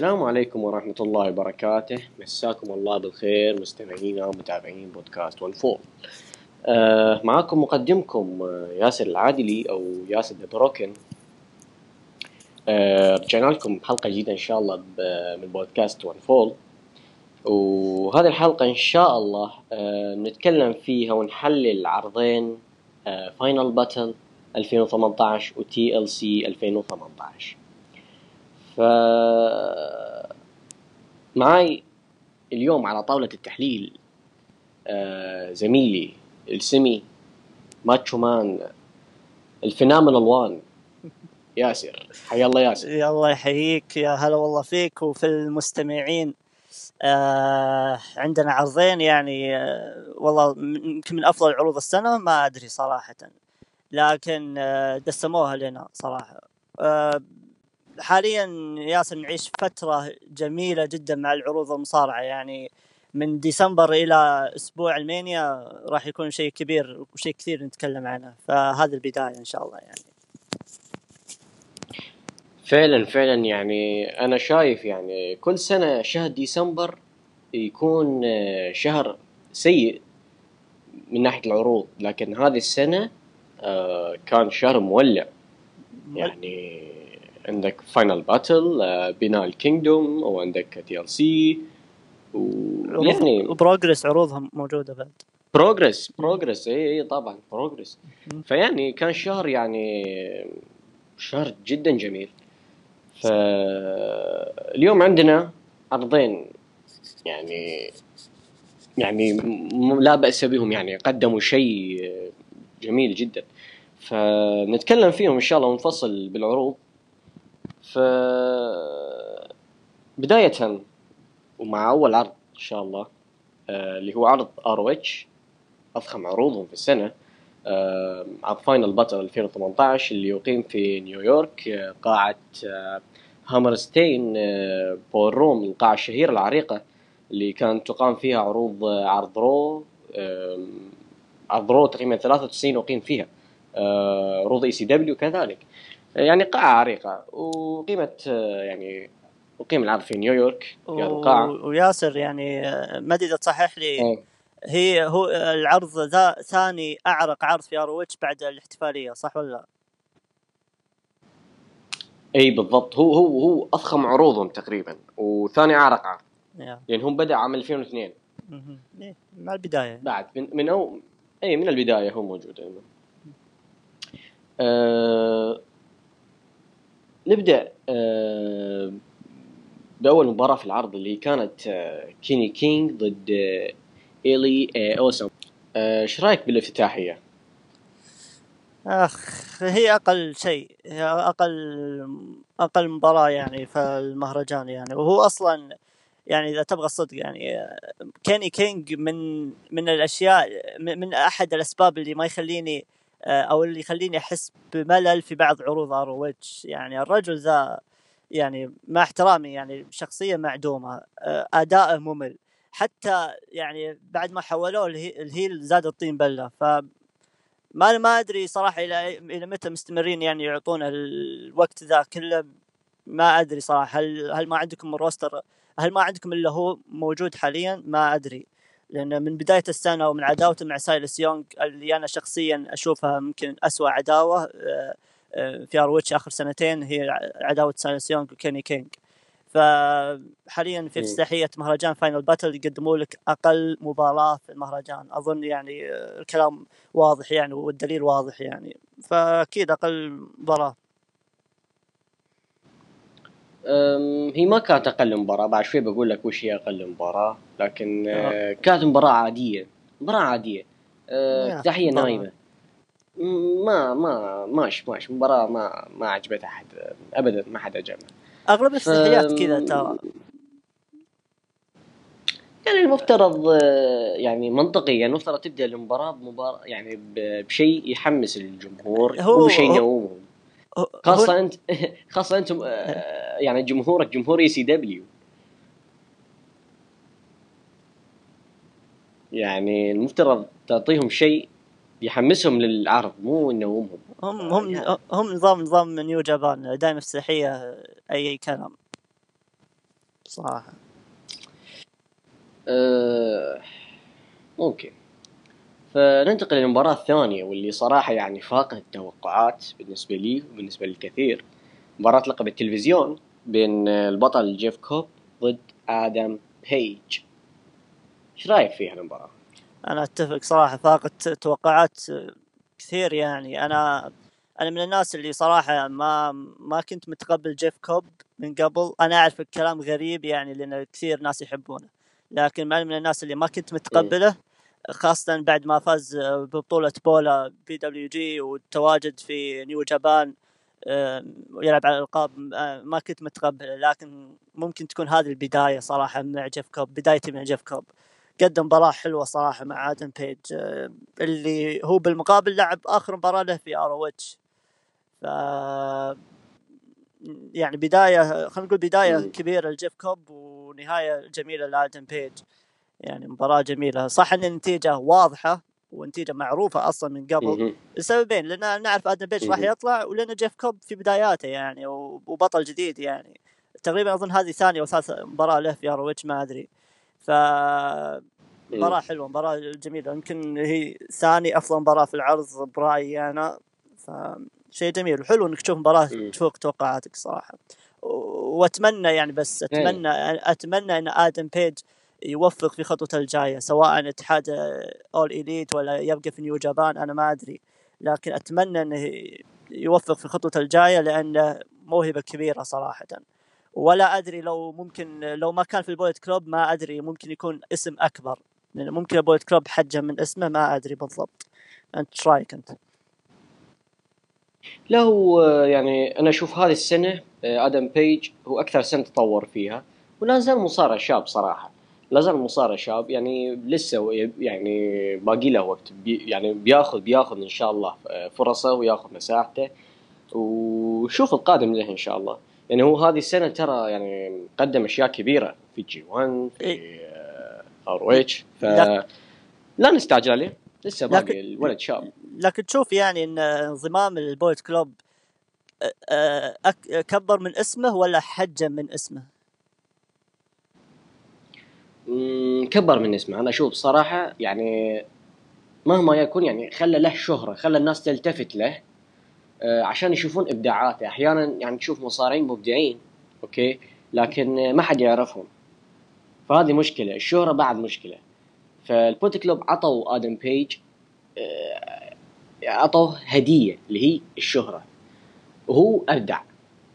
السلام عليكم ورحمة الله وبركاته. مساكم الله بالخير مستمعينا ومتابعين بودكاست One Fall. آه معاكم مقدمكم آه ياسر العادلي أو ياسر the broken آه رجعنا لكم بحلقة جديدة إن شاء الله من بودكاست One Fall وهذه الحلقة إن شاء الله آه نتكلم فيها ونحلل عرضين آه Final Battle 2018 و TLC 2018 ف معاي اليوم على طاولة التحليل آه زميلي السمي ماتشو مان الفينامن الوان ياسر. حيا الله ياسر. يا الله يحييك يا هلا والله فيك وفي المستمعين. آه عندنا عرضين يعني آه والله يمكن من أفضل عروض السنة ما أدري صراحة. لكن دسموها لنا صراحة. حاليا ياسر نعيش فترة جميلة جدا مع العروض المصارعه يعني من ديسمبر إلى أسبوع المانيا راح يكون شيء كبير وشيء كثير نتكلم عنه. فهذه البداية إن شاء الله يعني. فعلا فعلا يعني أنا شايف يعني كل سنة شهر ديسمبر يكون شهر سيء من ناحية العروض لكن هذه السنة آه، كان شهر مولع. يعني عندك Final Battle بناء ال Kingdom وعندك TLC ويعني و Progress عروضهم موجودة بعد. Progress Progress اي اي طبعا Progress فيعني كان شهر يعني شهر جدا جميل. فاليوم عندنا عرضين يعني يعني لا بأس بهم يعني قدموا شيء جميل جدا. فنتكلم فيهم إن شاء الله ونفصل بالعروض. ف بداية ومع أول عرض إن شاء الله آه اللي هو عرض ROH أضخم عروضهم في السنة آه عرض Final Battle 2018 اللي يقيم في نيويورك آه قاعة Hammerstein Ballroom القاعة الشهيرة العريقة اللي كانت تقام فيها عروض عرض Raw عرض Raw تقريبا 93 أقيم فيها عروض ECW كذلك. يعني قاعة عريقة وقيمة يعني وقيم العرض في نيويورك في هذه القاعة وياسر يعني ما ادري اذا تصحح لي إيه. هي هو العرض ذا ثاني أعرق عرض في ROH بعد الاحتفالية صح ولا لا؟ إي بالضبط. هو هو هو أضخم عروضهم تقريبا وثاني أعرق عرض. لأن يعني هم بدأ عام 2002 إيه، مع البداية. بعد من من أو إي من البداية هو موجود أه نبدأ أه بأول مباراة في العرض اللي كانت أه كيني كينج ضد أه إيلي اوسم إيش رأيك بالافتتاحية؟ أخ هي أقل شيء هي أقل أقل مباراة يعني في المهرجان يعني وهو أصلا يعني إذا تبغى الصدق يعني كيني كينج من من الأشياء من أحد الأسباب اللي ما يخليني أو اللي يخليني أحس بملل في بعض عروض ROH يعني الرجل ذا يعني مع احترامي يعني شخصية معدومة اداءه ممل. حتى يعني بعد ما حولوه ال heel زاد الطين بلة. ف ما ما أدري صراحة إلى إلى متى مستمرين يعني يعطون الوقت ذا كله. ما أدري صراحة. هل هل ما عندكم ال roster؟ هل ما عندكم إلا هو موجود حاليا؟ ما أدري. لأن من بداية السنة ومن عداوته مع سايلس يونغ اللي أنا شخصيا أشوفها ممكن أسوأ عداوة في ROH آخر سنتين هي عداوة سايلس يونغ وكيني كينج فحاليا في افتتاحيه مهرجان Final Battle يقدموا لك أقل مباراة في المهرجان. أظن يعني الكلام واضح يعني والدليل واضح يعني. فأكيد أقل مباراة. هي ما كانت أقل مباراة. بعد شوي بقول لك وش هي أقل مباراة. لكن أه. كانت مباراة عادية. مباراة عادية. افتتاحيه نايمة. ما ما ماش ماش. مباراة ما ما عجبت أحد. ابدا ما حد عجبها أغلب الافتتاحيات كذا ترى. يعني المفترض يعني منطقيا يعني المفترض تبدأ المباراة بمباراة يعني بشيء يحمس الجمهور. هو بشيء ينومهم خاصة انت خاصة أنتم يعني جمهورك جمهور ECW يعني المفترض تعطيهم شيء يحمسهم للعرض مو ينومهم. هم هم يعني. هم نظام نظام New Japan دائما افتتاحية أي كلام. صراحة. أه ممكن. فننتقل للمباراة الثانية واللي صراحة يعني فاقت التوقعات بالنسبة لي وبالنسبة للكثير. مباراة لقب التلفزيون بين البطل جيف كوب ضد آدم بيج. إيش رأيك فيها المباراة؟ أنا أتفق صراحة فاقت توقعات كثير يعني. أنا أنا من الناس اللي صراحة ما ما كنت متقبل جيف كوب من قبل. أنا أعرف الكلام غريب يعني لأن كثير ناس يحبونه لكن أنا من الناس اللي ما كنت متقبله. خاصة بعد ما فاز ببطولة BOLA PWG والتواجد في New Japan ويلعب على الألقاب آه، ما كنت متقبله لكن ممكن تكون هذه البداية صراحة مع جيف كوب بدايتي مع جيف كوب. قدم مباراة حلوة صراحة مع آدم بيج آه، اللي هو بالمقابل لعب آخر مباراة له في ROH ف يعني بداية خلينا نقول بداية كبيرة لجيف كوب ونهاية جميلة لآدم بيج. يعني مباراة جميلة. صح إن النتيجة واضحة ونتيجة معروفة أصلا من قبل. لسببين لأن نعرف آدم بيج راح يطلع ولأن جيف كوب في بداياته يعني وبطل جديد يعني. تقريبا أظن هذه ثانية أو ثالث مباراة له في ROH ما أدري. ف مباراة حلوة مباراة جميلة. يمكن هي ثاني أفضل مباراة في العرض برأيي أنا. فشيء جميل وحلو إنك تشوف مباراة تفوق توقعاتك صراحة. وأتمنى يعني بس أتمنى أتمنى إن آدم بيج يوفق في خطوته الجاية سواء اتحاد اول اليت ولا يبقى في نيو جابان أنا ما أدري. لكن أتمنى إنه يوفق في خطوته الجاية لأنه موهبة كبيرة صراحة. ولا أدري لو ممكن لو ما كان في ال Bullet Club ما أدري ممكن يكون اسم أكبر. لأن ممكن ال Bullet Club حجم من اسمه ما أدري بالضبط. أنت إيش رأيك أنت؟ لا هو يعني أنا أشوف هذه السنة آدم بيج هو أكثر سنة تطور فيها ولا زال مصارع شاب صراحة. لا زال مصارع شاب يعني لسه يعني باقي له وقت. بي يعني بياخذ بياخذ إن شاء الله فرصة وياخذ مساحته. وشوف القادم له إن شاء الله. يعني هو هذه السنة ترى يعني قدم أشياء كبيرة. في G1 في ROH ف لا. نستعجل عليه. لسه باقي الولد شاب. لكن تشوف يعني إن انضمام ال Bullet Club كبر من اسمه ولا حجم من اسمه؟ كبر من اسمه. أنا أشوف صراحة يعني مهما يكون يعني خلى له شهرة خلى الناس تلتفت له آه، عشان يشوفون إبداعاته. أحيانا يعني تشوف مصارعين مبدعين أوكي لكن ما حد يعرفهم. فهذه مشكلة الشهرة بعد مشكلة. فال Bullet Club عطوا آدم بيج آه، عطوه هدية اللي هي الشهرة. وهو أبدع.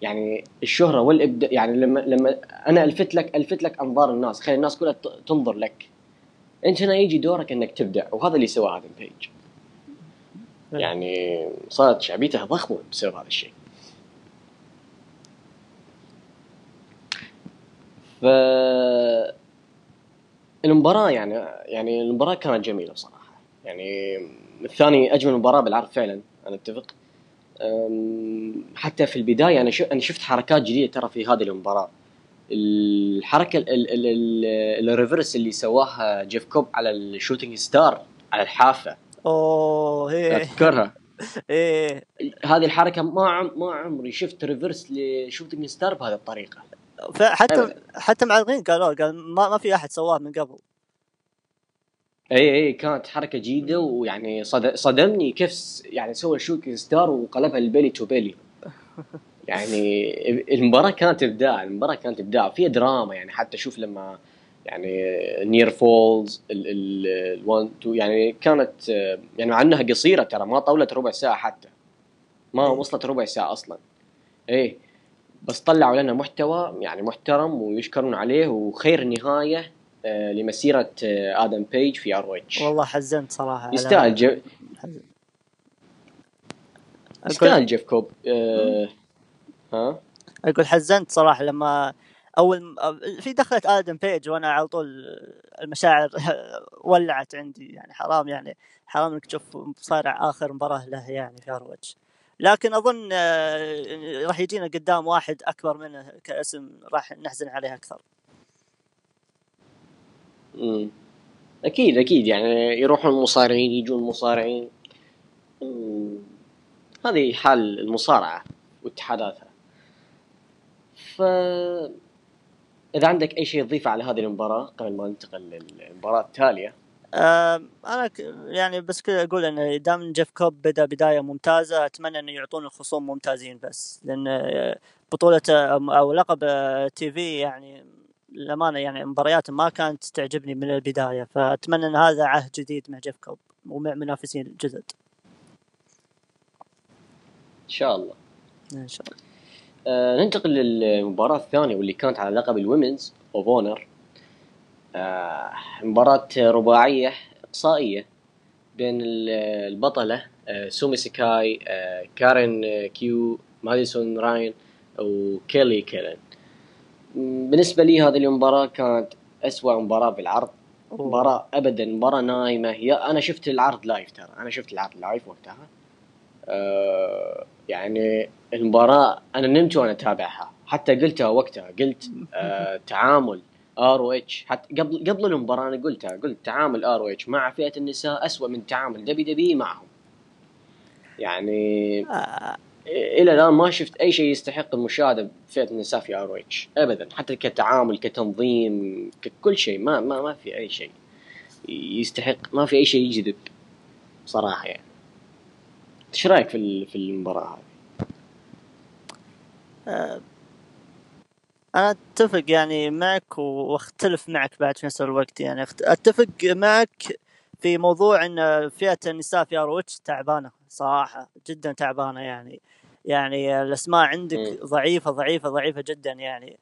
يعني الشهرة والإبداع يعني لما لما أنا ألفت لك ألفت لك أنظار الناس خلي الناس كلها تنظر لك. أنت هنا يجي دورك إنك تبدع وهذا اللي سواه آدم بيج يعني صارت شعبيته ضخمة بسبب هذا الشيء. ف المباراة يعني يعني المباراة كانت جميلة بصراحة. يعني الثاني أجمل مباراة بالعرض فعلا أنا أتفق. حتى في البداية أنا أنا شفت حركات جديدة ترى في هذه المباراة. الحركة ال reverse اللي سواها جيف كوب على ال shooting star على الحافة. أوه هي اذكرها إيه. هذه الحركة ما عم ما عمري شفت reverse ل shooting star بهذه الطريقة. حتى حتى معلقين قالوا قال ما, ما في أحد سواه من قبل. اي اي كانت حركة جيدة ويعني صدمني كيف يعني سوى shooting star وقلبها ال belly to belly. يعني المباراة كانت إبداع المباراة كانت إبداع. فيها دراما يعني حتى شوف لما يعني near falls اللي يعني كانت يعني مع إنها قصيرة ترى ما طولت ربع ساعة حتى. ما وصلت ربع ساعة أصلا. إيه. بس طلعوا لنا محتوى يعني محترم ويشكرون عليه وخير نهاية. لمسيرة آه، آدم بيج في ROH والله حزنت صراحة يستاهل جيف يستاهل جيف كوب. أه... ها؟ أقول حزنت صراحة لما أول في دخلت آدم بيج وأنا على طول المشاعر ولعت عندي يعني حرام يعني حرام إنك تشوف مصارع آخر مباراة له يعني في ROH لكن أظن آه، راح يجينا قدام واحد أكبر منه كاسم راح نحزن عليه أكثر. مم. أكيد أكيد. يعني يروحون المصارعين يجون المصارعين هذه حال المصارعة واتحاداتها. ف إذا عندك أي شيء تضيفه على هذه المباراة قبل ما ننتقل للمباراة التالية؟ آه أنا. يعني بس كذا أقول إن دام جيف كوب بدا بداية ممتازة أتمنى إنه يعطون الخصوم ممتازين بس. لأن آه، بطولة أو لقب TV يعني للأمانة يعني مباريات ما كانت تعجبني من البداية فأتمنى إن هذا عهد جديد مع جيف كوب ومع منافسين جدد إن شاء الله. إن شاء الله. آه ننتقل للمباراة الثانية واللي كانت على لقب ال Women of Honor آه مباراة رباعية إقصائية بين البطلة آه سومي ساكاي آه كارين كيو ماديسون راين وكيلي كلاين بالنسبة لي هذه المباراة كانت أسوأ مباراة بالعرض. مباراة أبدا مباراة نايمة. هي أنا شفت العرض live ترى. أنا شفت العرض live وقتها. آه يعني المباراة أنا نمت وأنا أتابعها. حتى قلتها وقتها. قلت آه تعامل ROH حتى قبل قبل المباراة أنا قلتها. قلت تعامل ROH مع فئة النساء أسوأ من تعامل WWE معهم. يعني آه. إلى الآن ما شفت أي شيء يستحق المشاهدة بفئة النساء في ار ابدا. حتى كتعامل كتنظيم ككل شيء. ما ما ما في أي شيء يستحق ما في أي شيء يجذب صراحة يعني. إيش رأيك في في المباراة هذه؟ أه أنا أتفق يعني معك وأختلف معك بعد في نفس الوقت يعني. أتفق معك في موضوع إن فئة النساء في اروتش تعبانة. صراحة جدا تعبانة يعني. يعني الأسماء عندك ضعيفة ضعيفة ضعيفة جدا يعني.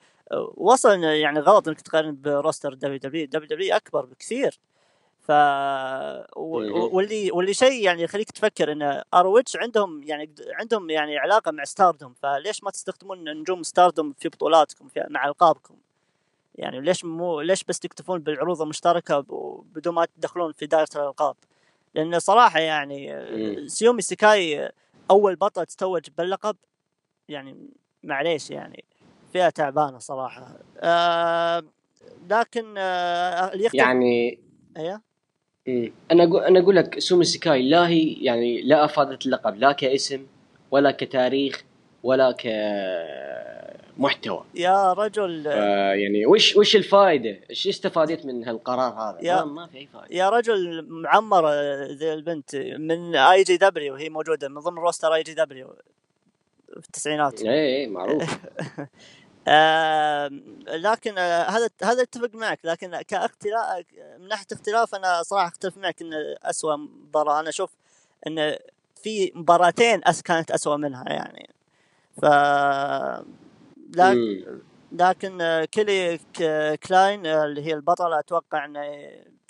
وصل يعني غلط إنك تقارن بروستر دبليو دبليو دبليو دبليو أكبر بكثير. ف واللي واللي شيء يعني يخليك تفكر إن ROH عندهم يعني عندهم يعني علاقة مع Stardom فليش ما تستخدمون نجوم Stardom في بطولاتكم في مع ألقابكم؟ يعني ليش مو ليش بس تكتفون بالعروض المشتركة بدون ما تدخلون في دائرة الألقاب؟ لأن صراحة يعني Sumie Sakai أول بطل تتوج باللقب يعني معليش يعني فيها تعبانة صراحة. آه لكن آه اللي يعني أيوه؟ أنا أقول أنا أقول لك Sumie Sakai لا هي يعني لا أفادت اللقب لا كاسم ولا كتاريخ ولا ك محتوى. يا رجل. آه يعني وش وش الفائده؟ إيش استفادت من هالقرار هذا؟ يا ما, في أي فائده يا رجل معمره ذي البنت من اي جي دبليو هي موجودة من ضمن روستر اي جي دبليو في التسعينات. اي اي معروف. آه لكن آه هذا هذا أتفق معك لكن كاختلاف من ناحية اختلاف أنا صراحة أختلف معك ان اسوء مباراة. أنا أشوف ان في مباراتين أس كانت اسوء منها يعني. ف لكن لكن Kelly Klein اللي هي البطله أتوقع إنه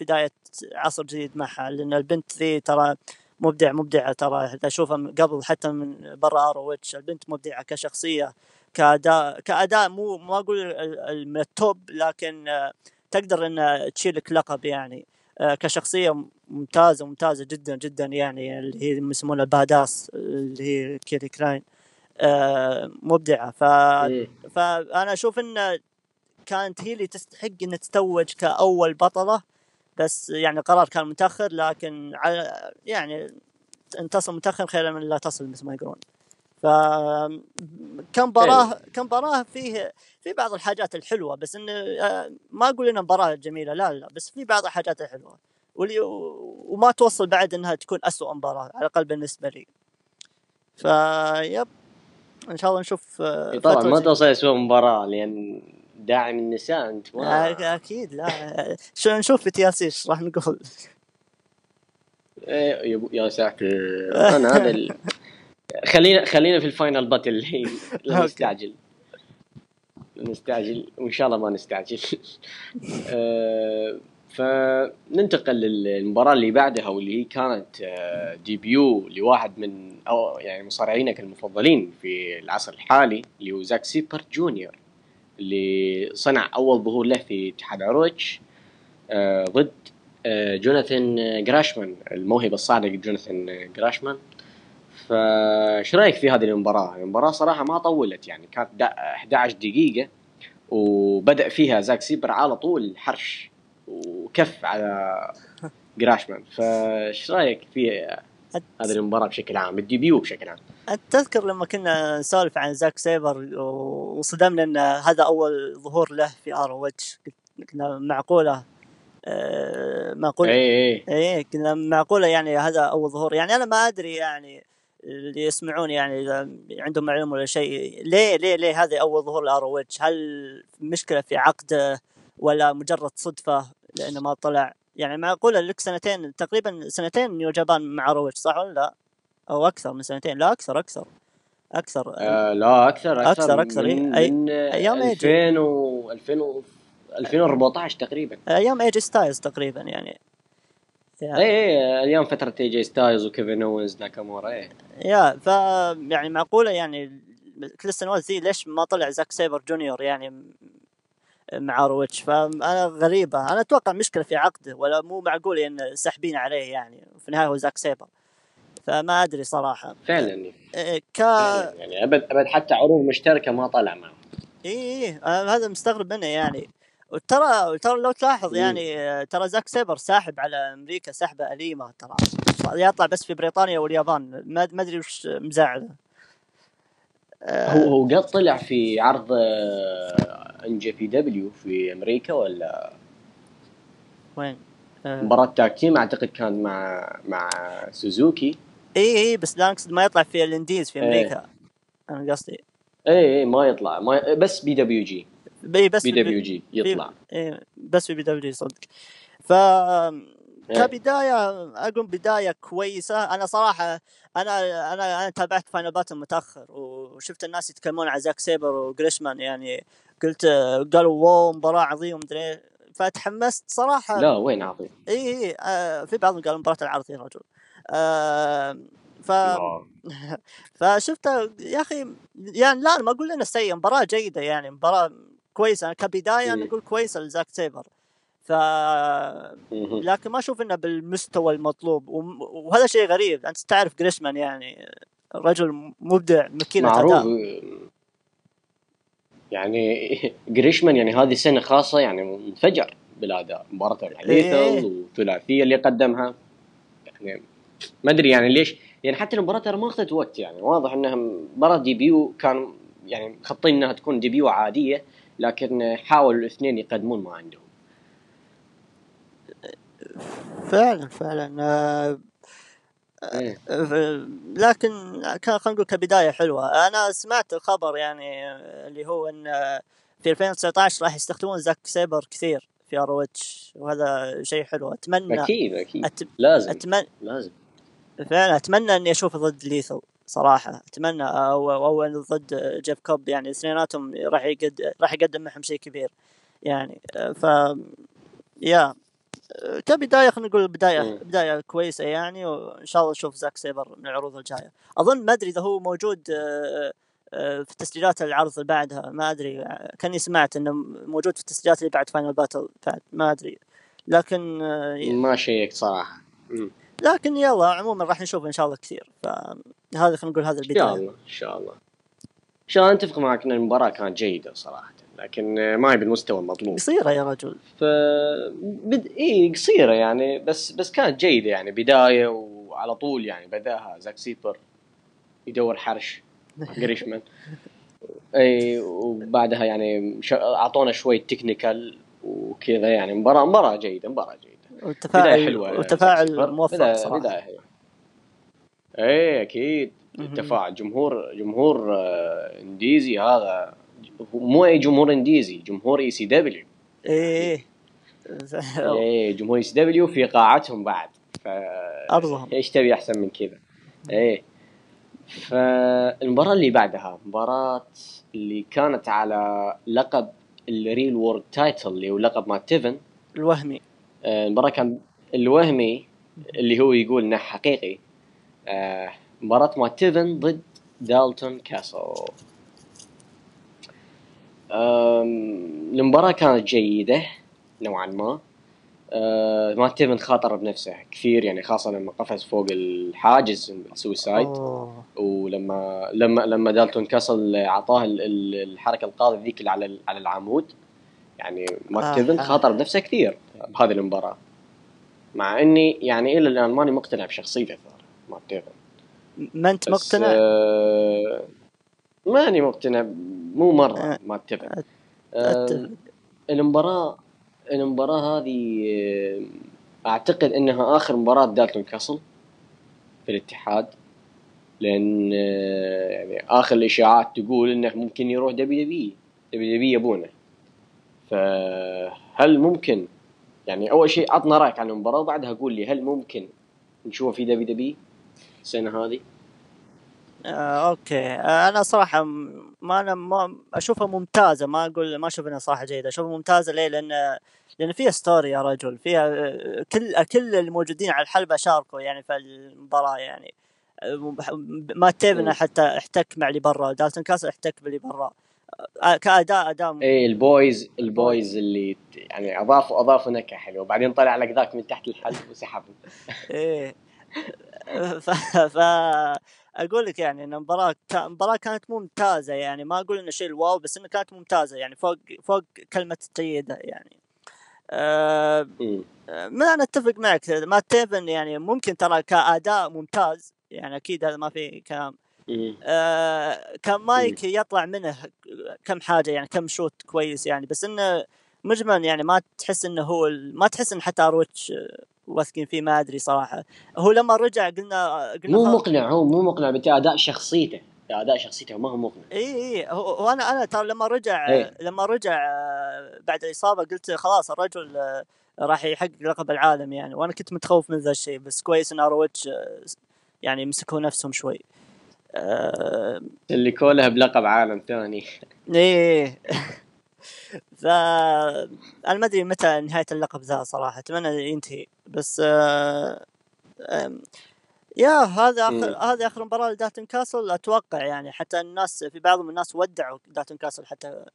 بداية عصر جديد معها لأن البنت ذي ترى مبدع مبدعة ترى. أشوفها قبل حتى من برا ROH البنت مبدعة كشخصية كأداء كأداء مو ما أقول من ال top لكن تقدر ان تشيلك لقب يعني. كشخصية ممتازة ممتازة جدا جدا يعني اللي هي يسمونها badass اللي هي Kelly Klein. آه، مبدعة. ف... إيه. فأنا أشوف إن كانت هي اللي تستحق ان تتوج كأول بطلة بس يعني القرار كان متأخر لكن على يعني ان تصل متأخر خير من لا تصل مثل ما يقولون. ف كمباراه إيه. كمباراه فيه في بعض الحاجات الحلوة بس انه آه، ما أقول إنها مباراة جميلة لا لا بس في بعض الحاجات الحلوة. واللي وما توصل بعد إنها تكون أسوأ مباراة على الأقل بالنسبة لي. فيب إن شاء الله نشوف آه، طبعا ما توصل اسوء مباراة لأن داعم النساء أنت ما أكيد لا. شو نشوف في TLC إيش راح نقول. إيه، يا ساتر. أنا هذا ال... خلينا خلينا في ال Final Battle الحين. لا نستعجل. نستعجل. وإن شاء الله ما نستعجل. آه، فننتقل للمباراة اللي بعدها واللي هي كانت debut آه، لواحد من أو يعني مصارعينك المفضلين في العصر الحالي اللي هو Zack Sabre Jr. اللي صنع أول ظهور له في اتحاد ROH آه، ضد آه، Jonathan Gresham الموهبة الصاعدة Jonathan Gresham فايش رأيك في هذه المباراة؟ المباراة صراحة ما طولت يعني كانت 11 دقيقة وبدأ فيها Zack Sabre على طول حرش وكف على Gresham. فايش رأيك في هذه المباراة بشكل عام؟ ال debut بشكل عام. تذكر لما كنا نسولف عن Zack Sabre وصدمنا أن هذا أول ظهور له في ROH قلنا معقولة آه، معقولة. اي اي إيه كنا معقولة يعني هذا أول ظهور. يعني أنا ما أدري يعني اللي يسمعون يعني إذا عندهم معلومة ولا شيء ليه ليه ليه هذا أول ظهور ل ROH هل مشكلة في عقده ولا مجرد صدفة لأنه ما طلع. يعني معقولة لك سنتين تقريبا سنتين New Japan مع ROH صح ولا لا؟ أو أكثر من سنتين. لا أكثر أكثر أكثر. آه لا أكثر أكثر أكثر- أكثر، من, إيه. من أيام AJ. 2000 و 2000 و 2014 تقريبا. أيام AJ Styles تقريبا يعني. يا- اي اي أيام فترة AJ Styles و Kevin Owens Nakamura اي يا ف يعني معقولة يعني كل السنوات ذي ليش ما طلع Zack Sabre Jr.؟ يعني مع ROH فأنا غريبة. أنا أتوقع مشكلة في عقده ولا مو معقول إن ساحبين عليه يعني. في النهاية هو Zack Sabre. فما أدري صراحة. فعلا. إيه، ك فعلا يعني. أبد أبد حتى عروض مشتركة ما طلع معه. اي اي هذا مستغرب منه يعني. وترى ترى لو تلاحظ. يعني ترى Zack Sabre ساحب على أمريكا سحبه أليمة ترى. يطلع بس في بريطانيا واليابان. ما أدري وش مزعله. هو هو قد طلع في عرض NJPW في أمريكا ولا؟ وين؟ آه، مباراة tag team أعتقد كان مع مع Suzuki إي إي بس لا اقصد ما يطلع في ال indies في إيه. أمريكا. أنا قصدي. إي إي ما يطلع. ما بس بي دبليو جي بس بي دبليو جي يطلع. إيه بس في PW صدق. ف. كبداية أقول بداية كويسة. أنا صراحة أنا أنا أنا تابعت Final Battle متأخر وشفت الناس يتكلمون عن Zack Sabre و Gresham يعني قلت قالوا wow مباراة عظيمة مدري إيه. فتحمست صراحة. لا وين عظيم؟ إي إي آه في بعضهم قالوا مباراة العرض يا رجل. آه ف. فشفته يا أخي يعني لا ما أقول إنه سيء مباراة جيدة يعني مباراة كويسة. كبداية أنا. أقول كويسة ل Zack Sabre. ف. لكن ما أشوف إنه بالمستوى المطلوب وهذا شيء غريب. أنت تعرف جريشمان يعني رجل مبدع ماكينه معروف. اداء يعني جريشمان يعني هذه سنة خاصة يعني انفجر بالأداء. مباراته مع إيه. والثلاثية اللي قدمها. يعني ما أدري يعني ليش. يعني حتى المباراه ترى ما أخذت وقت يعني واضح إنها مباراة debut كانوا يعني مخططين إنها تكون debut عادية لكن حاولوا الاثنين يقدمون ما عندهم. فعلا فعلا. آه، إيه. آه، لكن كان خلينا نقول كبداية حلوة. أنا سمعت الخبر يعني آه، اللي هو إن في 2019 راح يستخدمون زاك سيبر كثير في ROH وهذا شيء حلو. أتمنى أكيد أكيد. أت... لازم أتمنى لازم. فعلا أتمنى إني اشوفه ضد ليثل صراحة. أتمنى أو أو ضد جيف كوب. يعني اثنيناتهم راح يقد راح يقدم معهم شيء كبير يعني. ف يا. كبدايه خلينا نقول بداية مم. بداية كويسة يعني وإن شاء الله نشوف زاك سيبر من العروض الجاية. أظن ما أدري إذا هو موجود آه، آه، في تسجيلات العرض اللي بعدها ما أدري آه، كأني سمعت إنه موجود في التسجيلات اللي بعد Final Battle بعد ما أدري. لكن ما شيك صراحة. مم. لكن يلا عموما راح نشوف إن شاء الله كثير. فهذا خلينا نقول هذا إن شاء البدايه الله إن شاء الله. إن شاء الله نتفق معك إن المباراة كانت جيدة صراحة. لكن ما هي بالمستوى المطلوب قصيرة يا رجل. ف بد... إي قصيرة يعني بس بس كانت جيدة يعني بداية وعلى طول يعني بداها زاك سيبر يدور حرش جريشمان إي وبعدها يعني ش... أعطونا شوي technical وكذا يعني مباراة مباراة جيدة مباراة جيدة. بداية والتفاعل حلوة زاك والتفاعل. موفق بداية صراحة. بداية حلوة. إيه أكيد. التفاعل جمهور جمهور آه، indies هذا مو أي جمهور indies جمهور ECW إيه. إيه جمهور ECW في قاعتهم بعد. ف أرضهم. إيش تبي أحسن من كذا؟ إيه. فالمباراة اللي بعدها مباراة اللي كانت على لقب ال real world title اللي هو لقب مات تيفن. الوهمي. آه، المباراة كان الوهمي اللي هو يقول إنه حقيقي. آه، مباراة مات تيفن ضد دالتون كاسل. المباراة كانت جيدة نوعا ما. آه، مات تيفن خاطر بنفسه كثير يعني خاصة لما قفز فوق الحاجز ال suicide. أوه. ولما لما لما دالتون كاسل أعطاه ال- ال- الحركة القاضيه ذيك اللي على على العمود. يعني مات آه، آه. خاطر بنفسه كثير بهذه المباراة. مع إني يعني إلى الآن ماني مقتنع بشخصيته ترى مات ما أنت مقتنع؟ آه ماني مقتنع مو مرة مات تيفن أت- آه أتفق. المباراة المباراة هذه آه، أعتقد إنها آخر مباراة دالتون كاسل في الاتحاد لأن يعني آخر الإشاعات تقول إنه ممكن يروح دبليو دبليو دبليو دبليو يبونه. فهل ممكن؟ يعني أول شيء عطنا رأيك عن المباراة وبعدها قول لي هل ممكن نشوفه في دبليو دبليو السنة هذه؟ آه، okay. آه، أنا صراحة ما أنا ما أشوفها ممتازة. ما أقول ما أشوف إنها صراحة جيدة. أشوفها ممتازة ليه؟ لأن لأن فيها story يا رجل. فيها آه، كل كل الموجودين على الحلبة شاركوا يعني في المباراة يعني. آه، مات تيفن مم. حتى احتك مع اللي برا دالتون كاسل احتك باللي برا آه، كاداء أداء إيه ال boys ال boys اللي يعني أضافوا أضافوا نكهة حلوة. وبعدين طلع لك ذاك من تحت الحلبة وسحبه. إيه. ف... ف... أقول لك يعني إن المباراه. المباراه كانت ممتازة يعني ما أقول إنه شيء ال wow بس انها كانت ممتازة يعني فوق فوق كلمة جيده يعني أه... مم. ما أنا اتفق معك مات تيفن يعني ممكن ترى كأداء ممتاز يعني أكيد هذا ما في كلام. آه كان مايك يطلع منه كم حاجة يعني كم shoot كويس يعني بس إنه مجمل يعني ما تحس إنه هو ما تحس إن حتى ROH واثقين فيه ما أدري صراحة. هو لما رجع قلنا قلنا مو مقنع هو مو مقنع باداء شخصيته. أداء شخصيته ما هو مقنع. إي إي هو هو أنا ترى لما رجع إيه. لما رجع آه، بعد الإصابة قلت خلاص الرجل آه، راح يحقق لقب العالم يعني. وأنا كنت متخوف من ذا الشيء بس كويس إن ROH آه، يعني مسكوا نفسهم شوي. اللي كوله بلقب عالم ثاني. إيه ف أنا ما أدري متى نهاية اللقب ذا صراحة أتمنى ينتهي بس آه... يا هذا. آخر هذا آخر مباراة لدالتون كاسل أتوقع يعني حتى الناس في بعض من الناس ودعوا دالتون كاسل حتى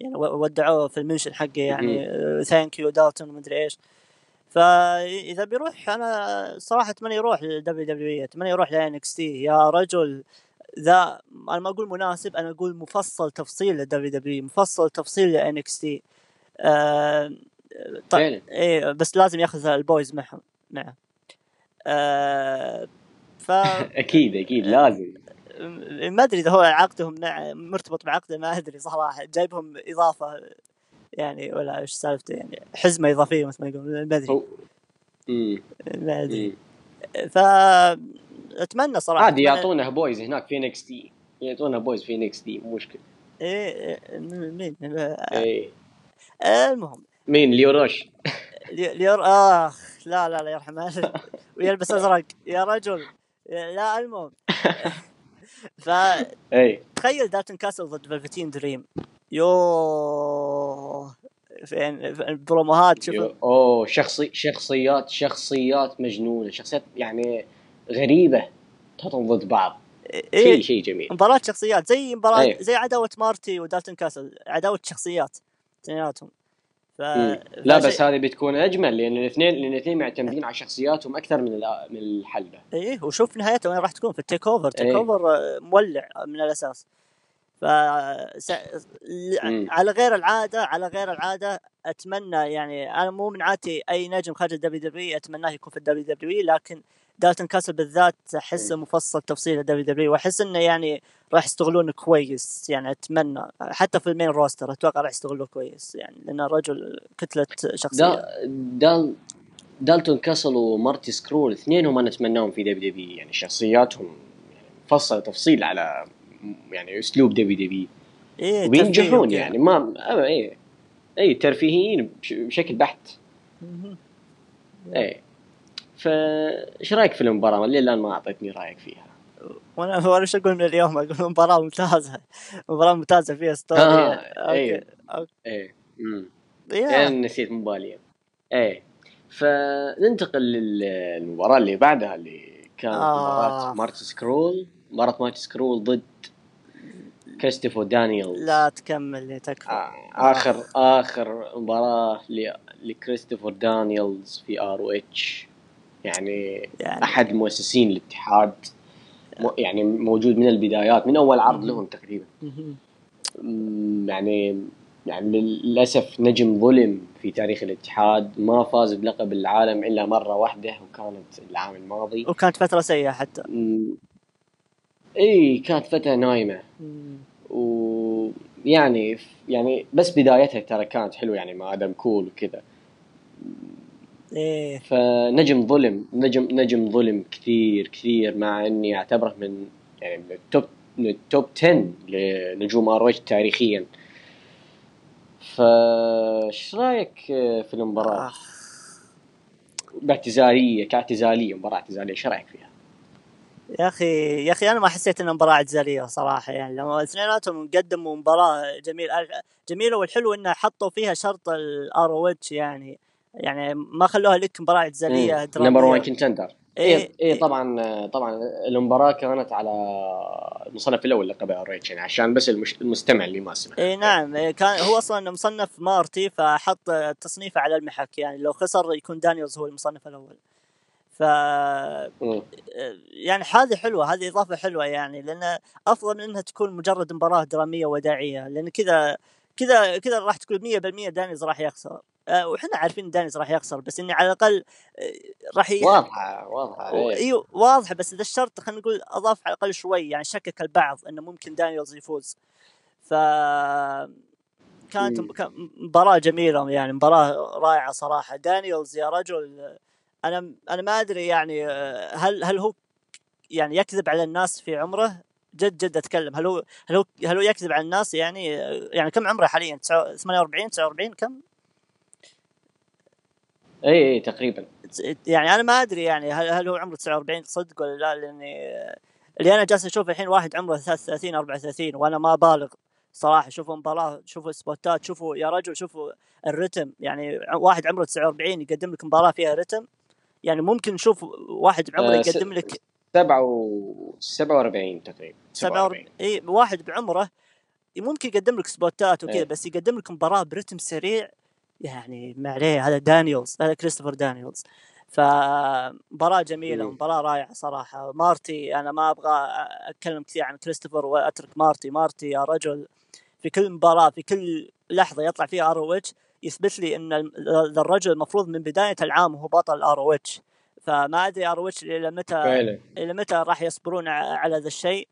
يعني ودعوه في ال mention حقه يعني thank you دالتون ومدري إيش. فاذا بيروح أنا صراحة أتمنى يروح للدبليو دبليو أتمنى يروح ل NXT يا رجل ذا أنا ما أقول مناسب أنا أقول مفصل تفصيل للدبليو دبليو مفصل تفصيل ل NXT. طيب فعلا. إيه بس لازم ياخذ ال boys معهم معه آه ف أكيد أكيد لازم. ما أدري إذا هو عقدهم مع مرتبط بعقده ما أدري صراحة جايبهم إضافة يعني ولا إيش سالفته يعني حزمة إضافية مثل ما يقولون ما أدري. ما أدري. ف أتمنى صراحة. عادي يعطونه boys هناك في NXT يعطونه boys في NXT مو مشكلة. إيه إيه، مين؟ إيه. المهم. مين؟ ليو روش لي- ليور آخ لا لا لا يرحم والديك. ويلبس أزرق. يا رجل. لا المهم. فتخيل إيه. دالتون كاسل ضد فلفتين دريم. يوه فين البروموهات شوف اوه شخصي شخصيات شخصيات مجنونه شخصيات يعني غريبة تحطهم ضد بعض. شيء إيه. شيء جميل. مباراة شخصيات زي مباراة إيه. زي عداوة مارتي ودالتون كاسل عداوة شخصيات اثنيناتهم. ف... لا بس هذه بتكون أجمل لأن الاثنين لأن الاثنين معتمدين على شخصياتهم أكثر من من الحلبة. إيه وشوف نهايته وين راح تكون في ال TakeOver. Take إيه. Over آه، مولع من الأساس. ف س... ل-. على غير العاده على غير العادة أتمنى يعني أنا مو من عادتي أي نجم خارج ال WW أتمناه يكون في ال WW لكن دالتون كاسل بالذات أحسه مفصل تفصيل ال WW وأحس إنه يعني راح يستغلونه كويس يعني أتمنى حتى في ال main roster أتوقع راح يستغلوه كويس يعني لأنه رجل كتلة شخصية. دا دال دالتون كاسل ومارتي سكرول اثنينهم أنا أتمناهم في WW يعني شخصياتهم مفصلة تفصيل على يعني أسلوب WW إيه وبينجحون ترفيه يعني ما إيه. اي ترفيهيين بش- بشكل بحت. مهم. فايش رأيك في المباراة؟ اللي الآن ما أعطيتني رأيك فيها. وأنا إيش أقول من اليوم أقول مباراة ممتازة مباراة ممتازة فيها story آه، okay إيه. okay إيه امم. أنا نسيت مبالية. إيه فننتقل للمباراة اللي بعدها اللي كانت آه. مباراة مارتي سكرول مباراة مارتي سكرول ضد كريستوفر دانيال لا تكمل تكفى آه، اخر آخر مباراة لكريستوفر دانييلز في ROH يعني يعني أحد مؤسسين الاتحاد يعني موجود من البدايات من أول عرض لهم تقريبا. يعني يعني للأسف نجم ظلم في تاريخ الاتحاد ما فاز بلقب العالم إلا مرة واحدة وكانت العام الماضي. وكانت فترة سيئة حتى. إي كانت فترة نايمة. ويعني يعني بس بدايتها ترى كانت حلوة يعني مع آدم كول وكذا. إيه فنجم ظلم نجم نجم ظلم كثير كثير مع إني أعتبره من يعني من ال top من ال top 10 لنجوم ROH تاريخيا فايش رأيك في المباراة آه. باعتزالية كاعتزالية مباراة اعتزالية إيش رأيك فيها؟ يا أخي يا أخي أنا ما حسيت إنها مباراة اعتزالية صراحة يعني لما اثنيناتهم قدموا مباراة جميل جميلة والحلو إنه حطوا فيها شرط الار يعني يعني ما خلوها لك مباراه اعتزاليه number 1 contender إيه، اي اي طبعا طبعا المباراة كانت على المصنف الأول لقب ROH يعني عشان بس المش... المستمع اللي ما سمع. اي نعم. إيه، كان هو أصلا مصنف مارتي فحط تصنيفه على المحك. يعني لو خسر يكون دانييلز هو المصنف الأول. ف. يعني هذه حلوة هذه إضافة حلوة يعني لأن أفضل من إنها تكون مجرد مباراة درامية وداعية لأن كذا كذا كذا راح تقول 100% دانييلز راح يخسر. وحنا عارفين دانييلز راح يخسر بس إني على الأقل آه، راح ي... واضحة واضحة إيه. إيوه واضحة بس إذا الشرط خلينا نقول أضاف على الأقل شوي يعني شكك البعض إنه ممكن دانييلز يفوز. ف كانت مم. كان مباراة جميلة يعني مباراة رائعة صراحة. دانييلز يا رجل أنا أنا ما أدري يعني آه، هل هل هو يعني يكذب على الناس في عمره؟ جد جد أتكلم. هل هو هل هو هل هو يكذب على الناس يعني؟ آه، يعني كم عمره حاليا؟ 48 49 كم؟ إي إي تقريبا. يعني أنا ما أدري يعني هل, هل هو عمره 49 صدق ولا لا لأني اللي أنا جالس أشوف الحين واحد عمره 33 34 وأنا ما بالغ صراحة. شوفوا مباراة شوفوا سبوتات شوفوا يا رجل شوفوا الرتم. يعني واحد عمره 49 يقدم لك مباراة فيها رتم. يعني ممكن نشوف واحد بعمره آه، يقدم لك سبعة و 47 تقريبا 47 إي واحد بعمره ممكن يقدم لك spot ات وكذا إيه. بس يقدم لك مباراة برتم سريع. يعني ما عليه هذا دانييلز هذا كريستوفر دانييلز. فمباراة جميلة مم. مباراة رائعة صراحة. مارتي أنا ما أبغى أتكلم كثير عن كريستوفر وأترك مارتي. مارتي يا رجل في كل مباراة في كل لحظة يطلع فيها ار يثبت لي ذا الرجل المفروض من بداية العام هو بطل ROH فما أدري ار إلى متى إلى متى راح يصبرون على ذا الشيء.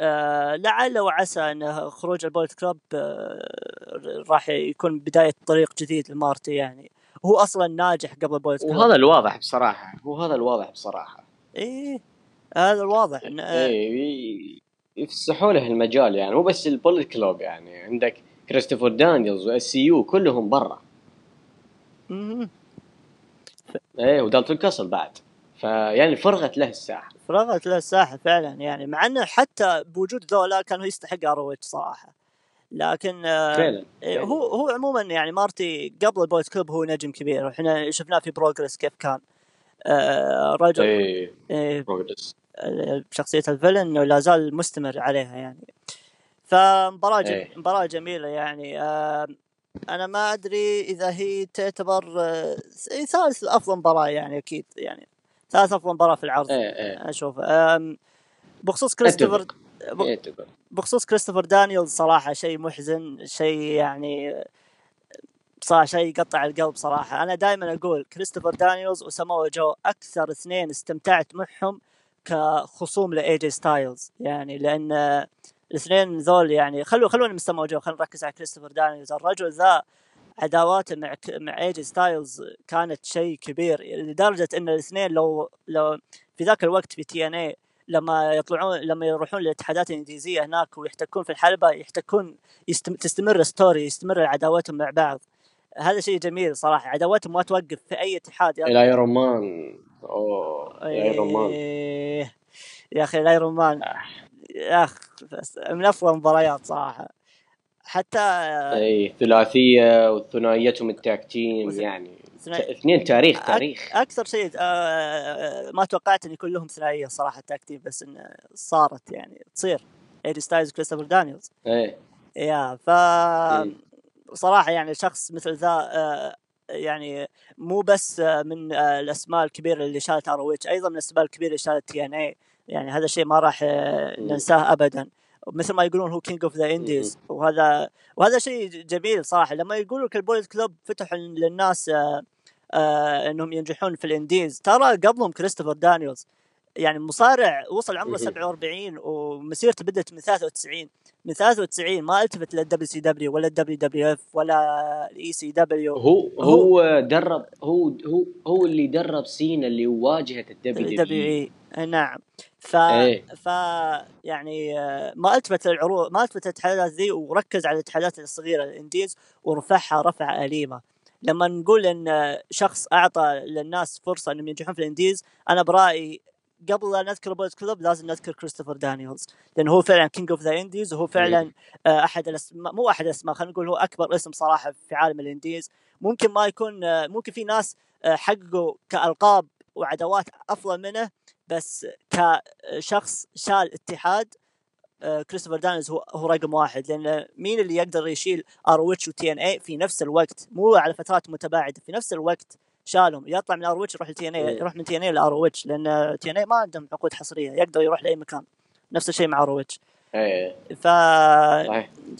آه لعل وعسى أن خروج ال Bullet Club آه راح يكون بداية طريق جديد لمارتي يعني. هو أصلا ناجح قبل ال Bullet Club. وهذا الواضح بصراحة هو هذا الواضح بصراحة. إيه هذا الواضح. إن آه اي ي- يفسحوا له المجال يعني مو بس ال Bullet Club يعني. عندك كريستوفر دانييلز و SCU كلهم برا. مم. إيه ودالتون كاسل بعد. فيعني فرغت له الساحة. فرغت له الساحة فعلا يعني مع إنه حتى بوجود ذولا كان يستحق ROH صراحة. لكن آه فعلا إيه، فعلاً. هو هو عموما يعني مارتي قبل ال Bullet Club هو نجم كبير وإحنا شفناه في بروجرس كيف كان. آه رجل إيه إيه، بروجرس بشخصية ال villain ولا زال مستمر عليها يعني. فمباراة جم... إيه. مباراة جميلة يعني. آه أنا ما أدري إذا هي تعتبر آه ثالث أفضل مباراة يعني أكيد يعني. ثالث أفضل مباراة في العرض. إيه إيه. أشوف آم، بخصوص كريستوفر إيه، اتفق بخصوص كريستوفر دانييلز صراحة شيء محزن شيء يعني صراحة شيء يقطع القلب صراحة. أنا دائما أقول كريستوفر دانييلز وسامو جو أكثر اثنين استمتعت معهم كخصوم لاي جي ستايلز يعني لأن الاثنين ذول يعني خلوا خلونا من ساموا جو خلينا نركز على كريستوفر دانييلز. الرجل ذا عداواته مع مع اي جي ستايلز كانت شيء كبير لدرجة إن الاثنين لو لو في ذاك الوقت في TNA لما يطلعون لما يروحون للاتحادات الإنجليزية هناك ويحتكون في الحلبة يحتكون يستم... تستمر story يستمر عداوتهم مع بعض. هذا شيء جميل صراحة. عداوتهم ما توقف في أي اتحاد يا ال Iron Man أوه ال Iron Man إيه، يا أخي ال Iron Man آه. يا أخي بس من أفضل المباريات صراحة. حتى أي ثلاثيه وثنائيتهم ال tag team يعني. اثنين تاريخ تاريخ. أكثر شيء آه، ما توقعت إن يكون لهم ثنائية صراحة tag team بس انه صارت يعني تصير. أي جي ستايلز كريستوفر دانييلز. إيه. يا ف مم. صراحة يعني شخص مثل ذا آه، يعني مو بس آه، من الأسماء الكبيرة اللي شالت ROH أيضا من الأسماء الكبيرة اللي شالت TNA يعني هذا الشيء ما راح مم. ننساه ابدا. مثل ما يقولون هو King of the Indies وهذا وهذا شيء جميل صراحة. لما يقولوا لك ال Bullet Club فتح للناس آه آه إنهم ينجحون في ال indies ترى قبلهم كريستوفر دانييلز يعني مصارع وصل عمره 47 ومسيرته بدأت من 93 من 93 ما التفت لل WCW ولا ال WWF ولا ال ECW هو هو درب هو هو هو اللي درب سينا اللي واجهت ال WWE نعم. ف إيه. ف يعني آه، ما التفت للعروض ما التفت للاتحادات ذي وركز على الاتحادات الصغيرة ال indies ورفعها رفعه أليمة. لما نقول إن شخص أعطى للناس فرصة إنهم ينجحون في ال indies أنا برأيي قبل لا نذكر Bullet Club لازم نذكر كريستوفر دانييلز لأنه هو فعلا King of the Indies وهو فعلا آه، أحد الاسماء مو أحد الأسماء خلينا نقول هو أكبر اسم صراحة في عالم ال indies. ممكن ما يكون آه، ممكن في ناس حققوا كألقاب وعداوات أفضل منه بس كشخص شال اتحاد كريستوفر دانييلز هو هو رقم واحد لأن مين اللي يقدر يشيل ROH و TNA في نفس الوقت؟ مو على فترات متباعدة في نفس الوقت شالهم. يطلع من ROH يروح ل TNA يروح من TNA ل ROH لأن TNA ما عندهم عقود حصرية يقدر يروح لأي مكان. نفس الشيء مع ROH إيه. ف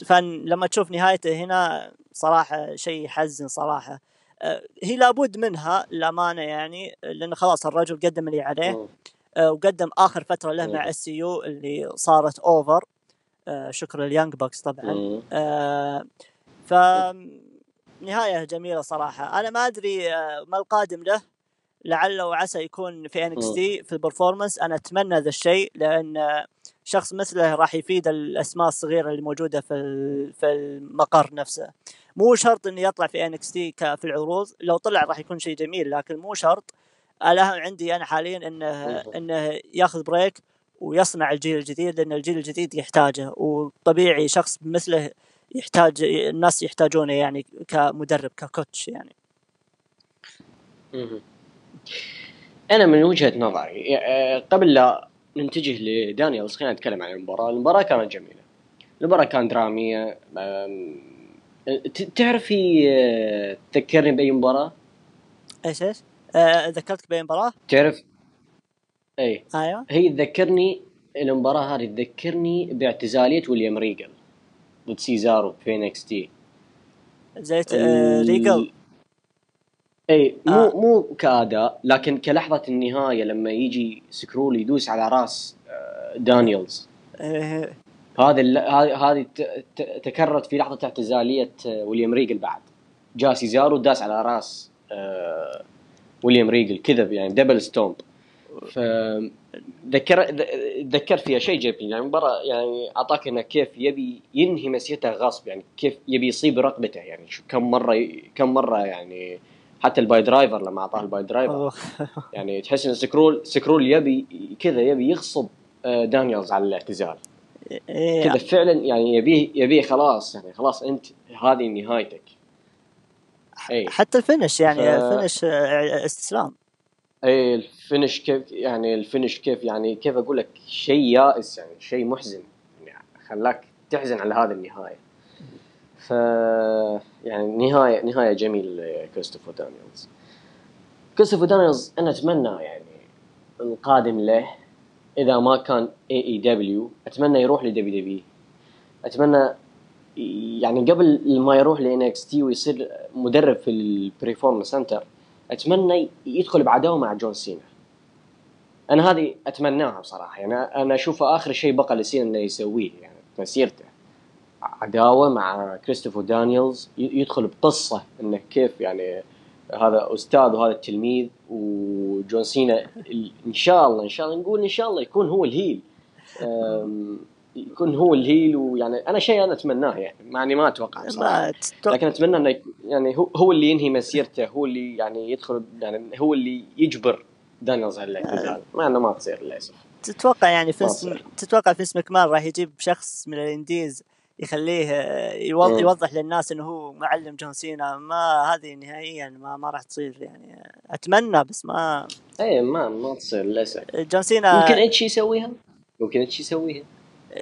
فلما تشوف نهايته هنا صراحة شيء يحزن صراحة. أه، هي لابد منها للأمانة يعني لأنه خلاص الرجل قدم اللي عليه. وقدم آخر فترة له مع SCU اللي صارت over شكرا لل Young Bucks طبعا. ف نهاية جميلة صراحة. أنا ما أدري آه، ما القادم له. لعل وعسى يكون في NXT في ال Performance أنا أتمنى ذا الشيء لأن آه، شخص مثله راح يفيد الأسماء الصغيرة اللي موجودة في في المقر نفسه. مو شرط إنه يطلع في NXT في العروض. لو طلع راح يكون شيء جميل لكن مو شرط الأهم عندي أنا حاليا إنه إنه ياخذ break ويصنع الجيل الجديد لأن الجيل الجديد يحتاجه وطبيعي شخص مثله يحتاج الناس يحتاجونه يعني كمدرب ك coach يعني. أنا من وجهة نظري آه، قبل لا نتجه لدانييلز خلينا نتكلم عن المباراة. المباراة كانت جميلة. المباراة كانت درامية. تعرفي آه، تذكرني بأي مباراة؟ إيش إيش؟ أه ذكرتك باي مباراة؟ تعرف اي أيوه. هي تذكرني المباراه هذه تذكرني باعتزالية ويليام ريجل ضد سيزارو في NXT. زي ريجل؟ اي مو آه. مو كأداء لكن كلحظة النهاية لما يجي سكرول يدوس على راس آه، دانييلز. إيه. هذه هذه تكررت في لحظة اعتزالية آه، ويليام ريجل بعد. جاء سيزارو داس على راس ويليام ريجل كذا يعني double stomp ف ذكر ذكرت فيها شيء جميل يعني المباراه يعني أعطاك إنه كيف يبي ينهي مسيرته غصب يعني كيف يبي يصيب رقبته يعني شو كم مرة كم مرة يعني حتى ال piledriver لما أعطاه ال piledriver يعني تحس إن سكرول سكرول يبي كذا يبي يغصب آه، دانييلز على الاعتزال. إيه. كذا فعلا يعني يبيه يبيه خلاص يعني خلاص أنت هذه نهايتك. أي. حتى ال finish يعني ف... ال finish آه، استسلام. اي ال finish كيف يعني ال finish كيف يعني كيف أقول لك شيء يائس يعني شيء محزن يعني خلاك تحزن على هذه النهاية. ف يعني نهاية نهاية جميله لكريستوفر دانييلز. كريستوفر دانييلز أنا أتمنى يعني القادم له إذا ما كان AEW أتمنى يروح ل WWE أتمنى يعني قبل ما يروح ل NXT ويصير مدرب في ال Performance Center أتمنى يدخل بعداوه مع جون سينا. أنا هذه أتمناها بصراحة. يعني أنا أشوفه آخر شيء بقى لسينا إنه يسويه يعني مسيرته. عداوة مع كريستوفر دانييلز يدخل بقصة إنه كيف يعني هذا أستاذ وهذا التلميذ وجون سينا إن شاء الله إن شاء الله نقول إن شاء الله يكون هو ال heel. يكون هو ال heel ويعني أنا شيء أنا أتمناه يعني مع اني ما أتوقع صراحة. لكن أتمنى إنه يعني هو هو اللي ينهي مسيرته هو اللي يعني يدخل يعني هو اللي يجبر دانييلز على الاعتزال مع إنه ما تصير للأسف. تتوقع يعني فينس تتوقع فينس مكمان راح يجيب شخص من ال indies يخليه يوضح, يوضح للناس إنه هو معلم جون سينا. ما هذه نهائيا ما ما راح تصير يعني. أتمنى بس ما اي ما ما تصير للأسف. جون سينا ممكن اتش يسويها؟ ممكن اتش يسويها؟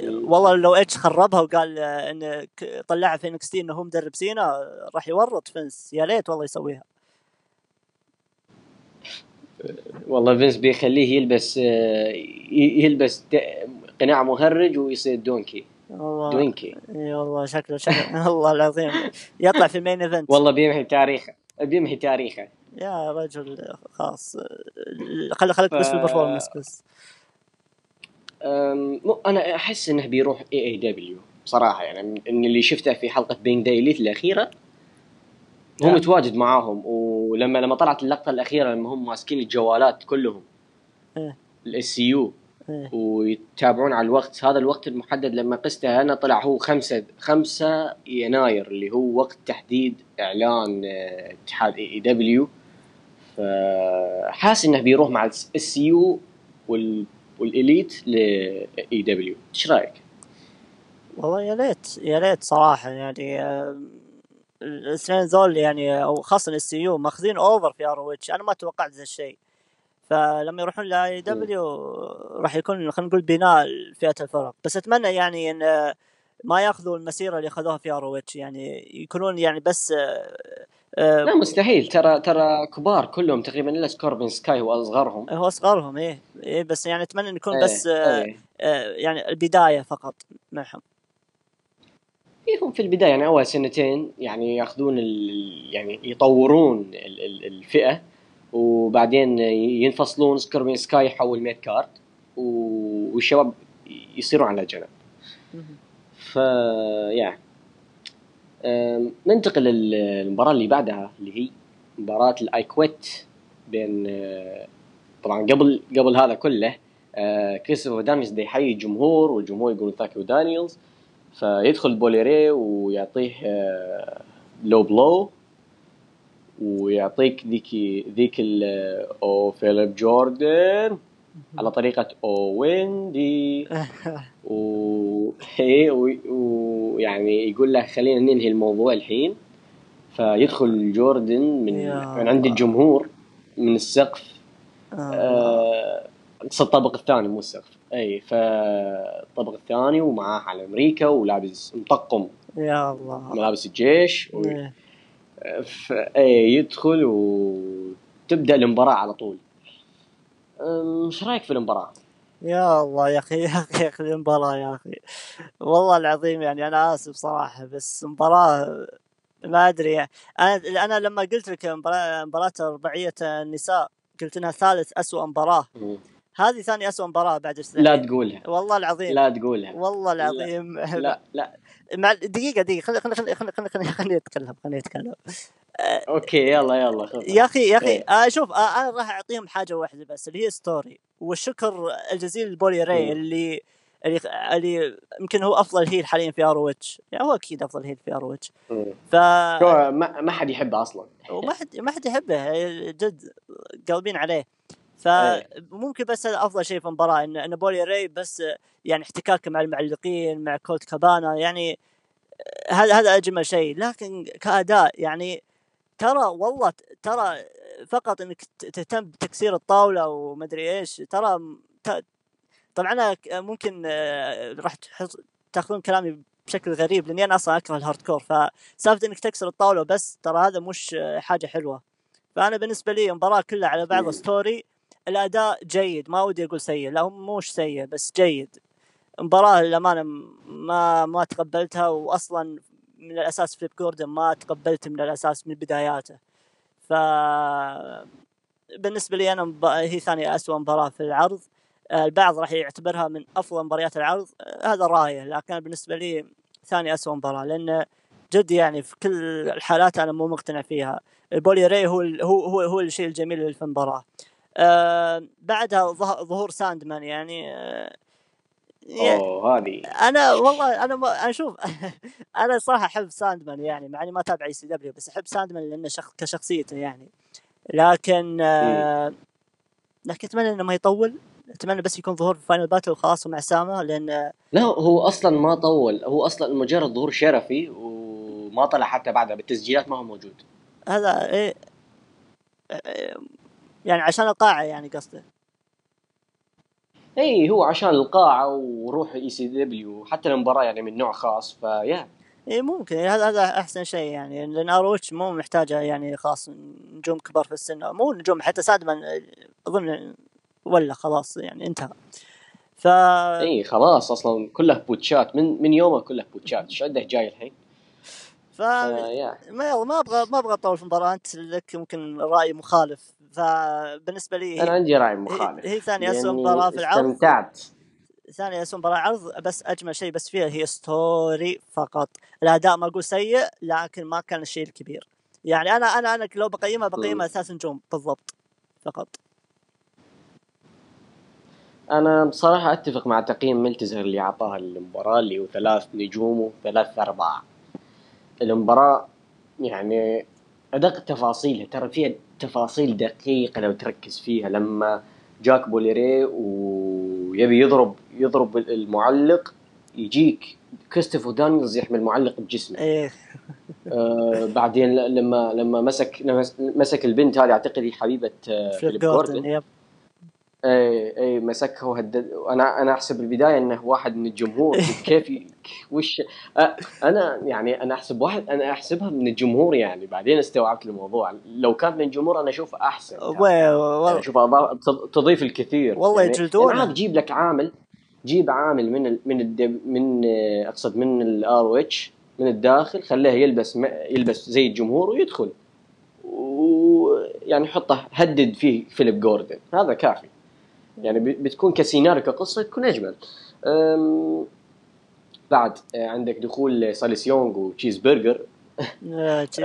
والله لو اتش خربها وقال إن طلعها في NXT إنه هو مدرب سينا راح يورط فينس. يا ليت والله يسويها. والله فينس بيخليه يلبس يلبس قناع مهرج ويصير دوينكي. والله. دوينكي إي والله شكله شكله. والله العظيم. يطلع في ال main event والله بيمحي تاريخه. بيمحي تاريخه. يا رجل خلاص خل خليك بس بال performance بس. مو- أنا أحس إنه بيروح AEW بصراحه يعني ان اللي شفته في حلقة Being The Elite الأخيرة هو نعم. متواجد معاهم ولما لما طلعت اللقطة الأخيرة لما هم ماسكين الجوالات كلهم إيه. ال SCU إيه. ويتابعون على الوقت هذا الوقت المحدد لما قسته أنا طلع هو خمسة خمسة يناير اللي هو وقت تحديد إعلان آه، اتحاد AEW فحاس إنه بيروح مع ال SCU وال Elite ل AEW إيش رأيك؟ والله يا ليت يا ليت صراحة يعني الاثنين ذول يعني أو خاصة ال SCU ماخذين over في ROH أنا ما توقعت ذا الشيء. فلما يروحون ل AEW راح يكون خلينا نقول بناء فئة الفرق. بس أتمنى يعني إن ما يأخذوا المسيرة اللي أخذوها في ROH يعني يكونون يعني بس لا مستحيل. ترى ترى كبار كلهم تقريبا إلا سكوربيو سكاي هو أصغرهم. هو أصغرهم إيه. إيه بس يعني أتمنى إن يكون إيه، بس آه، إيه. آه، يعني البداية فقط معهم. إيه هم في البداية يعني أول سنتين يعني يأخذون ال... يعني يطورون ال... ال... الفئة وبعدين ينفصلون. سكوربيو سكاي يحول mid card و... والشباب يصيرون على جنب. ف يا. ننتقل للمباراة اللي بعدها اللي هي مباراة ال I Quit بين آه، طبعا قبل قبل هذا كله آه، كريستوفر دانيلز دا يحيي الجمهور والجمهور يقول thank you دانيلز فيدخل بولي ري ويعطيه low blow ويعطيك ذيك ذيك ال أو فليب جوردن على طريقة أو ويندي و ويعني يقول له خلينا ننهي الموضوع الحين فيدخل جوردن من من عند. الجمهور من السقف آه. آه، الطابق الثاني مو السقف أي فالطابق الثاني ومعاه على أمريكا ولابس مطقم يا الله ملابس الجيش و... إيه. ف... أي يدخل وتبدا المباراه على طول إيش رأيك في المباراه؟ يا الله يا أخي يا أخي يا أخي المباراة يا أخي. والله العظيم يعني أنا آسف صراحة بس مباراة ما أدري يعني. أنا لما قلت لك مباراة مباراة رباعية النساء قلت إنها ثالث اسوء مباراة. هذه ثاني اسوء مباراة بعد السنة. لا تقولها. والله العظيم. لا تقولها. والله العظيم. لا لا. مع دقيقة دقيقة. خلي خلي خلي خلي خلي خلي خلي يتكلم خلي يتكلم okay يلا يلا خذ يا أخي يا أخي إيه. آه شوف آه أنا راح أعطيهم حاجة واحدة بس اللي هي story والشكر الجزيل لبولي ري مم. اللي اللي اللي يمكن هو أفضل هيل حاليا في ار اتش يعني هو أكيد أفضل هيل في ار اتش مم. ف ما, ما حد يحبه أصلا. وما حد ما حد يحبه. جد قلبين عليه. إيه. فممكن بس هذا أفضل شيء في المباراة إن ان بولي ري بس يعني احتكاكه مع المعلقين مع كولت كابانا يعني هذا هذا أجمل شيء. لكن كأداء يعني ترى والله ترى فقط إنك تهتم بتكسير الطاولة ومدري إيش ترى طبعا أنا ممكن آه، راح تأخذون كلامي بشكل غريب لأني أنا أصلا أكره ال hardcore فسالفة إنك تكسر الطاولة بس ترى هذا مش آه، حاجة حلوة. فأنا بالنسبة لي المباراة كلها على بعض. story الأداء جيد ما ودي أقول سيء لا هو مش سيء بس جيد. مباراة للأمانة ما ما تقبلتها وأصلا من الأساس فليب جوردن ما تقبلت من الأساس من بداياته. ف بالنسبة لي أنا مب- هي ثاني أسوأ مباراة في العرض. البعض راح يعتبرها من أفضل مباريات العرض. هذا رأيه لكن بالنسبة لي ثاني أسوأ مباراة لأن جد يعني في كل الحالات أنا مو مقتنع فيها. البولي ري هو ال- هو هو هو الشيء الجميل في المباراة. آه بعدها ظه- ظهور ساندمان يعني آه يعني أوه هذه أنا والله أنا ما أنا شوف أنا صراحة أحب ساندمان يعني مع إني ما اتابع ECW بس أحب ساندمان لأنه شخ... كشخصيته يعني. لكن آه لكن أتمنى إنه ما يطول أتمنى بس يكون ظهور في Final Battle وخلاص ومع سامة لأن لا هو أصلا ما طول هو أصلا مجرد ظهور شرفي وما طلع حتى بعدها بالتسجيلات ما هو موجود. هذا إيه إيه، يعني عشان القاعة يعني قصده اي هو عشان القاعة وروح ECW حتى المباراة يعني من نوع خاص فيا. اي ممكن. هذا هذا أحسن شيء يعني لأن ROH مو محتاجة يعني خلاص نجوم كبار في السن. مو نجوم حتى ساندمان أظن ولا خلاص يعني انتهى. ف اي خلاص أصلا كله بوتشات. من من يومه كله بوتشات. إيش عنده جاي الحين؟ ف آه،. ما يلا ما أبغى ما أبغى أطول في المباراة أنت لك ممكن رأي مخالف. فبالنسبة لي أنا عندي رأي مخالف هي ثاني اسوء مباراة في العرض. استمتعت. ثاني اسوء مباراة عرض بس أجمل شيء بس فيها هي story فقط. الأداء ما أقول سيء لكن ما كان الشيء الكبير. يعني أنا أنا أنا لو بقيمها بقيمها ثلاث نجوم بالضبط فقط. أنا بصراحة أتفق مع تقييم ملتزر اللي أعطاها المباراه اللي هو ثلاث نجوم وثلاث أرباع. المباراة يعني أدق تفاصيلها. ترى فيها تفاصيل دقيقة لو تركز فيها. لما جاك بوليري ويبي يضرب يضرب المعلق يجيك كريستوفر دانيلز يحمل المعلق بجسمه. إيه. آه بعدين لما لما مسك مسك البنت هذه أعتقد هي حبيبة آه فيليب جوردن. اي اي مسكها وهدد أنا أنا أحسب البداية إنه واحد من الجمهور. كيف وش؟ أنا يعني أنا أحسب واحد أنا أحسبها من الجمهور يعني. بعدين استوعبت الموضوع. لو كان من الجمهور أنا اشوفه أحسن يعني. أشوف تض- تضيف الكثير. والله يعني يجلدونه. يعني جيب لك عامل جيب عامل من ال من ال من أقصد من ال ROH من الداخل خليه يلبس يلبس زي الجمهور ويدخل. ويعني حطه هدد فيه فيليب جوردن. هذا كافي. يعني بتكون كسيناريو كقصة تكون أجمل. بعد آه، عندك دخول سايلس يونغ وتشيز برجر. آه،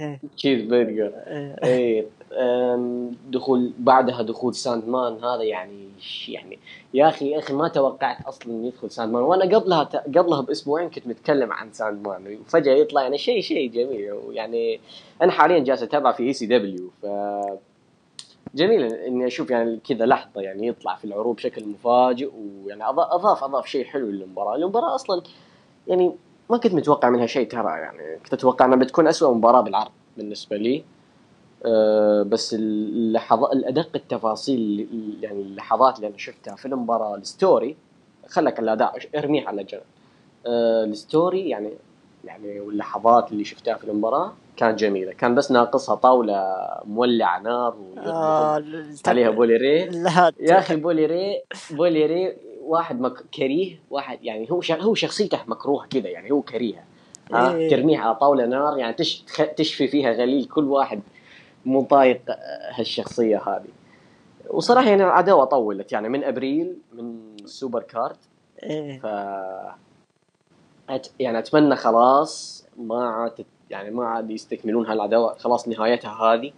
إيه، تشيز برجر. إيه. إيه. أم، دخول بعدها دخول ساند مان هذا يعني يعني يا أخي يا أخي ما توقعت أصلا إنه يدخل ساند مان وأنا قبلها قبلها بأسبوعين كنت متكلم عن ساند مان وفجأة يطلع يعني شيء شيء جميل. ويعني أنا حاليا جالس أتابع في ECW ف جميل إني أشوف يعني كذا لحظة يعني يطلع في العروض بشكل مفاجئ ويعني أضاف أضاف شيء حلو للمباراة، المباراة أصلا يعني ما كنت متوقع منها شيء ترى يعني كنت أتوقع إنها بتكون أسوأ مباراة بالعرض بالنسبة لي. أه بس اللحظات الأدق التفاصيل يعني اللحظات اللي أنا شفتها في المباراة ال story خلك الأداء ارميه على جنب. أه ال story يعني يعني واللحظات اللي شفتها في المباراة كانت جميلة. كان بس ناقصها طاولة مولعة نار آه، عليها بولي ري. لا يا أخي بولي ري بولي ري واحد مك... كريه واحد يعني هو ش... هو شخصيته مكروه كذا يعني هو كريهة. ها؟ إيه. ترميه على طاولة نار يعني تش... تخ- تشفي فيها غليل كل واحد مو طايق آه، هالشخصية هذه. وصراحة يعني العداوه طولت يعني من أبريل من سوبر كارد إيه. ف أت... يعني أتمنى خلاص ما عاد يعني ما عاد يستكملون هالعداوة خلاص نهايتها هذه.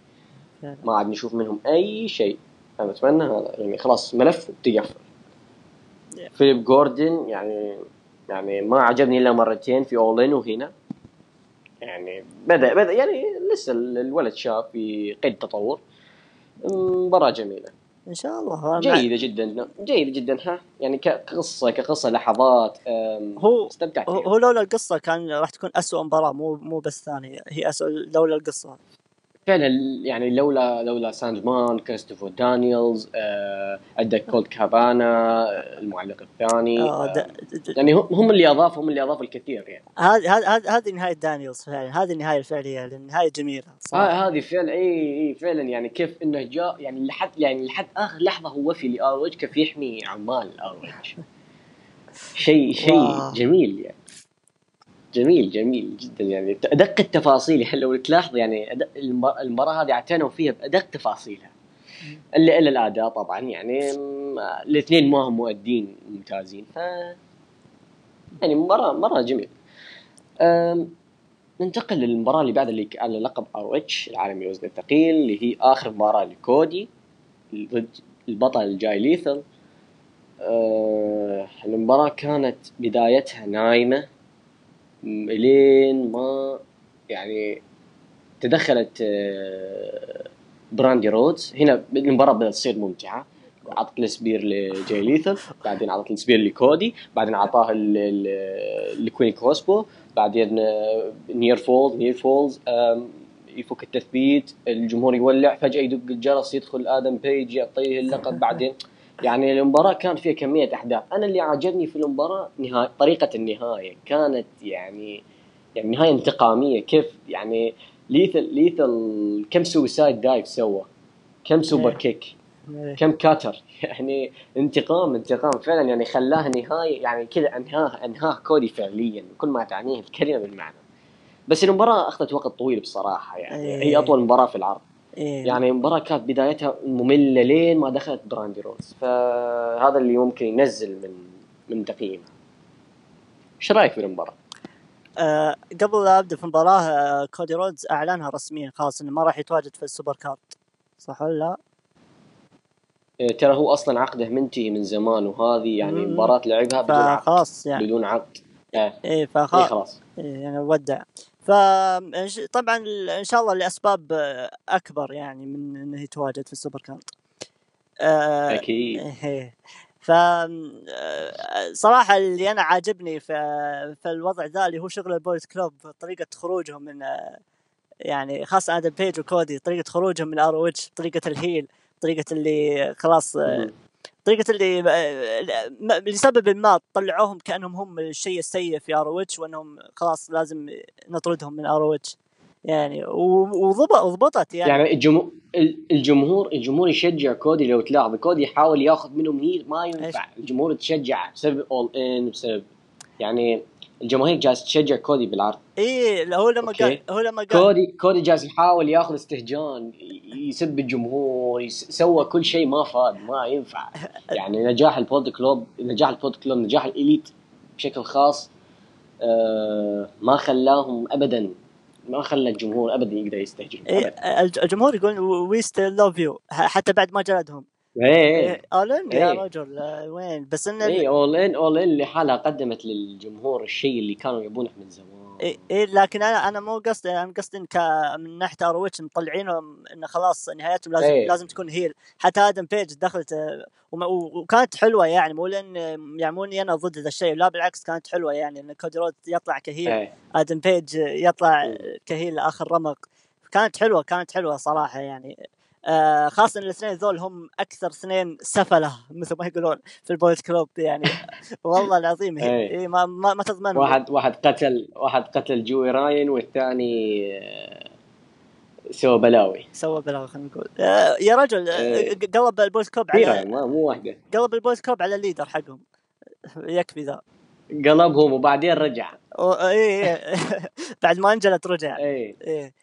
ما عاد نشوف منهم أي شيء. أنا أتمنى هذا يعني خلاص ملف Yeah. فيليب جوردن يعني يعني ما عجبني إلا مرتين في أولين وهنا. يعني بدأ بدأ يعني لسه الولد شاب في قيد تطور. مباراة جميلة. إن شاء الله. جيدة جدا. جيدة جدا. ها؟ يعني كقصة كقصة لحظات هو استمتعت. هو لولا القصة كان راح تكون أسوأ مباراة مو مو بس ثانية. هي أسوأ لولا القصة. فعلا يعني لولا لولا ساندمان كريستوفر دانييلز آه، عندك كولد كابانا آه، المعلق الثاني آه، يعني هم اللي اضافوا هم اللي اضافوا الكثير يعني. هذه هذه نهاية دانييلز فعلا هذه النهاية الفعلية النهايه جميلة هذه فعلا إي إي فعلا يعني كيف إنه جاء يعني لحد يعني لحد آخر لحظة هو وفي ROH كيف يحمي عمال ROH شيء شيء. جميل يعني. جميل جميل جدا. يعني أدق التفاصيل. يعني لو تلاحظ يعني المباراه هذه اعتنوا فيها بأدق تفاصيلها. إلا إلا الأداء طبعا. يعني الاثنين ما هم مؤدين ممتازين. ف يعني مباراه مرة جميل. ننتقل للمباراة اللي بعد اللي على لقب ROH العالمي الوزن الثقيل اللي هي آخر مباراة لكودي ضد البطل جاي ليثل. أه المباراة كانت بدايتها نايمة. الين ما يعني تدخلت آه، براندي رودز. هنا المباراة بدأت تصير ممتعة. عطت ال spear لجاي ليثل بعدين عطت ال spear لكودي بعدين ال- لكوين كروسبو بعدين آه، near falls near falls يفك التثبيت الجمهور يولع فجأة يدق الجرس يدخل آدم بيج يعطيه اللقب بعدين يعني المباراة كان فيها كمية أحداث، أنا اللي عجبني في المباراة نهاية طريقة النهاية كانت يعني يعني نهاية انتقامية كيف يعني ليثل ليثل كم suicide dive سوى؟ كم سوبر إيه. kick؟ إيه. كم cutter يعني انتقام انتقام فعلا يعني خلاه نهايه يعني كذا انهاه أنهاه كودي فعليا كل ما تعنيه الكلمة بالمعنى بس المباراة أخذت وقت طويل بصراحة يعني إيه. هي أطول مباراة في العرض إيه. يعني المباراه كانت بدايتها مملة لين ما دخلت براندي رودز. فهذا اللي ممكن ينزل من من تقييمها إيش رأيك في المباراة؟ آه قبل لا أبدأ في المباراة آه كودي رودز أعلنها رسميا خلاص إنه ما راح يتواجد في ال Supercard. صح ولا لا؟ إيه، ترى هو أصلا عقده منتهي من زمان وهذه يعني. مباراة لعبها بدون عقد. فخلاص يعني. بدون عقد. إيه. إيه إيه فخلاص. خلاص. إيه يعني ودع. ف طبعا إن شاء الله لأسباب أكبر يعني من انه يتواجد في ال Supercard آه أكيد إيه. ف آه، صراحة اللي أنا عاجبني في في الوضع ذا اللي هو شغل ال Bullet Club طريقة خروجهم من آه، يعني خاصة آدم بيج وكودي طريقة خروجهم من ROH طريقة ال heel طريقة اللي خلاص. طريقة اللي لسبب ما طلعوهم كأنهم هم الشيء السيء في ROH وأنهم خلاص لازم نطردهم من ROH يعني وضبطت يعني, يعني الجمهور الجمهور الجمهور يشجع كودي لو تلاحظ. كودي يحاول ياخذ منهم هيل ما ينفع. الجمهور تشجع بسبب اول ان بسبب يعني الجماهير جالسة تشجع كودي بالعرض. إيه هو لما. قال هو لما قال كودي كودي جالس يحاول ياخذ استهجان يسب الجمهور يس- سوى كل شيء ما فاد ما ينفع. يعني نجاح ال Bullet Club نجاح ال Bullet Club نجاح ال Elite بشكل خاص آه ما خلاهم ابدا ما خلى الجمهور ابدا يقدر يستهجن. إيه الجمهور يقول we still love you حتى بعد ما جلدهم. إيه إيه. الن يا إيه. رجل آه، وين؟ بس انه اي All In All In لحالها قدمت للجمهور الشيء اللي كانوا يبونه من زمان. إيه, إيه لكن أنا أنا مو قصدي أنا قصدي إن ك- من ناحية ROH مطلعينهم انه خلاص نهايتهم لازم إيه. لازم تكون heel حتى آدم بيج دخلت آه، وكانت حلوة يعني مو لأن يعني مو إني أنا ضد ذا الشيء لا بالعكس كانت حلوة يعني إن كودي رود يطلع ك heel إيه. آدم بيج يطلع. ك heel آخر رمق. كانت حلوة كانت حلوة صراحة يعني. آه خاصة إن الاثنين ذول هم أكثر اثنين سفلة مثل ما يقولون في ال Bullet Club يعني. والله العظيم هي. إيه. إيه ما ما, ما تضمن. واحد واحد قتل واحد قتل جوي رايان والثاني آه، سوى بلاوي. سوى بلاوي خلينا نقول. آه يا رجل إيه. قلب ال Bullet Club على ما مو واحدة. قلب البويز كلوب على ال leader حقهم. يكفي ذا. قلبهم وبعدين رجع. اي إيه. بعد ما أنجلت رجع. إيه.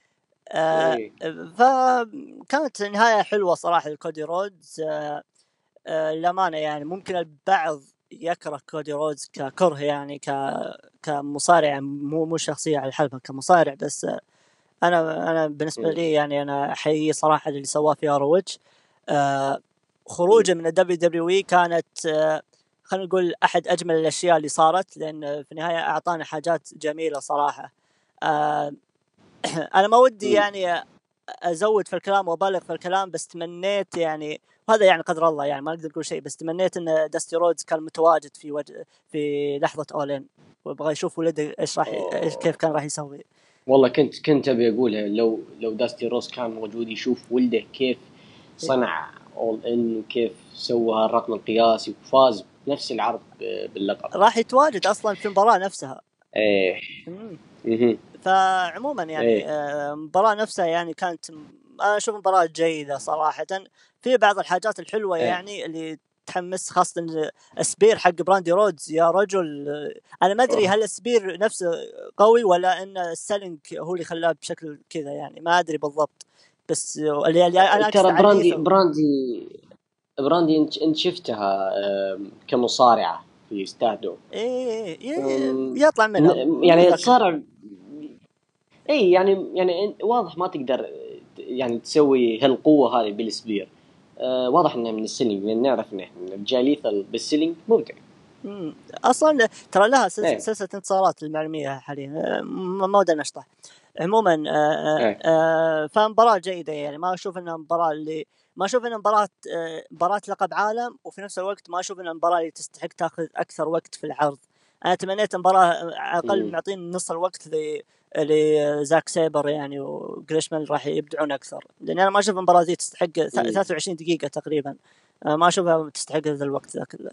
آه إيه. فكانت نهاية حلوة صراحة لكودي رودز آه آه للأمانة يعني ممكن البعض يكره كودي رودز ككره يعني ك كمصارع مو مو شخصية على الحلبة كمصارع بس آه أنا أنا بالنسبة مم. لي يعني أنا أحييه صراحة اللي سواه في أروتش آه خروجه من ال WWE كانت آه خلينا نقول أحد أجمل الأشياء اللي صارت لأن في النهاية أعطانا حاجات جميلة صراحة آه أنا ما ودي. يعني أزود في الكلام وأبالغ في الكلام بس تمنيت يعني وهذا يعني قدر الله يعني ما نقدر نقول شيء بس تمنيت إن داستي رودز كان متواجد في وجه في لحظة All In وأبغى أشوف ولده إيش راح إيش كيف كان راح يسوي. والله كنت كنت أبي أقولها لو لو داستي رودز كان موجود يشوف ولده كيف صنع All In وكيف سوى الرقم القياسي وفاز بنفس العرض باللقب. راح يتواجد أصلا في المباراة نفسها. إيه. فعموما يعني إيه. آه، المباراة نفسها يعني كانت أنا أشوف مباراة جيدة صراحة في بعض الحاجات الحلوة إيه. يعني اللي تحمس خاصة ال spear حق براندي رودز يا رجل آه، أنا ما أدري هل ال spear نفسه قوي ولا إن ال selling هو اللي خلاه بشكل كذا يعني ما أدري بالضبط بس اللي, أقصد ترى براندي. براندي براندي انت انت شفتها آم، كمصارعة في ستادو إيه إيه، أم، يطلع منها يعني تصارع إي يعني يعني واضح ما تقدر يعني تسوي هالقوة هذه بالسبير آه واضح انها من السيلينج لأن نعرف إن إحنا الجاليث بالسيلينج ممتع مم. أصلا ترى لها سلسله, إيه. سلسلة انتصارات للمعلوميه حاليا آه، ما ودنا نشطح عموما آه، آه، إيه. آه، فمباراة جيدة يعني ما أشوف إنها مباراة اللي ما أشوف إنها مباراة آه، مباراة لقب عالم وفي نفس الوقت ما أشوف إنها مباراة اللي تستحق تاخذ أكثر وقت في العرض أنا تمنيت مباراة على الاقل. معطين نص الوقت لزاك سيبر يعني وجريشمان راح يبدعون أكثر لأن أنا ما أشوف المباراة ذي تستحق ث- مم. 23 دقيقة تقريبا ما أشوفها تستحق هذا الوقت ذا كله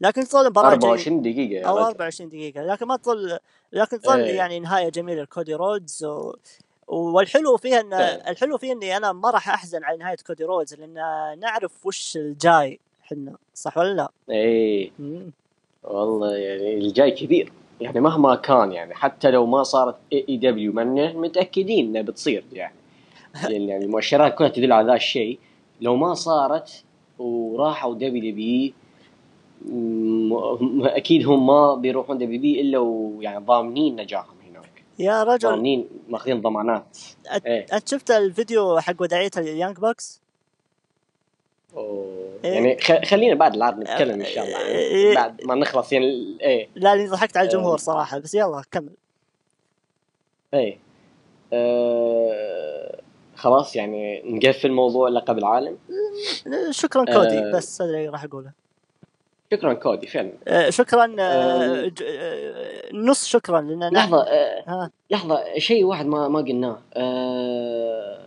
لكن تظل مباراه جيدة 24 دقيقة أو رجل 24 دقيقة لكن ما تظل لكن تظل إيه. يعني نهاية جميلة لكودي رودز و... والحلو فيها ان فعلا. الحلو فيه إني أنا ما راح أحزن على نهاية كودي رودز لأن نعرف وش الجاي إحنا صح ولا لا؟ إيه مم. والله يعني الجاي كبير يعني مهما كان يعني حتى لو ما صارت AEW من متأكدين إنها بتصير يعني. لأن يعني المؤشرات كلها تدل على ذا الشيء. لو ما صارت وراحوا WWE أكيد هم ما بيروحون WWE إلا ويعني ضامنين نجاحهم هناك. يا رجل. ضامنين ماخذين ضمانات. أت- إيه. أنت شفت الفيديو حق وداعية ال Young Bucks؟ إيه. يعني. خلينا بعد العرض نتكلم إن شاء الله. يعني بعد ما نخلص يعني إيه لا لأني ضحكت على أه. الجمهور صراحة بس يلا كمل إيه آه خلاص يعني نقفل موضوع لقب العالم شكرا كودي أه. بس هذا اللي راح أقوله شكرا كودي فعلا أه، شكرا أه، أه. ج- أه، نص شكرا لأن لحظة آه ها لحظة شيء واحد ما ما قلناه آه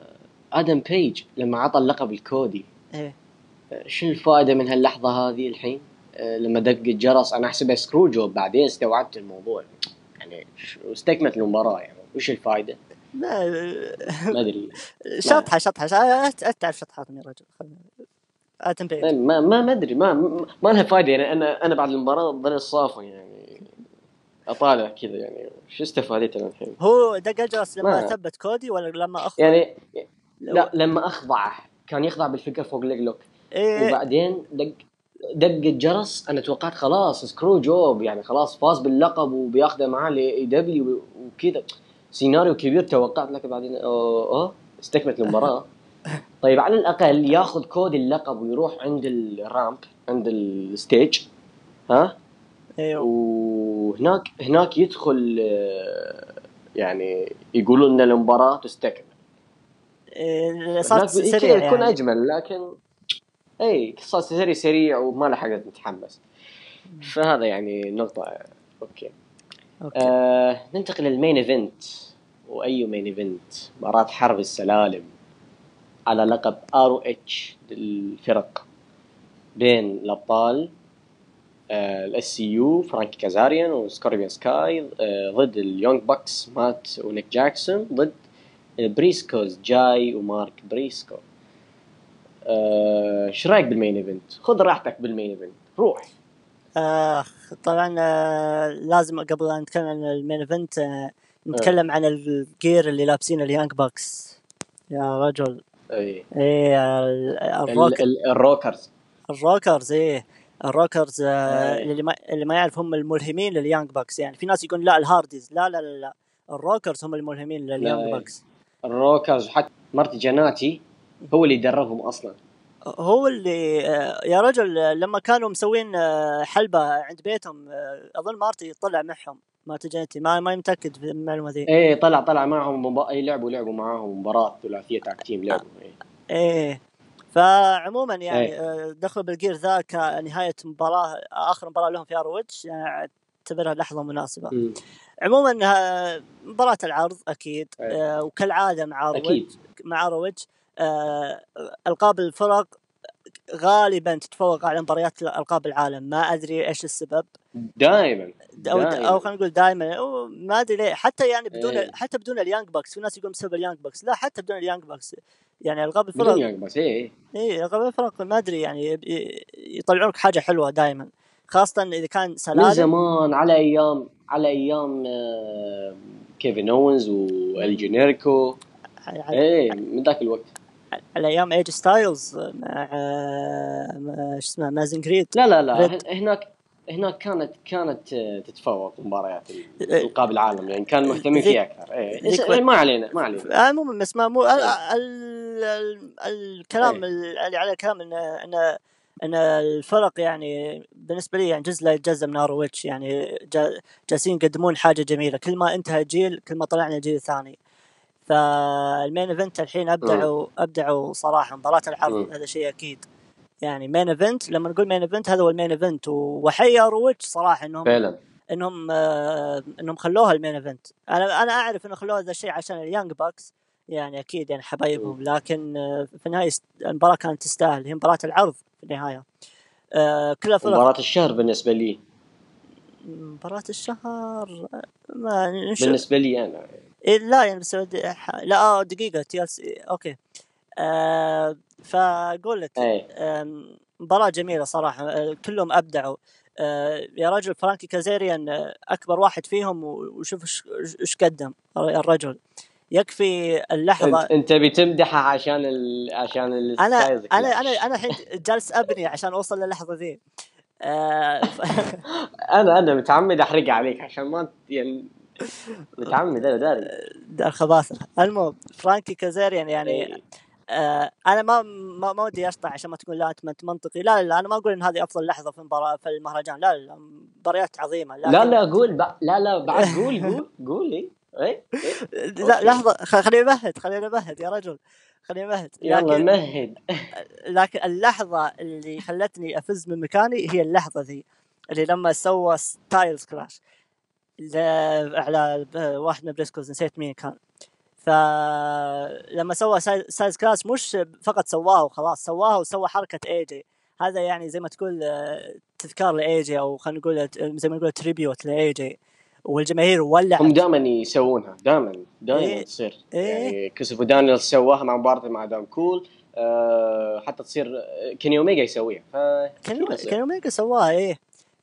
آدم بيج لما عطى اللقب لكودي إيه آه، شو الفائدة من هاللحظة هذه الحين؟ آه لما دق الجرس أنا احسبها screwjob بعدين استوعبت الموضوع. يعني استكملت المباراة يعني. وش الفائدة؟ ما ما أدري. شطحة شطحة. تعرف شطحات يا رجل. آدم بيج ما ما ما أدري. ما ما- لها فائده يعني. أنا أنا بعد المباراة ظل صافي يعني. أطالع كذا يعني. شو استفادت أنا الحين؟ هو دق الجرس لما ما- ثبت كودي ولا لما أخضع؟ يعني لا لما أخضعه كان يخضع بال figure four leg lock إيه. وبعدين دق دق الجرس أنا توقعت خلاص screwjob يعني خلاص فاز باللقب وبياخذه معاه ل AEW وكذا. سيناريو كبير توقعت لك بعدين اوه, أوه استكملت المباراة. طيب على الأقل ياخذ كودي اللقب ويروح عند ال ramp عند ال stage. ها؟ أيوه. وهناك هناك يدخل آه، يعني يقولوا إن المباراة تستكمل. إيه، صارت هناك سريع يكون يعني. أجمل لكن اي صار سريع سريع وما لحقت نتحمس فهذا يعني نقطة. Okay. Okay. آه ننتقل لل main event. وأي main event؟ مباراة حرب السلالم على لقب ROH للفرق بين الأبطال ال SCU فرانكي كازاريان وسكوربيون سكاي آه ضد ال Young Bucks مات ونيك جاكسون ضد البريسكوز جاي ومارك بريسكو آه، إيش رأيك بال main event؟ خذ راحتك بال main event روح. آه طبعا آه لازم قبل ان نتكلم عن ال main event آه نتكلم عن ال gear اللي لابسينه ال Young Bucks يا رجل. إي. ال- الروك ال- ال- الروكرز الروكرز إيه الروكرز آه. اللي ما اللي ما يعرف هم الملهمين لل Young Bucks يعني في ناس يقول لا ال Hardys لا لا لا, لا. ال Rockers هم الملهمين لل Young. Bucks ال Rockers حتى مارتي جانيتي هو اللي دربهم أصلا هو اللي آه، يا رجل آه، لما كانوا مسوين آه، حلبة عند بيتهم أظن Marty طلع معهم Marty جنتي ما ما متأكد في المعلومة ذي إيه طلع طلع معهم مبا... اي لعبوا لعبوا معاهم مباراة ثلاثية tag team لعبوا إيه. إيه فعموما يعني إيه. آه، دخلوا بال gear ذا كنهاية مباراة آخر مباراة لهم في ROH يعني أعتبرها لحظة مناسبة مم. عموما مباراة العرض أكيد إيه. آه، وكالعادة مع أكيد مع ROH آه، ألقاب الفرق غالبا تتفوق على مباريات ألقاب العالم. ما أدري إيش السبب. دائما أو. أو خلينا نقول دائما ما أدري ليه. حتى يعني بدون إيه. حتى بدون ال Young Bucks. في ناس يقولون بسبب ال Young Bucks. لا حتى بدون ال Young Bucks. يعني ألقاب بدون الفرق Young Bucks إيه. اي ألقاب الفرق ما أدري يعني يطلعون لك حاجة حلوة دائما خاصة إذا كان من سلالم. زمان على أيام على أيام آه، Kevin Owens و El Generico إيه من ذاك الوقت. على أيام AJ Styles مع شو اسمه مازن جريد لا لا لا ريد. هن- هناك هناك كانت كانت آه، تتفوق مباريات ال- القاب العالم يعني كان مهتمين فيها أكثر وقت- ما علينا ما علينا عموما بس ما مو ال- إيه. ال- ال- الكلام إيه. اللي على الكلام إن إن إن الفرق يعني بالنسبة لي يعني جزء لا يتجزأ من ROH يعني جا- جالسين يقدمون حاجة جميلة كل ما انتهى جيل كل ما طلعنا جيل ثاني فال main event الحين ابدعوا أبدعوا صراحة. مباراة العرض. هذا شيء أكيد. يعني main event لما نقول main event هذا هو ال main event. وحيا روتش صراحة انهم فعلا. إنهم آه، إنهم خلوها ال main event. أنا أنا أعرف إنه خلوها ذا الشيء عشان ال Young Bucks. يعني أكيد يعني حبايبهم. لكن آه، في النهاية المباراة كانت تستاهل. هي مباراة العرض في النهاية. آه، كلها فرق. مباراة الشهر بالنسبة لي. مباراة الشهر ما نشوف. بالنسبة لي أنا. إيه لا يعني بس ح- لا آه دقيقة TLC okay. آه فاقول لك آم، مباراة جميلة صراحة آه، كلهم أبدعوا. آه، يا رجل Frankie Kazarian آه، أكبر واحد فيهم وشوف إيش قدم الرجل. يكفي اللحظة أنت بتمدحه عشان ال... عشان أنا ال Styles أنا أنا أنا الحين جالس أبني عشان أوصل للحظة ذي. آه، ف- أنا أنا متعمد أحرق عليك عشان ما يعني متعمد أنا داري. الخباثة المهم Frankie Kazarian يعني. آه أنا ما ما, ما ودي أشطح عشان ما تقول لا أنت منطقي. لا لا أنا ما أقول إن هذه أفضل لحظة في المباراة في المهرجان. لا لا مباريات عظيمة لكن لا لا قول ب... لا لا بعد قول قول قول إيه. لا. لحظة خليني أمهد خليني أمهد يا رجل خليني أمهد. يلا مهد. لكن اللحظة اللي خلتني أفز من مكاني هي اللحظة ذي اللي لما سوى ستايلز كلاش ل- على واحد من Briscoes نسيت مين كان فلما سوى Sty- Styles Clash مش فقط سواه وخلاص سواه وسوى حركة AJ هذا يعني زي ما تقول تذكار ل AJ أو خلينا نقول زي ما نقول tribute ل AJ والجماهير هم ولعت دائما يسوونها دائما دائما إيه. تصير إيه. يعني Christopher Daniels سواها مع مباراته مع Adam Cole أه حتى تصير Kenny Omega يسويها ف. كان أوميجا سواها إيه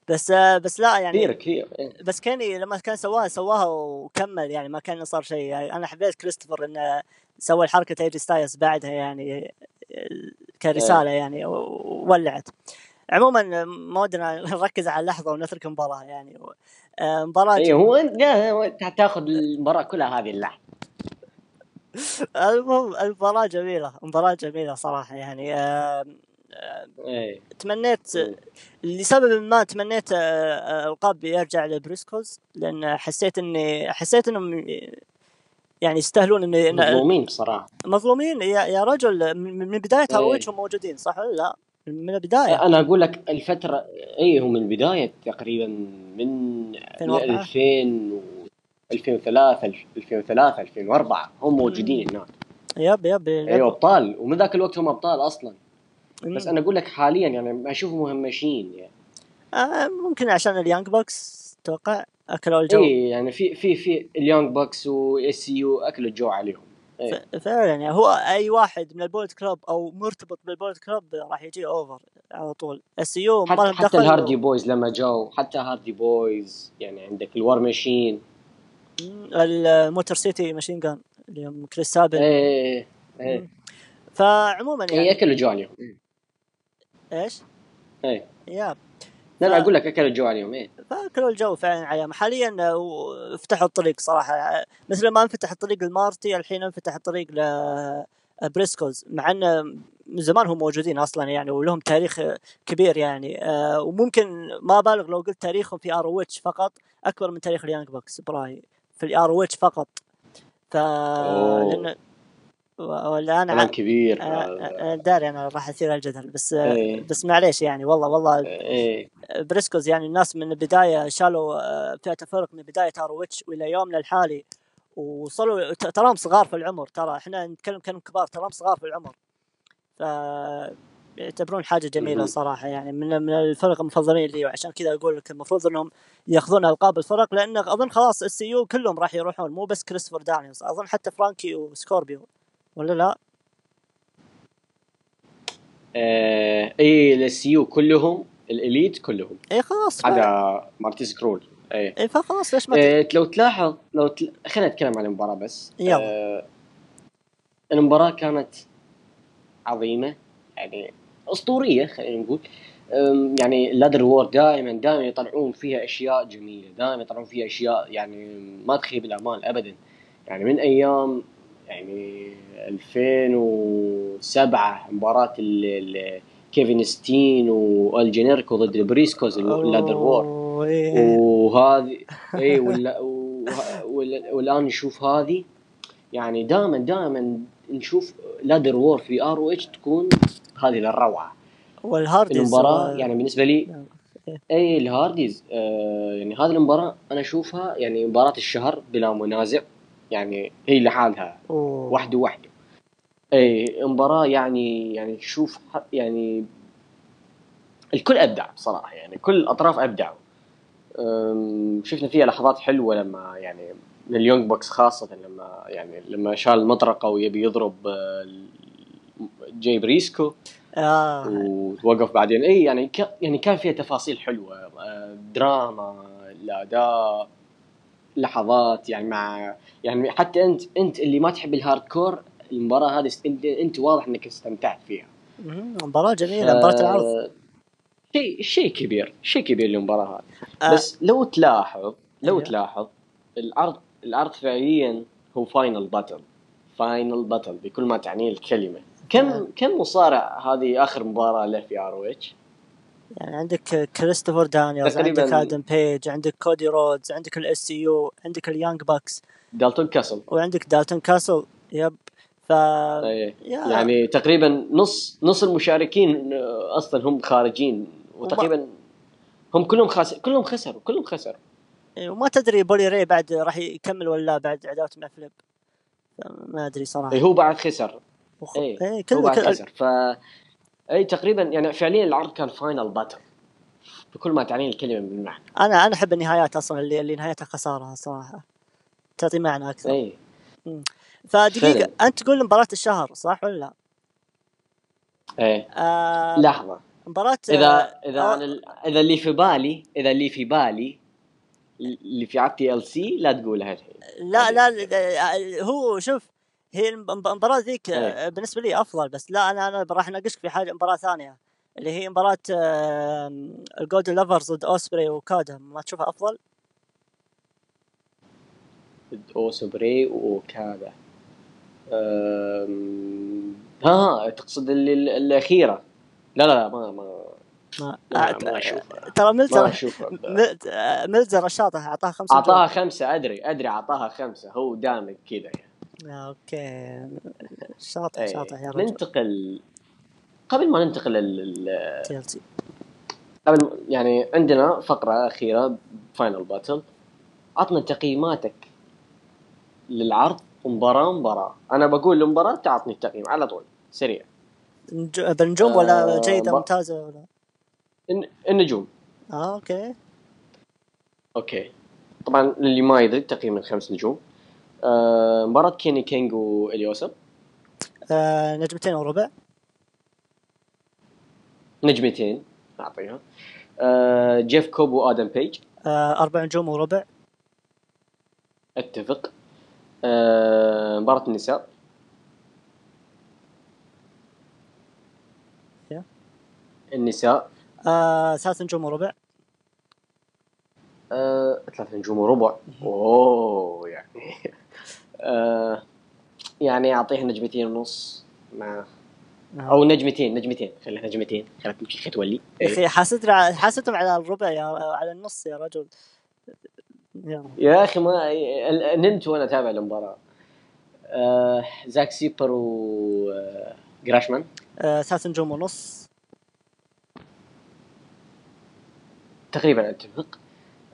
بس آه، بس لا يعني كثير كثير إيه. بس كاني لما كان سواها سواها وكمل يعني ما كان صار شيء. يعني أنا حبيت Christopher إنه سوى الحركة AJ Styles بعدها يعني كرسالة يعني وولعت عموما ما ودنا نركز على اللحظه ونترك المباراه يعني آه، مباراة إيه هو أنت تاخذ المباراة كلها هذه اللحظة. المهم المباراة جميلة مباراة جميلة صراحة يعني آه، تمنيت مم. لسبب ما تمنيت آه، آه، ألقاب يرجع لبريسكوز لأن حسيت إني حسيت إنهم يعني يستاهلون إن مظلومين بصراحة مظلومين يا, يا رجل من بداية إيه. ROH هم موجودين صح ولا لا؟ من البداية أنا أقول لك الفترة اي هم من البداية تقريبا من 2004. 2000 و 2003 2003 2004 هم موجودين هناك yep yep أيوه ابطال ومن ذاك الوقت هم أبطال أصلا. بس أنا أقول لك حاليا يعني اشوفهم مهمشين يعني. آه ممكن عشان ال Young Bucks أتوقع اكلوا الجو اي يعني في في في ال Young Bucks و SCU اكلوا الجو عليهم. إيه. فعلا يعني هو أي واحد من ال Bullet Club أو مرتبط بال Bullet Club راح يجي over على طول. SCU ما حتى حتى ال Hardy Boyz لما جو حتى Hardy Boyz يعني عندك ال War Machine مم، ال Motor City Machine Guns اللي هم Chris Sabin إيه إيه مم. فعموما إيه يعني أكلوا جو عليهم إيش؟ إيه. yep لا لا أقول لك أكلوا جو عليهم إيه. فأكلوا الجو فعلا عليهم حاليا فتحوا الطريق صراحة. مثل ما انفتح الطريق ال Marty الحين انفتح الطريق ل Briscoes مع انه من زمان هم موجودين أصلا يعني ولهم تاريخ كبير يعني. آه، وممكن ما بالغ لو قلت تاريخهم في ROH فقط أكبر من تاريخ ال Young Bucks برايي في ال ROH فقط. ف. لأن ولا أنا كلام كبير أنا- هذا. أنا داري أنا راح أثير الجدل بس إيه. بس معليش يعني والله والله إيه Briscoes يعني الناس من البداية شالوا آه، فئة الفرق من بداية ROH وإلى يومنا الحالي وصلوا تراهم صغار في العمر ترى إحنا نتكلم كانوا كبار تراهم صغار في العمر ف يعتبرون حاجة جميلة. صراحة يعني من من الفرق المفضلين لي وعشان كذا أقول لك المفروض إنهم ياخذون ألقاب الفرق لأن أظن خلاص ال SCU كلهم راح يروحون مو بس Christopher Daniels أظن حتى Frankie و Scorpio ولا لا؟ آه، إيه الاس يو كلهم الاليت كلهم اي خلاص. هذا مارتيز كرول إيه اي فخلاص ليش ما آه، لو تلاحظ لو تل... خلينا نتكلم عن المباراة بس يلا. آه، المباراة كانت عظيمة يعني أسطورية خلينا نقول يعني اللادر وور دائما دائما يطلعون فيها أشياء جميلة دائما يطلعون فيها أشياء يعني ما تخيب الامال ابدا يعني من أيام يعني 2007 مباراة ال- ال- كيفن ستين والجينيركو ضد البريسكوز ال Ladder War إيه. وهذه اي ولا والآن نشوف هذه يعني دائما دائما نشوف Ladder War في ROH تكون هذه للروعة والهارديز المباراة و- يعني بالنسبة لي نعم. إيه. اي الهارديز آه يعني هذه المباراة أنا أشوفها يعني مباراة الشهر بلا منازع يعني هي لحالها. وحده وحده. اي مباراه يعني يعني تشوف ح- يعني الكل أبدع بصراحة يعني كل الأطراف أبدعوا. شفنا فيها لحظات حلوة لما يعني من ال Young Bucks خاصة لما يعني لما شال المطرقة ويبي يضرب آه، جاي بريسكو. آه. ووقف بعدين. اي يعني. يعني كان فيها تفاصيل حلوة آه، دراما الأداء. لحظات يعني مع يعني حتى أنت أنت اللي ما تحب ال hardcore المباراة هذه أنت أنت واضح إنك استمتعت فيها. مم، مباراة جميلة مباراة العرض. شيء شيء كبير شيء كبير للمباراة هذه. آه. بس لو تلاحظ لو أيوه. تلاحظ العرض العرض فعليا هو Final Battle Final Battle بكل ما تعنيه الكلمة. كم آه. كم مصارع هذه آخر مباراة له في ROH يعني عندك كريستوفر دانيالز عندك آدم بيج عندك كودي رودز عندك ال SCU عندك ال Young Bucks دالتون كاسل. وعندك دالتون كاسل yep. ف. يا- يعني تقريبا نص نص المشاركين أصلا هم خارجين وتقريبا هم كلهم خاسر كلهم خسروا كلهم خسروا. إيه، وما تدري بولي راي بعد راح يكمل ولا لا بعد عداوته مع فليب. ما أدري صراحة. إيه، هو بعد خسر. وخ... إيه إيه هو كل بعد كل خسر. ف أي تقريبا يعني فعليا العرض كان Final Battle بكل ما تعنيه الكلمة من معنى. أنا أنا أحب النهايات أصلا اللي اللي نهايتها خسارة صراحة. تعطي معنى أكثر. أي. فدقيقة فعلاً. أنت تقول مباراة الشهر صح ولا لا؟ إيه. آه لحظة. مباراة إذا آه، إذا آه،. إذا اللي في بالي إذا اللي في بالي اللي في عاد TLC لا تقولها الحين لا لا لا، هو شوف هي المب- المباراة ذيك إيه. آه، بالنسبة لي أفضل بس لا أنا أنا راح أناقشك في حاجة مباراة ثانية اللي هي مباراة ال Golden Lovers ضد أوسبري وكادا ما تشوفها أفضل؟ ضد اوسبري وكذا أم... ها تقصد اللي الأخيرة؟ لا لا ما ما ما آه، ما أشوفها. ترى ما ملزر أشوفها. مل- آه، ملزر الشاطح أعطاها خمسة أعطاها خمسة أدري أدري أعطاها خمسة هو دائما كذا يعني. نجوم. okay. شاطح إيه. شاطح يا رجل. ننتقل. قبل ما ننتقل لل TLC قبل يعني عندنا فقرة أخيرة Final Battle عطنا تقييماتك للعرض مباراة مباراة. أنا بقول المباراة تعطني التقييم على طول. سريع. نج- بالنجوم ولا آه، جيدة ب- ممتازة ولا؟ الن- النجوم. آه okay. okay. طبعا للي ما يدري تقييم الخمس نجوم. آه مباراة كيني كينج وإليوسا. آه نجمتين وربع نجمتين أعطيها. آه جيف كوب وآدم بيج. آه أربع نجوم وربع أتفق. آه مباراة النساء. النساء. آه ثلاث نجوم وربع آه، ثلاث نجوم وربع. أوه يعني. آه يعني اعطيها نجمتين ونص. مع أو نجمتين نجمتين. خليها نجمتين. خليها تمشي تولي يا. أخي حاسد حاسدهم على الربع يا على النص يا رجل. يلا يا أخي ما نمت وأنا أتابع المباراة. آه زاك سيبر و آه، جراشمان. آه ثلاث نجوم ونص. تقريبا اتفق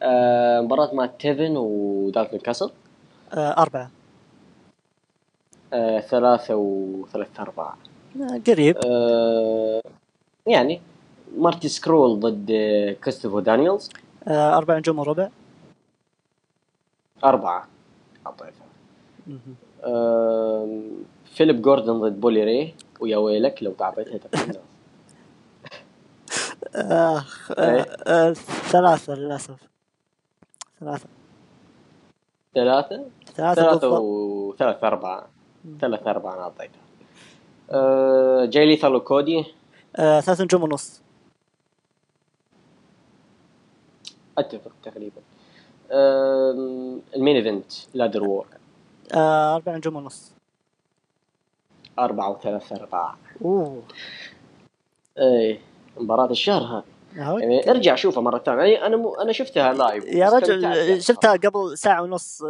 آه مباراة مات تيفن ودالتون كاسل آه أربعة. آه ثلاثة وثلاثة أربعة. آه قريب. آه يعني مارتي سكرول ضد كريستوفر دانييلز. آه أربع نجوم وربع. أربعة. أعطيتها فيليب جوردن ضد بولي ري. ويا ويلك لو تعبتها تقريبا آه إيه. آه ثلاثة للأسف. ثلاثة. ثلاثة؟ ثلاثة وثلاثة أربعة. ثلاثة أربعة أنا أعطيتها آه، جاي ليثال وكودي آه ثلاث نجوم ونص أتفق تقريبا. آم، ال main event Ladder War. آه أربع نجوم ونص أربعة وثلاثة أربعة. أوه. إيه مباراة الشهر هذه. يعني ارجع شوفها مرة ثانية. يعني أنا مو أنا شفتها live يا رجل فيها شفتها قبل ساعة ونص.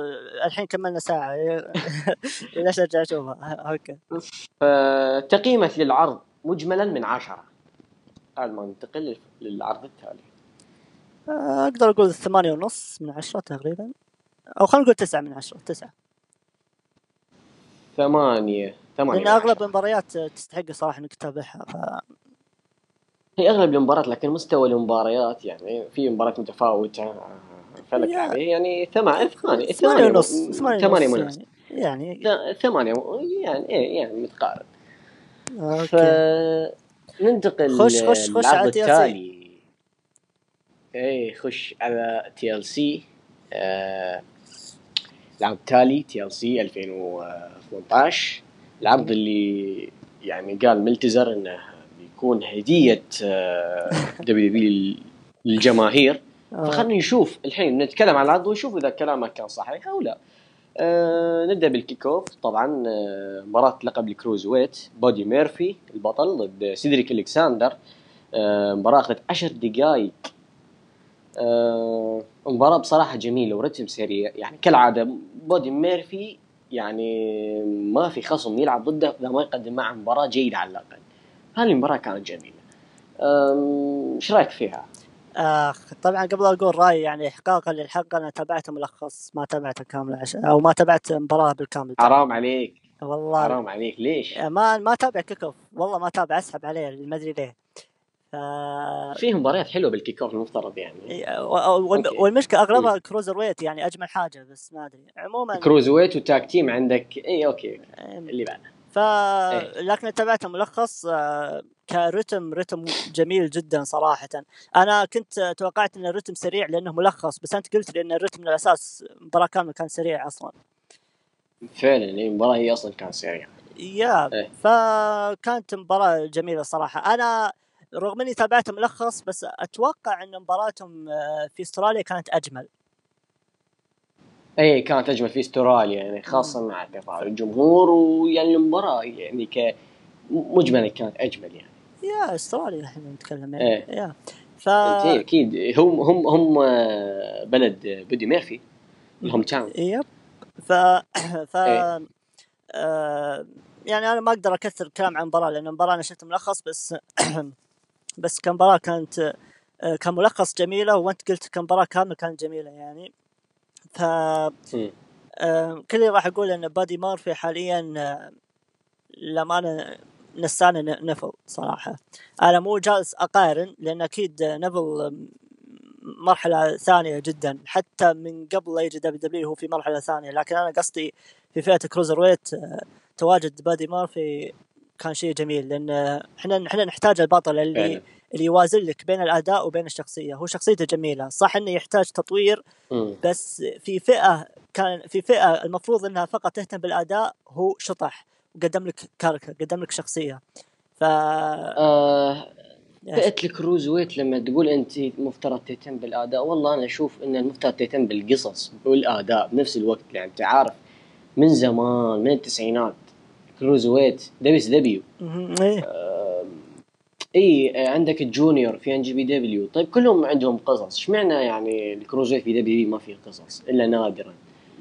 الحين كملنا ساعة. ليش ارجع اشوفها؟ okay. فتقييمك للعرض مجملا من عشرة. قبل ما ننتقل للعرض التالي. آه، أقدر أقول ثمانية ونص من عشرة تقريبا. أو خلينا نقول تسعة من عشرة. تسعة. ثمانية. ثمانية لأن أغلب. المباريات تستحق صراحة إنك تتابعها ف... هي أغلب المباريات لكن مستوى المباريات يعني في مباريات متفاوتة فلك يا- عليه يعني ثمانية ثمانية ثمانية ونص ثمانية ونص يعني يعني ثمانية يعني إيه يعني متقارب. okay. فننتقل خش- خش- خش على TLC. التالي. إيه خش على TLC العرض التالي TLC 2018 العرض اللي يعني قال ملتزر إنه بيكون هدية WWE للجماهير آه. فخلنا نشوف الحين نتكلم عن العرض ونشوف إذا كلامه كان صحيح أو لا. آه نبدأ بال kick off طبعا آه مباراة لقب ال cruiserweight بودي ميرفي البطل ضد سيدريك الكساندر آه مباراة أخذت 10 دقائق آه مباراه بصراحة جميلة ورتم سريع يعني كالعادة بودي ميرفي يعني ما في خصم يلعب ضده إذا ما يقدم معه مباراة جيدة على الأقل. هذه المباراه كانت جميلة. إيش رأيك فيها؟ آخ طبعا قبل أقول رأيي يعني احقاقا للحق أنا تابعت ملخص ما تابعته كامل عش... أو ما تابعت مباراة بالكامل. حرام عليك. والله. حرام عليك. ليش؟ ما ما تابع kick off والله ما تابع أسحب عليه ما أدري ليه. ف... فيه مباريات حلوة بال kick off المفترض يعني وال- أوكي. والمشكلة أغلبها cruiserweight يعني أجمل حاجة بس ما أدري. عموما cruiser weight و tag team عندك. إي أوكي. اللي بعده. ف لكن تابعت ملخص آه، كرتم رتم جميل جدا صراحة. أنا كنت توقعت إن الرتم سريع لأنه ملخص بس أنت قلت لي إن الرتم من الأساس مباراة كاملة كان سريع أصلا. فعلا المباراه هي أصلا كانت سريعة. يا إيه. فكانت مباراة جميلة صراحة. أنا رغم إني تابعت ملخص بس أتوقع أن مباراتهم آه، في أستراليا كانت أجمل. اي كانت أجمل في استراليا يعني خاصة مع تفاعل الجمهور ويعني المباراة يعني ك مجملا كانت أجمل يعني. يا أستراليا إحنا نتكلم يعني. إيه. يا. ف إيه، أكيد. هم هم هم آه، بلد بودي ميرفي ال hometown. Yep. ف ف إيه. آه يعني أنا ما أقدر أكثر الكلام عن المباراة لأن المباراة أنا شفت ملخص بس بس كمباراة كانت آه، كملخص جميلة وأنت قلت كمباراة كاملة كانت جميلة يعني. ف. آه، كل اللي راح أقول إن بادي مارفي حاليا آه، للأمانة نسانا ن- نيفيل صراحة. أنا مو جالس أقارن لأن أكيد نيفيل آه، مرحلة ثانية جدا. حتى من قبل لا يجي WWE هو في مرحلة ثانية. لكن أنا قصدي في فئة cruiserweight آه، تواجد بادي مارفي كان شيء جميل لأن إحنا إحنا نحتاج البطل اللي فعلا. اللي يوازن لك بين الأداء وبين الشخصية. هو شخصيته جميلة صح إنه يحتاج تطوير. بس في فئة كان في فئة المفروض إنها فقط تهتم بالأداء هو شطح وقدم لك character قدم لك شخصية. ف آه فئة ال cruiserweight لما تقول أنت مفترض تهتم بالأداء والله أنا أشوف إن المفترض تهتم بالقصص والأداء بنفس الوقت يعني أنت عارف من زمان من التسعينات cruiserweight WWE. إيه. إي عندك ال junior في NJPW. طيب كلهم عندهم قصص. اشمعنى يعني ال cruiserweight في WWE ما في قصص إلا نادرا؟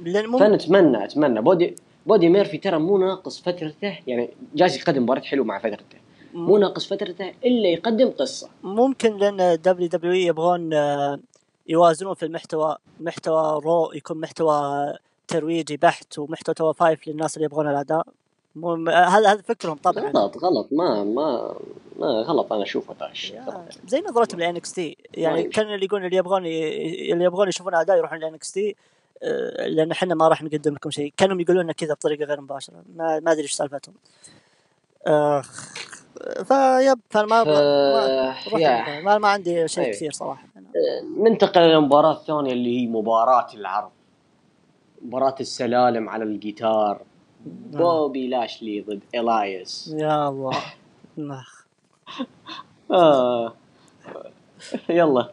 لأن مو فنتمنى أتمنى بودي بودي ميرفي ترى مو ناقص فترته يعني جالس يقدم مباراة حلو مع فترته. مو ناقص فترته إلا يقدم قصة. ممكن لأن WWE يبغون آه، يوازنون في المحتوى محتوى رو يكون محتوى ترويجي بحت ومحتوى two five للناس اللي يبغون الأداء. هذا هذا فكرهم طبعا. غلط غلط. ما ما ما غلط. أنا اشوفه ذا الشيء. زي نظرتهم ل NXT يعني كان اللي يقول اللي يبغون اللي يبغون يشوفون أداء يروحون ل NXT لأن إحنا ما راح نقدم لكم شيء. كانوا يقولون كذا بطريقة غير مباشرة. ما, ما أدري إيش سالفتهم. آخ فيب فانا ما ف... ما. ما, ما عندي شيء أيوه. كثير صراحة. ننتقل للمباراة الثانية اللي هي مباراة العرض. مباراة السلالم على الجيتار. بوبي لاشلي ضد إلايس يا الله. اخ آه. يلا.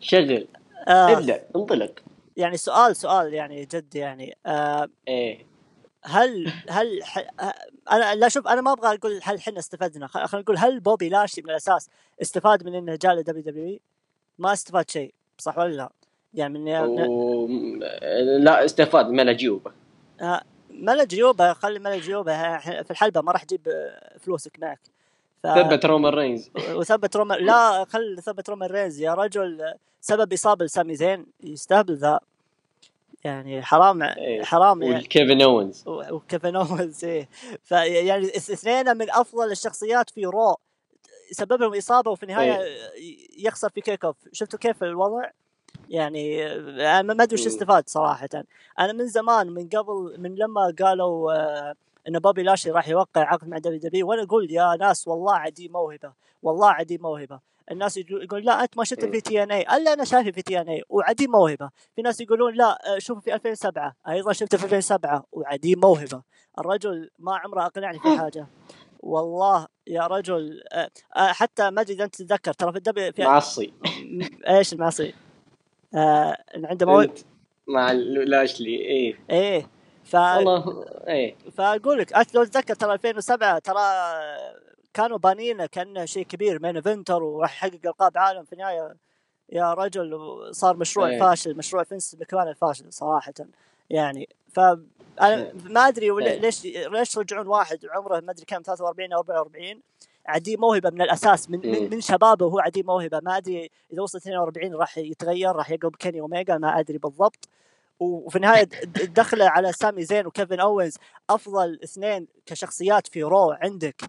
شغل. آه. ابدأ. انطلق. يعني سؤال سؤال يعني جد يعني. آه. إيه. هل هل ح... أنا لا شوف أنا ما أبغى أقول هل إحنا استفدنا. خلينا نقول هل بوبي لاشلي من الأساس استفاد من إنه جاء ل WWE ما استفاد شيء. صح ولا لا؟ يعني من و... لا استفاد ملأ جيوبه آه، ملأ جيوبه خلي ملأ جيوبه في الحلبة ما راح تجيب آه، فلوسك معك. ف... ثبت رومان رينز. وثبت رومان لا خل ثبت رومان رينز. يا رجل سبب إصابة لسامي زين يستهبل ذا. يعني حرام إيه. حرام يعني. والكيفن اونز وكيفن اونز إيه. فيعني اثنين من أفضل الشخصيات في رو. سبب لهم إصابة وفي النهاية يخسر في kick off شفتوا كيف الوضع؟ يعني ما أدري وش. استفاد صراحة. أنا من زمان من قبل من لما قالوا آه، إن بوبي لاشلي راح يوقع عقد مع WWE وأنا أقول يا ناس والله عديم موهبة والله عديم موهبة. الناس يقول لا أنت ما شفته. في TNA الا أنا شايفه في TNA وعديم موهبة. في ناس يقولون لا آه، شوفه في 2007 أيضا شفته في 2007 وعديم موهبة. الرجل ما عمره أقنعني في حاجة. والله يا رجل آه، حتى ما أدري إذا أنت تتذكر ترى في الدبليو في معصي. إيش المعصي؟ آه عنده موهبه إنت مع لاشلي إيه. إيه ف... والله إيه. فأقول لك لو تتذكر ترى 2007 ترى كانوا بانينه كأنه شيء كبير main eventer وراح يحقق ألقاب عالم في النهاية. يا رجل صار مشروع إيه. فاشل مشروع فينس مكمان الفاشل صراحة. يعني ف أنا ما أدري إيه. ليش ليش يرجعون واحد؟ عمره ما أدري كم 43 أو 44 عديم موهبة من الأساس من من, مم. من شبابه وهو عديم موهبة ما أدري إذا وصل 42 راح يتغير راح يقلب كيني اوميجا ما أدري بالضبط وفي النهاية د- د- دخله على سامي زين وكيفن أوينز أفضل اثنين كشخصيات في رو عندك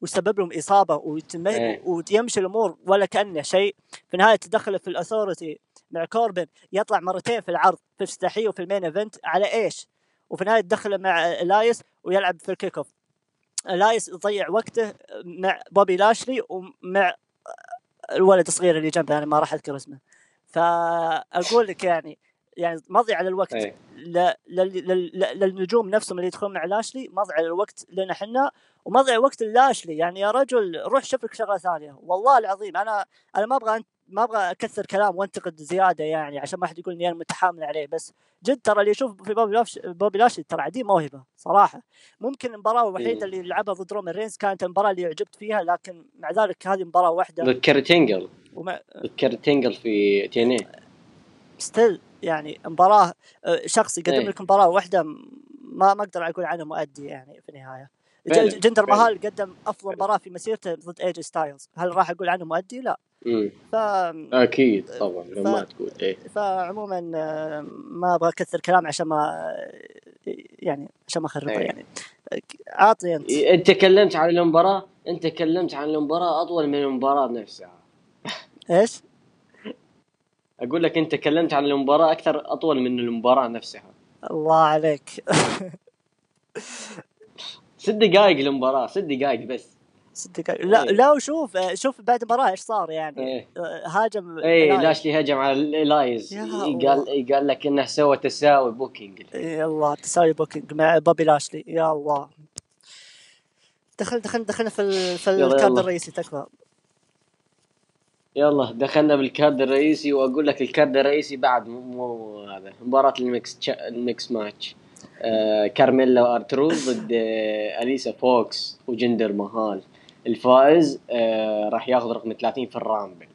وسبب لهم إصابة وتم... إيه. ويمشي الأمور ولا كأنه شيء في النهاية تدخله في ال authority مع كوربن يطلع مرتين في العرض في الافتتاحيه وفي ال main event على إيش؟ وفي النهاية تدخله مع الايس ويلعب في ال kick off الايس يضيع وقته مع بوبي لاشلي ومع الولد الصغير اللي جنبه أنا ما راح أذكر اسمه. فأقول لك يعني يعني مضي على الوقت ل- لل- لل- لل- للنجوم نفسهم اللي يدخلون مع لاشلي مضي على الوقت لنا إحنا ومضي على وقت لاشلي يعني يا رجل روح شوف لك شغلة ثانية. والله العظيم أنا أنا ما أبغى أنت- ما أبغى أكثر كلام وأنتقد زيادة يعني عشان ما حد يقول إني أنا متحامل عليه بس جد ترى اللي يشوف في بوبي لاش بوبي لاشلي ترى عديم موهبة صراحة. ممكن المباراة الوحيدة مم. اللي لعبها ضد رومان رينز كانت المباراة اللي عجبت فيها لكن مع ذلك هذه مباراة واحدة. ضد كرت أنجل ومع ضد كرت أنجل في تي إن اي still يعني مباراة آه، شخص يقدم إيه. لك مباراة واحدة ما ما أقدر أقول عنه مؤدي يعني في النهاية. جندر. مهال قدم أفضل مباراة في مسيرته ضد إيه جي ستايلز هل راح أقول عنه مؤدي؟ لا. ف أكيد طبعا لما ف- تقول إيه. فعموما آه، ما أبغى أكثر كلام عشان ما يعني عشان ما اخربه إيه. يعني. عاطني أنت. أنت تكلمت عن المباراة؟ أنت تكلمت عن المباراة أطول من المباراة نفسها. إيش؟ أقول لك أنت تكلمت عن المباراة أكثر أطول من المباراة نفسها. الله عليك. ست دقائق المباراة ست دقائق بس. ست دقائق لا إيه. لا وشوف آه، شوف بعد المباراه إيش صار يعني؟ إيه. آه، هاجم لايف. لاشلي هجم على إلياس يا قال قال لك إنه سوى تساوي booking يا الله تساوي booking مع بوبي لاشلي. يا الله. دخل دخل دخلنا في ال... في ال card. الرئيسي تكفى. يلا دخلنا بال card الرئيسي وأقول لك ال card الرئيسي بعد مو, هذا. مباراة ال mix ال mix match. آه كارميلا وآر تروث ضد آه أليشا فوكس وجندر مهال. الفائز آه راح ياخذ رقم 30 في ال rumble.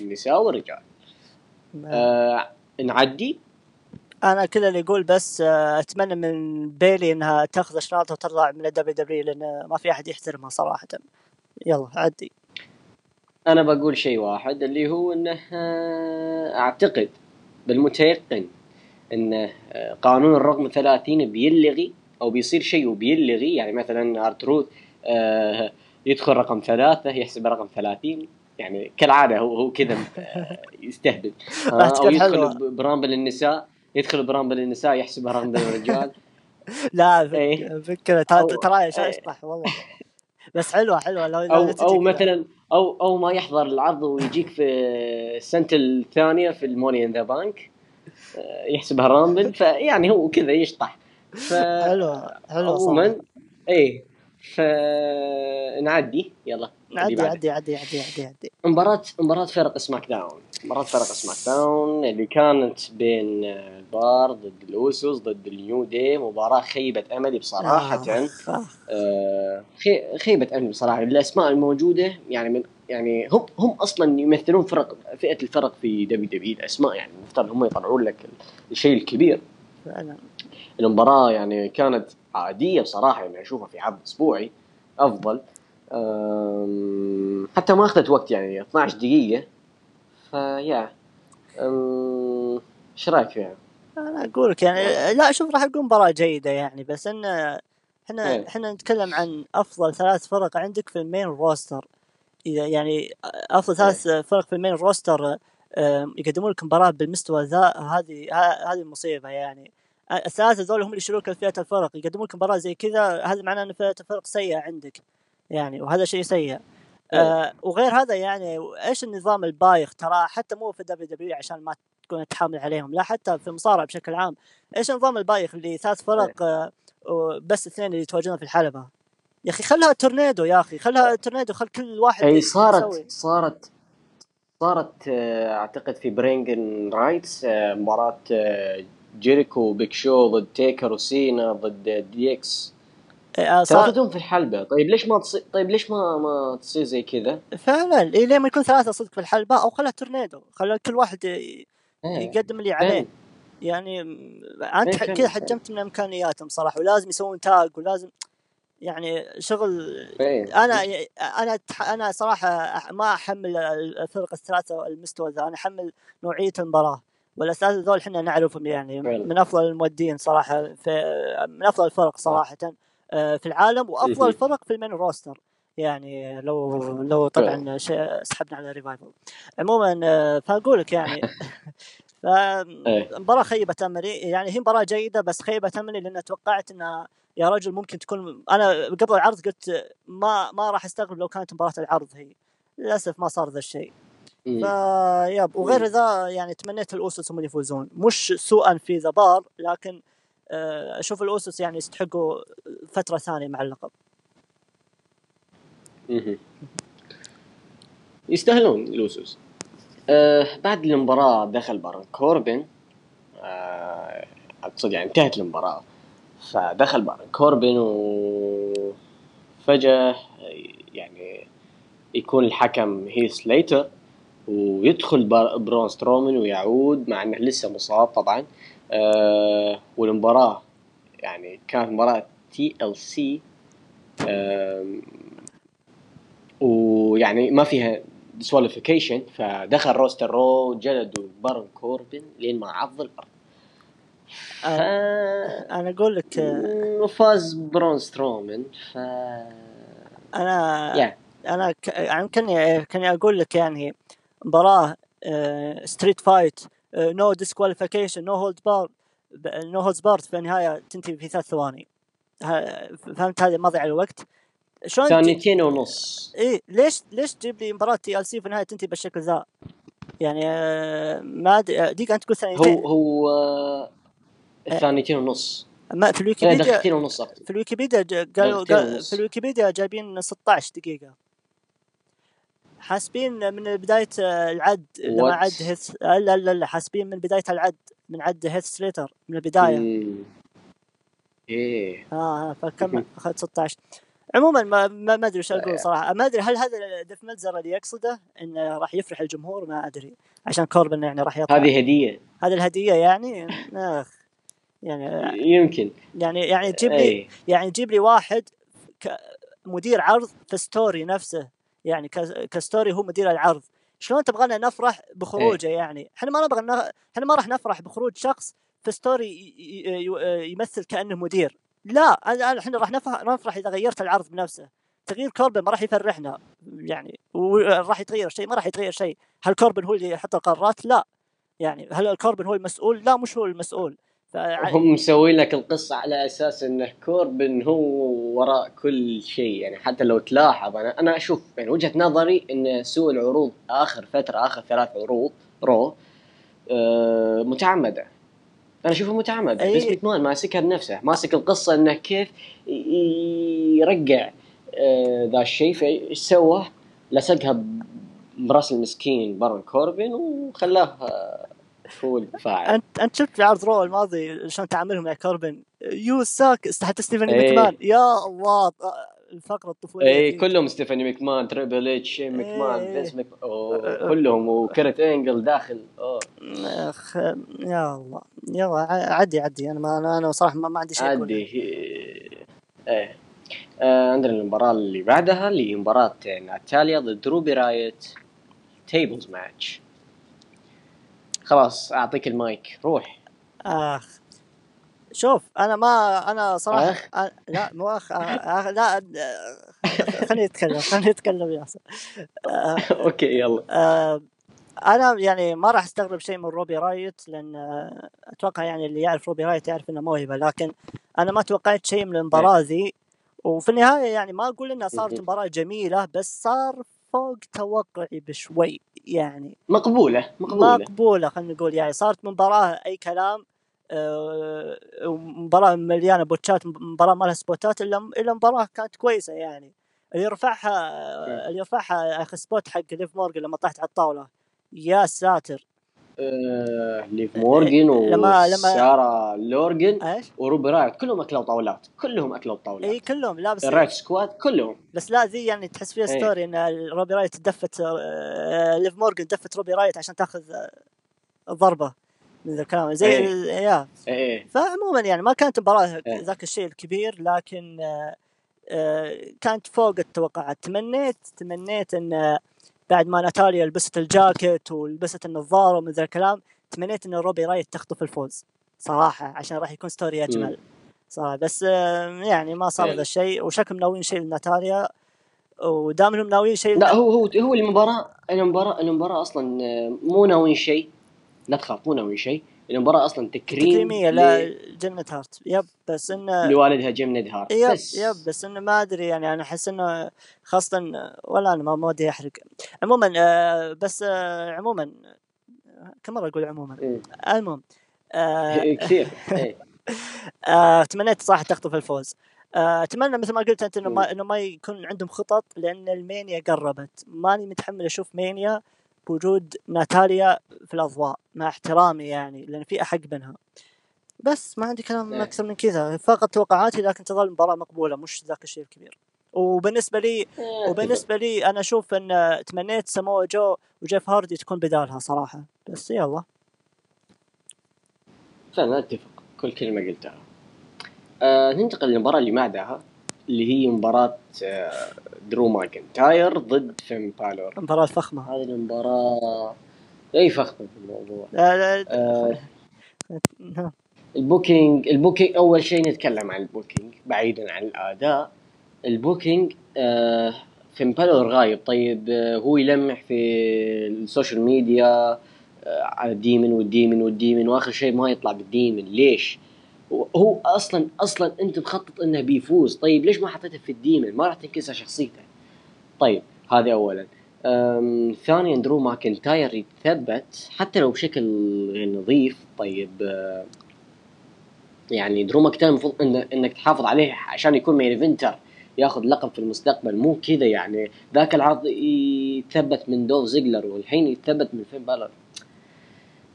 النساء والرجال. آه نعدي؟ أنا كذا اللي يقول بس آه، أتمنى من بيلي إنها تاخذ شنطه وتطلع من الدبليو دبليو لأن ما في أحد يحترمها صراحة. يلا عدي. أنا بقول شيء واحد اللي هو انه أعتقد بالمتيقن انه قانون الرقم 30 بيلغي أو بيصير شيء وبيلغي يعني مثلا آر تروث يدخل رقم ثلاثة يحسب رقم 30 يعني كالعادة هو هو كذا آه، يستهبل. آه، حلوة. يدخل ب rumble النساء يدخل ب rumble النساء يحسبها rumble الرجال. لا إيه. فكره ترى أو- ترى إيه. يشطح والله. بس حلوة حلوة. لو أو كذا. مثلا أو أو ما يحضر العرض ويجيك في السنة الثانية في ال Money in the Bank يحسبها rumble فيعني هو كذا يشطح. ف حلوة عموما صراحة. إيه. فنعدي يلا. عدي بعد. عدي عدي عدي عدي عدي. مباراة مباراة فرق سماك داون. مباراة فرق سماك داون اللي كانت بين البار ضد الأوسوس ضد النيو دي مباراة خيبة أملي بصراحة. آخ. آه، خي- خيبة أمل بصراحة. الأسماء الموجودة يعني من يعني هم هم أصلا يمثلون فرق فئة الفرق في دبليو دبليو الأسماء يعني المفترض هم يطلعون لك الشيء الكبير. فعلا. المباراة يعني كانت عادية بصراحة يعني أشوفها في عرض أسبوعي أفضل. أم، حتى ما أخذت وقت يعني 12 دقيقة. فيا إيش رأيك فيها؟ أنا أقول لك يعني لا شوف راح تكون مباراة جيدة يعني بس إن إحنا إيه. إحنا نتكلم عن أفضل ثلاث فرق عندك في ال main roster. إذا يعني أفضل ثلاث فرق في ال main roster يقدمون لك مباراة بالمستوى ذا هذه هذه المصيبه يعني. الثلاثة ذول هم اللي يشيلون فئه الفرق يقدمون لك مباراة زي كذا هذا معناه إن فئه الفرق سيئة عندك يعني وهذا شيء سيء. آه وغير هذا يعني إيش النظام البايخ؟ ترى حتى مو في دبليو دبليو عشان ما تكون تحامل عليهم لا حتى في المصارعة بشكل عام. إيش النظام البايخ اللي ثلاث فرق آه بس اثنين اللي يتواجدون في الحلبة؟ يا أخي خلها تورنيدو يا أخي خلها تورنيدو خل كل واحد هي يسوي. صارت صارت صارت آه، أعتقد في Bragging Rights آه، مباراة آه، جيريكو بيك شو ضد تيكر وسينا ضد دي إكس آه، صار ثلاثتهم في الحلبة طيب ليش ما تصير طيب ليش ما ما تصير زي كذا؟ فعلا إيه ليه ما يكون ثلاثة صدق في الحلبة أو خلها تورنيدو خلى كل واحد ي- إيه. يقدم اللي عليه يعني انت إيه، ح- كذا. حجمت من إمكانياتهم صراحة ولازم يسوون tag ولازم يعني شغل فين؟ أنا أنا أنا صراحة ما أحمل الفرق الثلاثة المستوى ذا أنا أحمل نوعية المباراة والاساتذه ذول إحنا نعرفهم يعني. من أفضل المؤدين صراحة في من أفضل الفرق صراحة آه، في العالم وأفضل مهم. الفرق في ال main roster يعني لو لو طبعا سحبنا على ريفايفل عموما آه، فاقول لك يعني إيه. فمباراة خيبة أملي يعني هي مباراة جيدة بس خيبة أملي لأن توقعت أنها يا رجل ممكن تكون أنا قبل العرض قلت ما ما راح أستغرب لو كانت مباراة العرض هي للأسف ما صار ذا الشيء. فيب. وغير. ذا يعني تمنيت الأوسوس هم اللي يفوزون. مش سوءا في ذا بار لكن آه، أشوف الأوسوس يعني يستحقوا فترة ثانية مع اللقب. يستاهلون الأوسوس. آه بعد المباراة دخل بارون كوربن. آه أقصد يعني انتهت المباراة. فدخل بارون كوربن وفجأة يعني يكون الحكم هيث سليتر. ويدخل برون سترومان ويعود مع إنه لسه مصاب طبعا. آه والمباراة يعني كانت مباراة TLC ويعني ما فيها disqualification فدخل روستر Raw جلدوا بارون كوربن لين ما عض الأرض. ف... أنا أقول لك آه، وفاز برون سترومان ف أنا يعني أنا ك... يعني كاني أقول لك يعني مباراة street fight no disqualification no hold barred no hold barred في النهاية تنتهي في ثلاث ثواني. فهمت هذا مضيع الوقت شلون ثانيتين ونص. إيه ليش ليش تجيب لي مباراة TLC في النهاية تنتهي بالشكل ذا؟ يعني آه، ما دقيقة أنت تقول ثانيتين هو هو آه، ثانيتين ونص. ما في لا الويكيبيديا دقيقتين ونص. في الويكيبيديا قالوا. في الويكيبيديا جايبين 16 دقيقة. حاسبين من بداية العد لما what? عد هيث لا لا لا حاسبين من بداية العد من عد هيث سليتر من البداية. مم. إيه. آه آه، فكم؟ اخذت 16 عموما ما ما ما أدري وش أقول صراحة. ما أدري هل هذا ديف ميلتزر اللي يقصده إنه راح يفرح الجمهور؟ ما أدري. عشان كوربن يعني راح يطلع. هذه هدية. هذه الهدية يعني؟ آخ يعني يمكن. يعني يعني تجيب لي إيه. يعني تجيب لي واحد مدير عرض في story نفسه. يعني ك story هو مدير العرض. شلون تبغانا نفرح بخروجه يعني؟ إحنا ما نبغى إحنا ما راح نفرح بخروج شخص في story يمثل كأنه مدير. لا إحنا راح نفرح نفرح إذا غيرت العرض بنفسه. تغيير كوربن ما راح يفرحنا يعني وراح يتغير شيء ما راح يتغير شيء. هل كوربن هو اللي يحط القرارات؟ لا. يعني هل كوربن هو المسؤول؟ لا مش هو المسؤول. فع- هم مسوين لك القصة على أساس أنه كوربن هو وراء كل شيء يعني حتى لو تلاحظ أنا أنا أشوف يعني وجهة نظري أن سوء العروض آخر فترة آخر ثلاث عروض رو آه متعمدة أنا أشوفها متعمدة أي. بس ماكمان ماسكها بنفسه ماسك القصة أنه كيف يرجع آه ذا الشيء فإيش سوى؟ لصقها برأس المسكين بارون كوربن وخلاه آه، هو الفاعل انت أنت شفت في عرض رو الماضي شلون تعاملهم مع كوربن؟ يو ساك حتى ستيفن إيه. مكمان يا الله. الفقرة الطفولية اي. كلهم ستيفاني مكمان تريبل اتش شين مكمان إيه. فينس مكمان أوه كلهم وكرت إنجل داخل. أخ يا الله. يلا عدي عدي. أنا ما أنا, أنا صراحة ما, ما عندي شيء أقوله. عادي إيه. آه عندنا المباراة اللي بعدها اللي مباراة ناتاليا ضد روبي رايت tables match خلاص أعطيك المايك. روح. آخ. شوف أنا ما أنا صراحة أخ؟ أنا لا مو آخ آخ لا خليني أتكلم خليني أتكلم آه، okay يلا. آه، أنا يعني ما راح أستغرب شيء من روبي رايت لأن أتوقع يعني اللي يعرف روبي رايت يعرف إنه موهبة لكن أنا ما توقعت شيء من المباراة ذي. وفي النهاية يعني ما أقول إنها صارت. مباراة جميلة بس صار فوق توقعي بشوي يعني. مقبولة مقبولة. مقبولة خلينا نقول يعني صارت مباراة أي كلام آه، مباراة مليانة botchات مباراة ما لها spotات إلا إلا مباراة كانت كويسة يعني. اللي رفعها اللي رفعها أخي spot حق ليف مورجن لما طاحت على الطاولة يا ساتر. آه، ليف مورجن لما- لما- وسارة لوغان إيش؟ وروبي رايت كلهم أكلوا طاولات كلهم أكلوا طاولات اي كلهم لا بس ال Riott Squad كلهم بس لا ذي يعني تحس فيها إيه. story إن روبي رايت دفت آه، ليف مورجن دفت روبي رايت عشان تاخذ آه، الضربه من ذا الكلام زي إيه. يا إيه فعموما يعني ما كانت مباراة إيه. ذاك الشيء الكبير لكن آه، كانت فوق التوقعات تمنيت تمنيت إن بعد ما ناتاليا لبست الجاكيت ولبست النظارة ومن ذا الكلام تمنيت إن روبي رايت تخطف الفوز صراحة عشان راح يكون story أجمل. صراحة بس يعني ما صار إيه. ذا الشيء وشكلهم ناويين شيء لناتاليا ودام انهم ناويين شيء لا هو هو هو المباراة المباراة المباراة أصلا آه، مو ناويين شيء لا تخاف مو ناويين شيء. المباراة أصلا تكريم تكريمية لا جنة هارت. يب بس إنه لوالدها جيم ند هارت يب بس يب بس. إنه ما أدري يعني أنا أحس إنه خاصة ولا أنا ما ودي أحرق. عموما آه، بس آه، عموما كم مرة أقول عموما؟ مم. المهم آه، كثير. إيه. آه، تمنيت صراحة تخطف الفوز. آه، أتمنى مثل ما قلت أنت إنه. ما إنه ما يكون عندهم خطط لأن المانيا قربت. ماني متحمل أشوف مانيا بوجود ناتاليا في الأضواء مع احترامي يعني لأن في أحق منها. بس ما عندي كلام إيه. أكثر من كذا. فقط توقعاتي لكن تظل مباراة مقبولة مش ذاك الشيء الكبير. وبالنسبة لي وبالنسبة لي أنا أشوف أن تمنيت سمو جو وجيف هاردي تكون بدالها صراحة. بس يلا. فانا أتفق. كل كلمة قلتها. آه ننتقل للمباراة اللي بعدها اللي هي مباراة آه درو ماكنتاير ضد فين بالور. مباراة فخمة. هذه المباراة اي فخمة في الموضوع. لا لا آه نعم. ال booking ال booking أول شيء نتكلم عن ال booking بعيدا عن الأداء. ال booking آه فين بالور غايب. طيب آه هو يلمح في ال social media آه على ال Demon وال Demon وال Demon وآخر شيء ما يطلع بال Demon. ليش؟ هو أصلا أصلا أنت مخطط إنه بيفوز. طيب ليش ما حطيته في ال Demon ما راح تنكسر شخصيته. طيب هذا اولا. ثانيا درو ماكنتاير يتثبت حتى لو بشكل نظيف. طيب آه، يعني درو ماكنتاير المفروض إن إنك تحافظ عليه عشان يكون main eventer ياخذ لقب في المستقبل. مو كذا يعني. ذاك العرض يتثبت من دولف زيجلر والحين يتثبت من فين بالر؟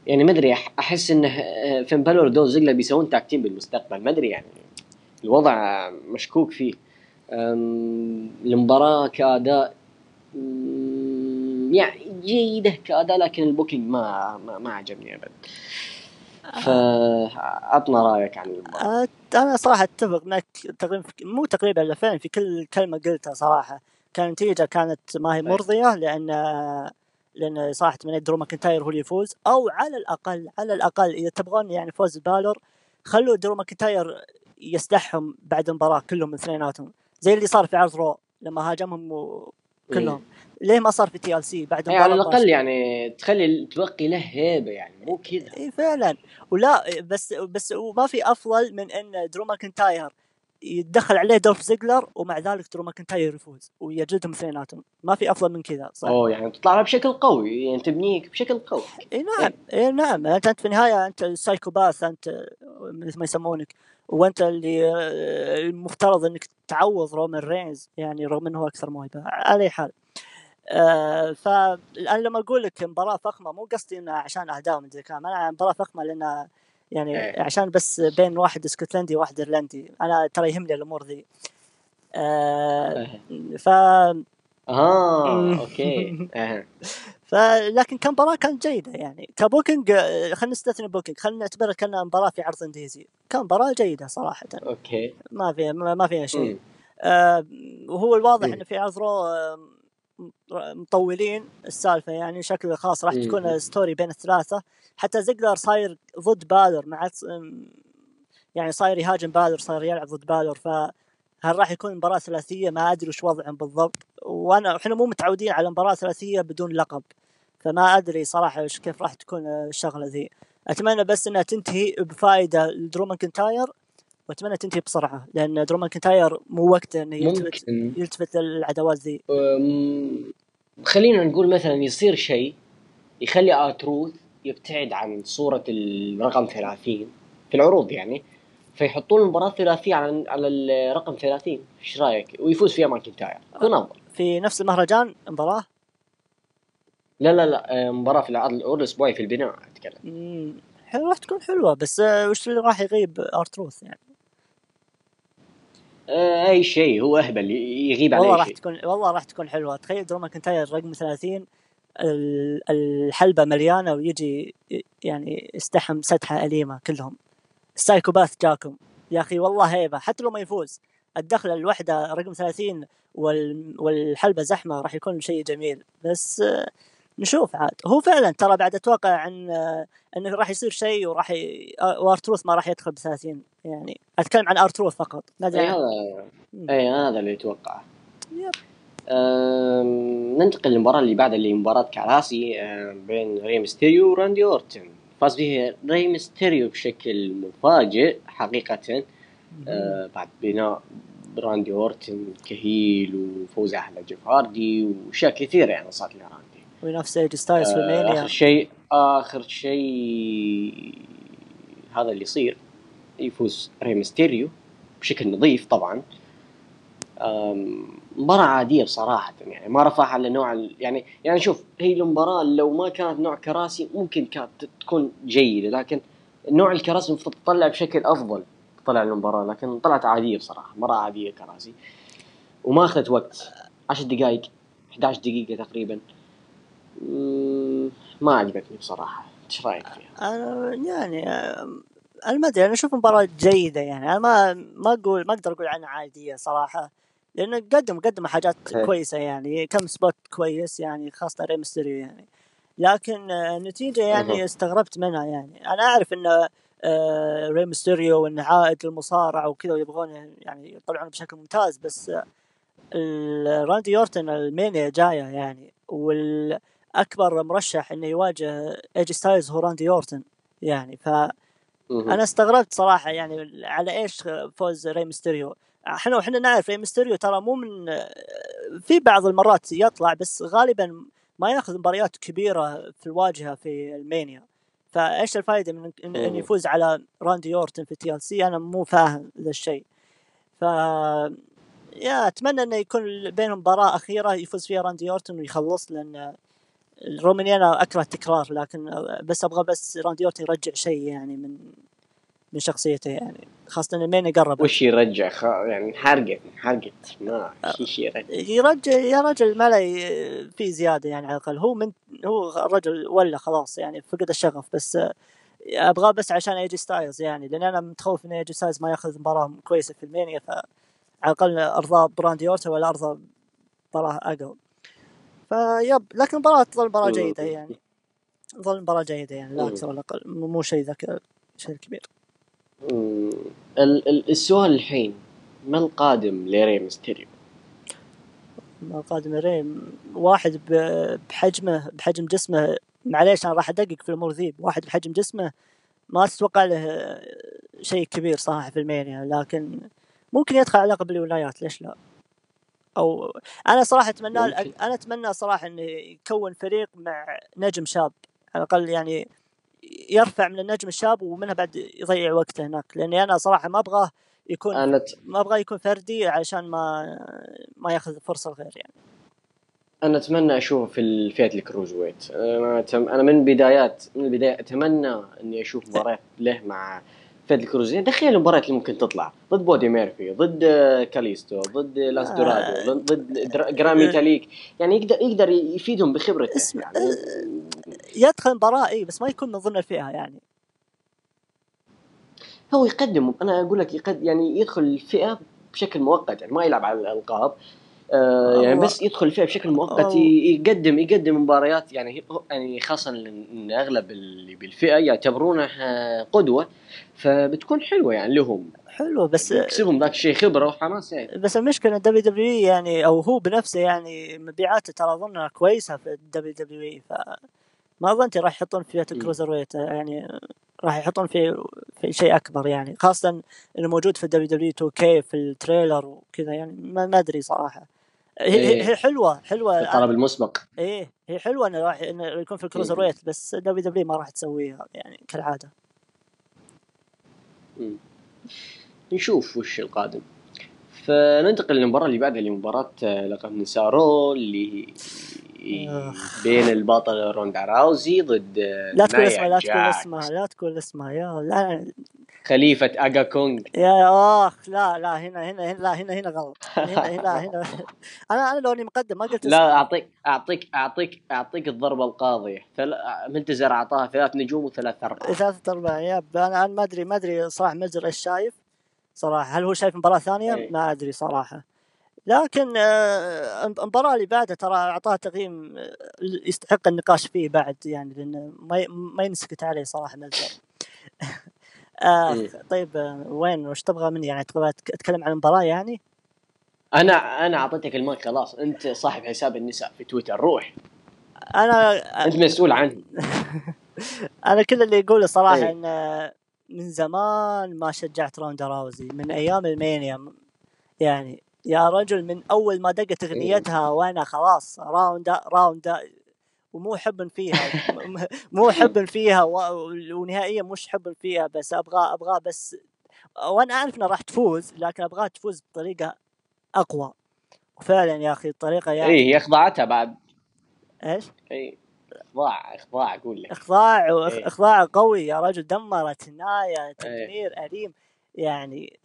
يعني ما أدري أحس انه آه، فين بالر ودولف زيجلر بيسوون tag team بالمستقبل ما أدري يعني. الوضع مشكوك فيه. المباراة كأداء يعني جيدة كأداء لكن ال booking ما ما, ما عجبني أبد. فعطنا رأيك عن المباراة. آه، أنا صراحة أتفق معك تقريبا مو تقريبا إلا فعلا في كل كلمة قلتها صراحة. كان النتيجه كانت ما هي طيب. مرضية لأن صراحة تمنيت درو ماكنتاير هو اللي يفوز. أو على الأقل على الأقل إذا تبغون يعني فوز بالور خلوا درو ماكنتاير يسدحهم بعد المباراة كلهم اثنيناتهم. زي اللي صار في عرض رو لما هاجمهم و- كلهم. ليه ما صار في TLC بعد أي على الأقل يعني تخلي تبقي له هيبة يعني مو كذا. اي فعلا. ولا بس بس وما في أفضل من إن درو ماكنتاير يتدخل عليه دولف زيجلر ومع ذلك درو ماكنتاير يفوز ويجلدهم اثنيناتهم. ما في أفضل من كذا صح؟ أوه يعني تطلع بشكل قوي يعني تبنيك بشكل قوي. إي نعم إي نعم. أنت انت في النهاية أنت ال psychopath أنت مثل ما يسمونك. وأنت اللي آه، المفترض إنك تعوض رومان رينز يعني رغم انه هو أكثر موهبه على أي حال. آه فالان لما أقول لك مباراة فخمة مو قصدي انها عشان اهداف من ذي الكلام أنا مباراة فخمة لأنها يعني إيه. عشان بس بين واحد اسكتلندي وواحد إيرلندي. أنا ترى يهمني الأمور ذي. آه ف آه okay. آه. فلكن كمباراة كانت جيدة يعني. ك booking آه، خلينا نستثني booking. خلينا نعتبرها كأنها مباراة في عرض indies. كان مباراه جيدة صراحة. okay. ما فيها ما فيها شيء. آه وهو الواضح. إنه في عرض رو مطولين السالفة يعني شكله خلاص راح مم. تكون story بين الثلاثة. حتى زيجلر صاير ضد بالر مع يعني صاير يهاجم بالر صاير يلعب ضد بالر ف هل راح يكون مباراة ثلاثية؟ ما أدري وش وضعهم بالضبط. وأنا إحنا مو متعودين على مباراة ثلاثية بدون لقب فما أدري صراحة وش كيف راح تكون الشغلة ذي. أتمنى بس إنها تنتهي بفائدة لدرو ماكنتاير وأتمنى تنتهي بسرعة لأن درو ماكنتاير مو وقته إنه يلتفت يلتفت للعداوات ذي. خلينا نقول مثلا يصير شيء يخلي ارتروث يبتعد عن صورة الرقم 30 في العروض يعني فيحطون المباراة الثلاثية على على الرقم 30 إيش رأيك؟ ويفوز فيها ماكنتاير يكون أفضل. في نفس المهرجان مباراة؟ لا لا لا مباراة في العرض العروض الأسبوعي في البناء أتكلم. راح تكون حلوة بس آه، وش اللي راح يغيب ارتروث يعني؟ أي شيء هو أهبل يغيب على والله راح تكون والله راح تكون حلوة. تخيل درو ماكنتاير رقم 30 ال- الحلبة مليانة ويجي يعني يسدحهم سدحة أليمة كلهم. ال psychopath جاكم. يا أخي والله هيبة حتى لو ما يفوز الدخله الوحدة رقم 30 وال- والحلبة زحمة راح يكون شيء جميل. بس آه، نشوف عاد. هو فعلا ترى بعد أتوقع عن آه، إنه راح يصير شيء وراح ي... آه، وارتروث ما راح يدخل ب 30 يعني أتكلم عن ارتروث فقط ما ادري اي هذا. أي هذا اللي أتوقعه. yep. ننتقل للمباراة اللي بعدها اللي مباراة كراسي بين ري ميستيريو وراندي أورتن. فاز فيها ري ميستيريو بشكل مفاجئ حقيقة. بعد بناء راندي أورتن ك heel وفوزه على جيف هاردي وأشياء كثيرة يعني صارت لراندي وينافس ايجي ستايلز في ال Mania آخر شيء آخر شيء هذا اللي يصير. يفوز ري ميستيريو بشكل نظيف طبعا. مباراة عادية بصراحة يعني ما رفعها على نوع ال- يعني يعني شوف هي المباراة لو ما كانت نوع كراسي ممكن كانت تكون جيدة لكن نوع الكراسي المفروض تطلع بشكل أفضل طلع المباراة لكن طلعت عادية بصراحة مرة عادية كراسي. وما أخذت وقت 10 دقائق 11 دقيقة تقريبا. ما عجبتني بصراحة. إيش رأيك فيها؟ أنا يعني أنا ما أدري أنا أشوف مباراة جيدة يعني أنا ما ما أقول ما أقدر أقول عنها عادية صراحة لأنه قدم قدم حاجات إيه. كويسة يعني كم spot كويس يعني خاصة ري ميستيريو يعني لكن آه، النتيجة يعني مهم. استغربت منها يعني أنا أعرف انه آه، ري ميستيريو وانه عائد للمصارعة وكذا ويبغون يعني يطلعونه بشكل ممتاز بس آه، راندي أورتن ال Mania جاية يعني والأكبر مرشح إنه يواجه ايجي ستايلز هو راندي أورتن يعني فانا مهم. استغربت صراحة يعني على إيش فوز ري ميستيريو إحنا وحنا نعرف ري ميستيريو ترى مو من في بعض المرات يطلع بس غالبا ما يأخذ مباريات كبيرة في الواجهة في ال Mania فإيش الفائده من مم. يفوز على راندي أورتن في TLC أنا مو فاهم ذا الشيء ف يا أتمنى إنه يكون بينهم مباراة أخيرة يفوز فيها راندي أورتن ويخلص لأن رغم إني أنا أكره التكرار لكن بس أبغى بس راندي أورتن يرجع شيء يعني من من شخصيته يعني خاصة إن ال Mania قرب. وش يرجع؟ خ... يعني حرقت حرقت ما في شيء يرجع. يرجع يا رجل ما له في زيادة يعني على الأقل. هو من هو الرجل ولا خلاص يعني فقد الشغف بس أبغاه بس عشان ايجي ستايلز يعني لأن أنا متخوف إن ايجي ستايلز ما يأخذ مباراة كويسة في ال Mania ف على الأقل ارضاه براندي أورتن ولا ارضاه مباراة أقل ف yep لكن المباراة تظل مباراة مم. جيدة يعني تظل مباراة جيدة يعني لا مم. أكثر ولا أقل مو شيء ذاك شيء كبير مم. ال... ال... السؤال الحين ما القادم لري ميستيريو؟ ما قادم ري م واحد ب- بحجمه بحجم جسمه معليش أنا راح أدقق في الأمور ذي واحد بحجم جسمه ما تتوقع له شيء كبير صراحة في مانيا لكن ممكن يدخل على لقب الولايات ليش لا؟ أو أنا صراحة أتمنى. أنا أتمنى صراحة إنه يكون فريق مع نجم شاب على الأقل يعني يرفع من النجم الشاب ومنها بعد يضيع وقته هناك لأني أنا صراحة ما أبغاه يكون أنا ت... ما أبغاه يكون فردي علشان ما ما يأخذ فرصة الغير يعني أنا أتمنى أشوفه في الفئه ال cruiserweight أنا. أنا من بدايات من البداية أتمنى إني أشوف مباراة له مع فئه ال cruiserweight تخيل المباريات اللي ممكن تطلع. ضد بادي ميرفي ضد آه، كاليستو ضد لينس آه. دورادو ضد درا- جران ميتاليك. يعني يقدر يقدر يفيدهم بخبرته. اسمع، يعني يدخل مباراة اي بس ما يكون من ضمن الفئة يعني. هو يقدم أنا أقول لك يقد يعني يدخل الفئة بشكل مؤقت. يعني ما يلعب على الألقاب. آه يعني الله. بس يدخل فيها بشكل مؤقت يقدم يقدم مباريات يعني يعني خاصه إن أغلب اللي بالفئة يعتبرونه آه، قدوة فبتكون حلوة يعني لهم حلو بس يكسبهم ذاك الشيء خبرة وحماس يعني بس المشكلة WW يعني أو هو بنفسه يعني مبيعاته ترى أظنها كويسة في ال WW ف ما ظنتي راح يحطون مم. ال cruiserweight يعني راح يحطون في في شيء أكبر يعني خاصه إنه موجود في الدبليو دبليو 2 كي في التريلر وكذا يعني ما ما أدري صراحة هي, هي- إيه. هي حلوة حلوة الطلب المسبق إيه هي حلوة إنه راح إنه يكون في ال cruiser مم. weight بس WW ما راح تسويها يعني كالعادة مم. نشوف وش القادم فننتقل للمباراة اللي بعدها اللي مباراة آه، لقب نساء رو اللي. بين البطل روندا راوزي ضد لا تقول اسمها لا تقول. اسمها لا تقول اسمها يا لا. خليفة أجا كونغ. يا آخ لا لا هنا هنا هنا لا هنا هنا غلط. هنا هنا هنا. أنا أنا لو إني مقدم ما قلت لا. أعطيك أعطيك أعطيك أعطيك الضربة القاضية. ثل... منتزر أعطاها ثلاث نجوم وثلاث ارباع ثلاثة ارباع ياب أنا ما أدري ما أدري صراحة مجر إيش شايف. صراحة هل هو شايف مباراة ثانية؟ إيه. ما أدري صراحة. لكن آه، المباراة اللي بعدها ترى أعطاها تقييم آه، يستحق النقاش فيه بعد يعني لأنه ما ينسكت عليه صراحة مجر آه إيه. طيب وين وش تبغى مني؟ يعني تبغى أتك- أتكلم عن المباراة يعني؟ أنا أنا أعطيتك المايك خلاص. أنت صاحب حساب النساء في تويتر. روح. أنا أنت مسؤول عنه. أنا كل اللي يقوله صراحة إيه. إن من زمان ما شجعت روندا راوزي. من أيام المانيا يعني يا رجل من أول ما دقت أغنيتها وأنا خلاص راوندا راوندا ومو حب فيها مو حب فيها ونهائيا مش حب فيها بس أبغى أبغى بس وأنا أعرف إنها راح تفوز لكن أبغاها تفوز بطريقة أقوى. وفعلا يا أخي الطريقة يعني اي هي اخضعتها بعد. إيش؟ اي إخضاع إخضاع أقول لك. إخضاع إيه. إخضاع قوي يا رجل دمرت نايا تدمير أليم يعني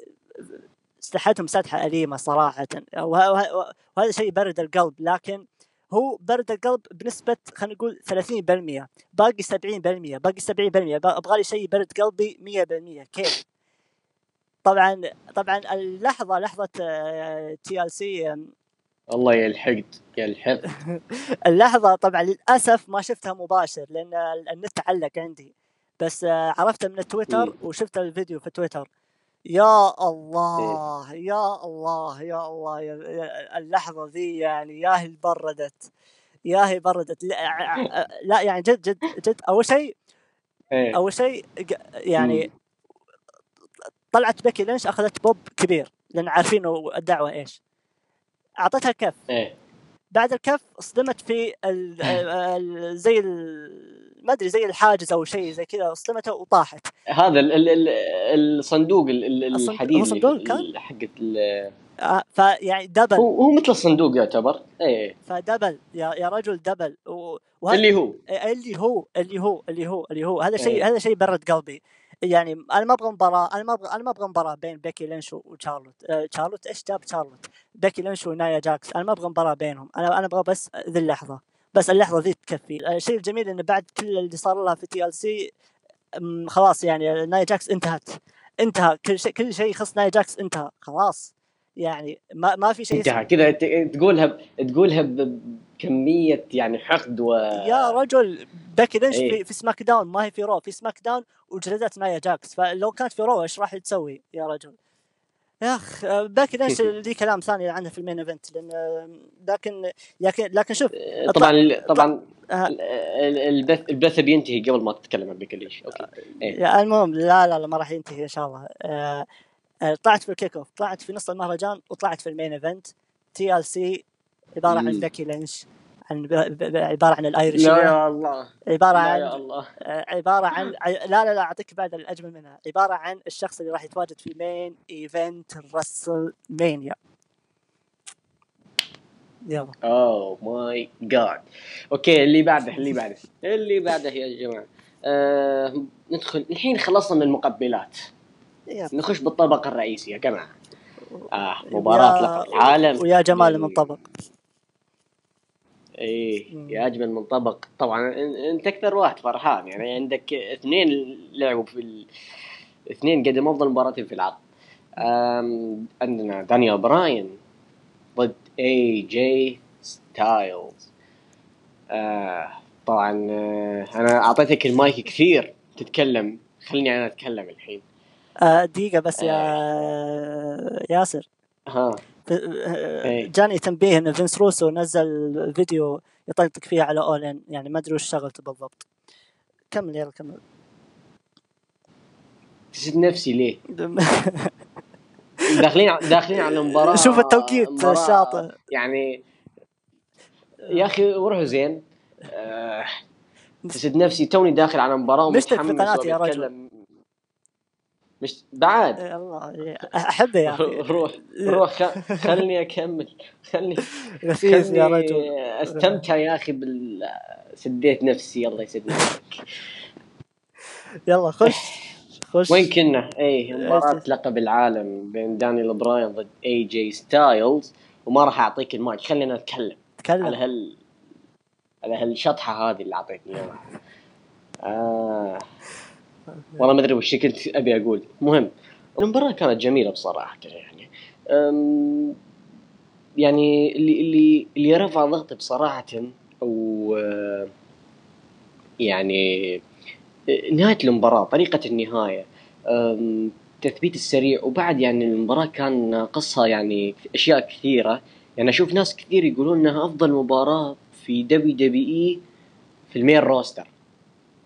سدحتهم سدحة أليمة صراحة. وه- وه- وهذا شيء برد القلب لكن هو برد القلب بنسبة خلينا نقول 30% باقي 70% باقي 70% بق- أبغى لي شيء برد قلبي 100% كيف؟ طبعا طبعا اللحظة لحظة TLC الله يا الحقد يا الحقد. اللحظة طبعا للأسف ما شفتها مباشر لأن النت علق عندي. بس آه، عرفتها من التويتر. وشفت الفيديو في تويتر. يا الله يا الله يا الله يا اللحظة ذي يعني يا هي بردت يا هي بردت. لا, لا يعني جد جد جد أول شيء إيه. أول شيء يعني مم. طلعت بيكي لينش أخذت بوب كبير لأن عارفين الدعوة إيش. أعطتها كف إيه. بعد الكف اصدمت في ال زي ال ما أدري زي الحاجز أو شيء زي كذا اصدمت وطاحت. هذا ال ال ال الصندوق ال- ال- الصندوق- الحديد هو صندوق كان؟ حقت ال- آه، فيعني دبل. هو هو مثل الصندوق يعتبر. إيه فدبل يا يا رجل دبل. وهذا اللي هو. اللي هو اللي هو اللي هو اللي هو. هذا شيء إيه. هذا شيء برد قلبي. يعني أنا ما أبغى مباراة أنا ما أبغى أنا ما أبغى مباراة بين بيكي لينش وشارلوت. آه، شارلوت إيش جاب شارلوت؟ بيكي لينش ونايا جاكس. أنا ما أبغى مباراة بينهم. أنا أنا أبغى بس ذي اللحظة. بس اللحظة ذي تكفي. آه، الشيء الجميل إنه بعد كل اللي صار لها في TLC خلاص يعني نايا جاكس انتهت. انتهى. كل شيء كل شيء يخص نايا جاكس انتهى. خلاص. يعني ما ما في شيء انتهى. كذا تقولها ب- تقولها ب- بكمية يعني حقد و يا رجل بيكي لينش إيه. في, في SmackDown. ما هي في Raw. في SmackDown وجلدت نايا جاكس. فلو كانت في Raw إيش راح تسوي يا رجل؟ يا أخ آه، بيكي لينش لي كلام ثاني عنها في ال main event؟ لأن آه، لكن لكن لكن شوف طبعا طبعا آه، ال- ال- البث البث بينتهي قبل ما تتكلم عن بيكي لينش okay. إيه. يا المهم لا لا لا ما راح ينتهي إن شاء الله. آه، آه، طلعت في ال kick off طلعت في نص المهرجان وطلعت في ال main event. TLC عباره عن مم. بيكي لينش. عن عبارة عن لا الايرشيه يا الله. عبارة لا يا عن الله. آه، عبارة عن لا لا لا أعطيك بعد الأجمل منها. عبارة عن الشخص اللي راح يتواجد في main event WrestleMania يلا. oh my God okay اللي بعده اللي بعده. اللي بعده يا جماعة. آه ندخل. الحين خلصنا من المقبلات. نخش بالطبق الرئيسي يا جماعة. آه مباراة يا- لقب العالم. ويا جماله من طبق. إيه مم. يا اجمل من طبق طبعا إنت أكثر واحد فرحان يعني عندك اثنين لعبوا في ال... اثنين قدموا افضل مباراتين في العرض. عندنا دانيال براين ضد اي جي ستايلز آه طبعا آه أنا أعطيتك المايك كثير تتكلم. خلني أنا أتكلم الحين. آه دقيقة بس يا ياسر. ها. آه،. جاني تنبيه إن فينس روسو نزل فيديو يطقطق فيه على اولين يعني ما أدري وش شغلته بالضبط. كمل يلا كمل. تسد نفسي ليه؟ داخلين داخلين على مباراة شوف التوقيت الشاطئ. يعني يا أخي روحوا زين. آه تسد نفسي توني داخل على ومتحمس قناتي يا رجل. وبتكلم مش بعد. إيه الله أحبه يا أخي. روح روح خلني أكمل. خلني غثيث يا رجل. أستمتع يا أخي بال سديت نفسي. الله يسد نفسك يلا خش. خش. وين كنا؟ إيه مباراة لقب العالم بين دانيال براين ضد اي جي ستايلز وما راح أعطيك المايك. خلينا نتكلم. على تكلم هال على هالشطحة هذه اللي أعطيتني إياها. آه. والله ما أدري وش كنت أبي أقول. المهم المباراة كانت جميلة بصراحة يعني. يعني اللي اللي اللي رفع ضغطي بصراحة أو يعني نهاية المباراة طريقة النهاية أم، التثبيت السريع وبعد يعني المباراة كان ناقصها يعني أشياء كثيرة. يعني أشوف ناس كثير يقولون إنها أفضل مباراة في WWE في ال main roster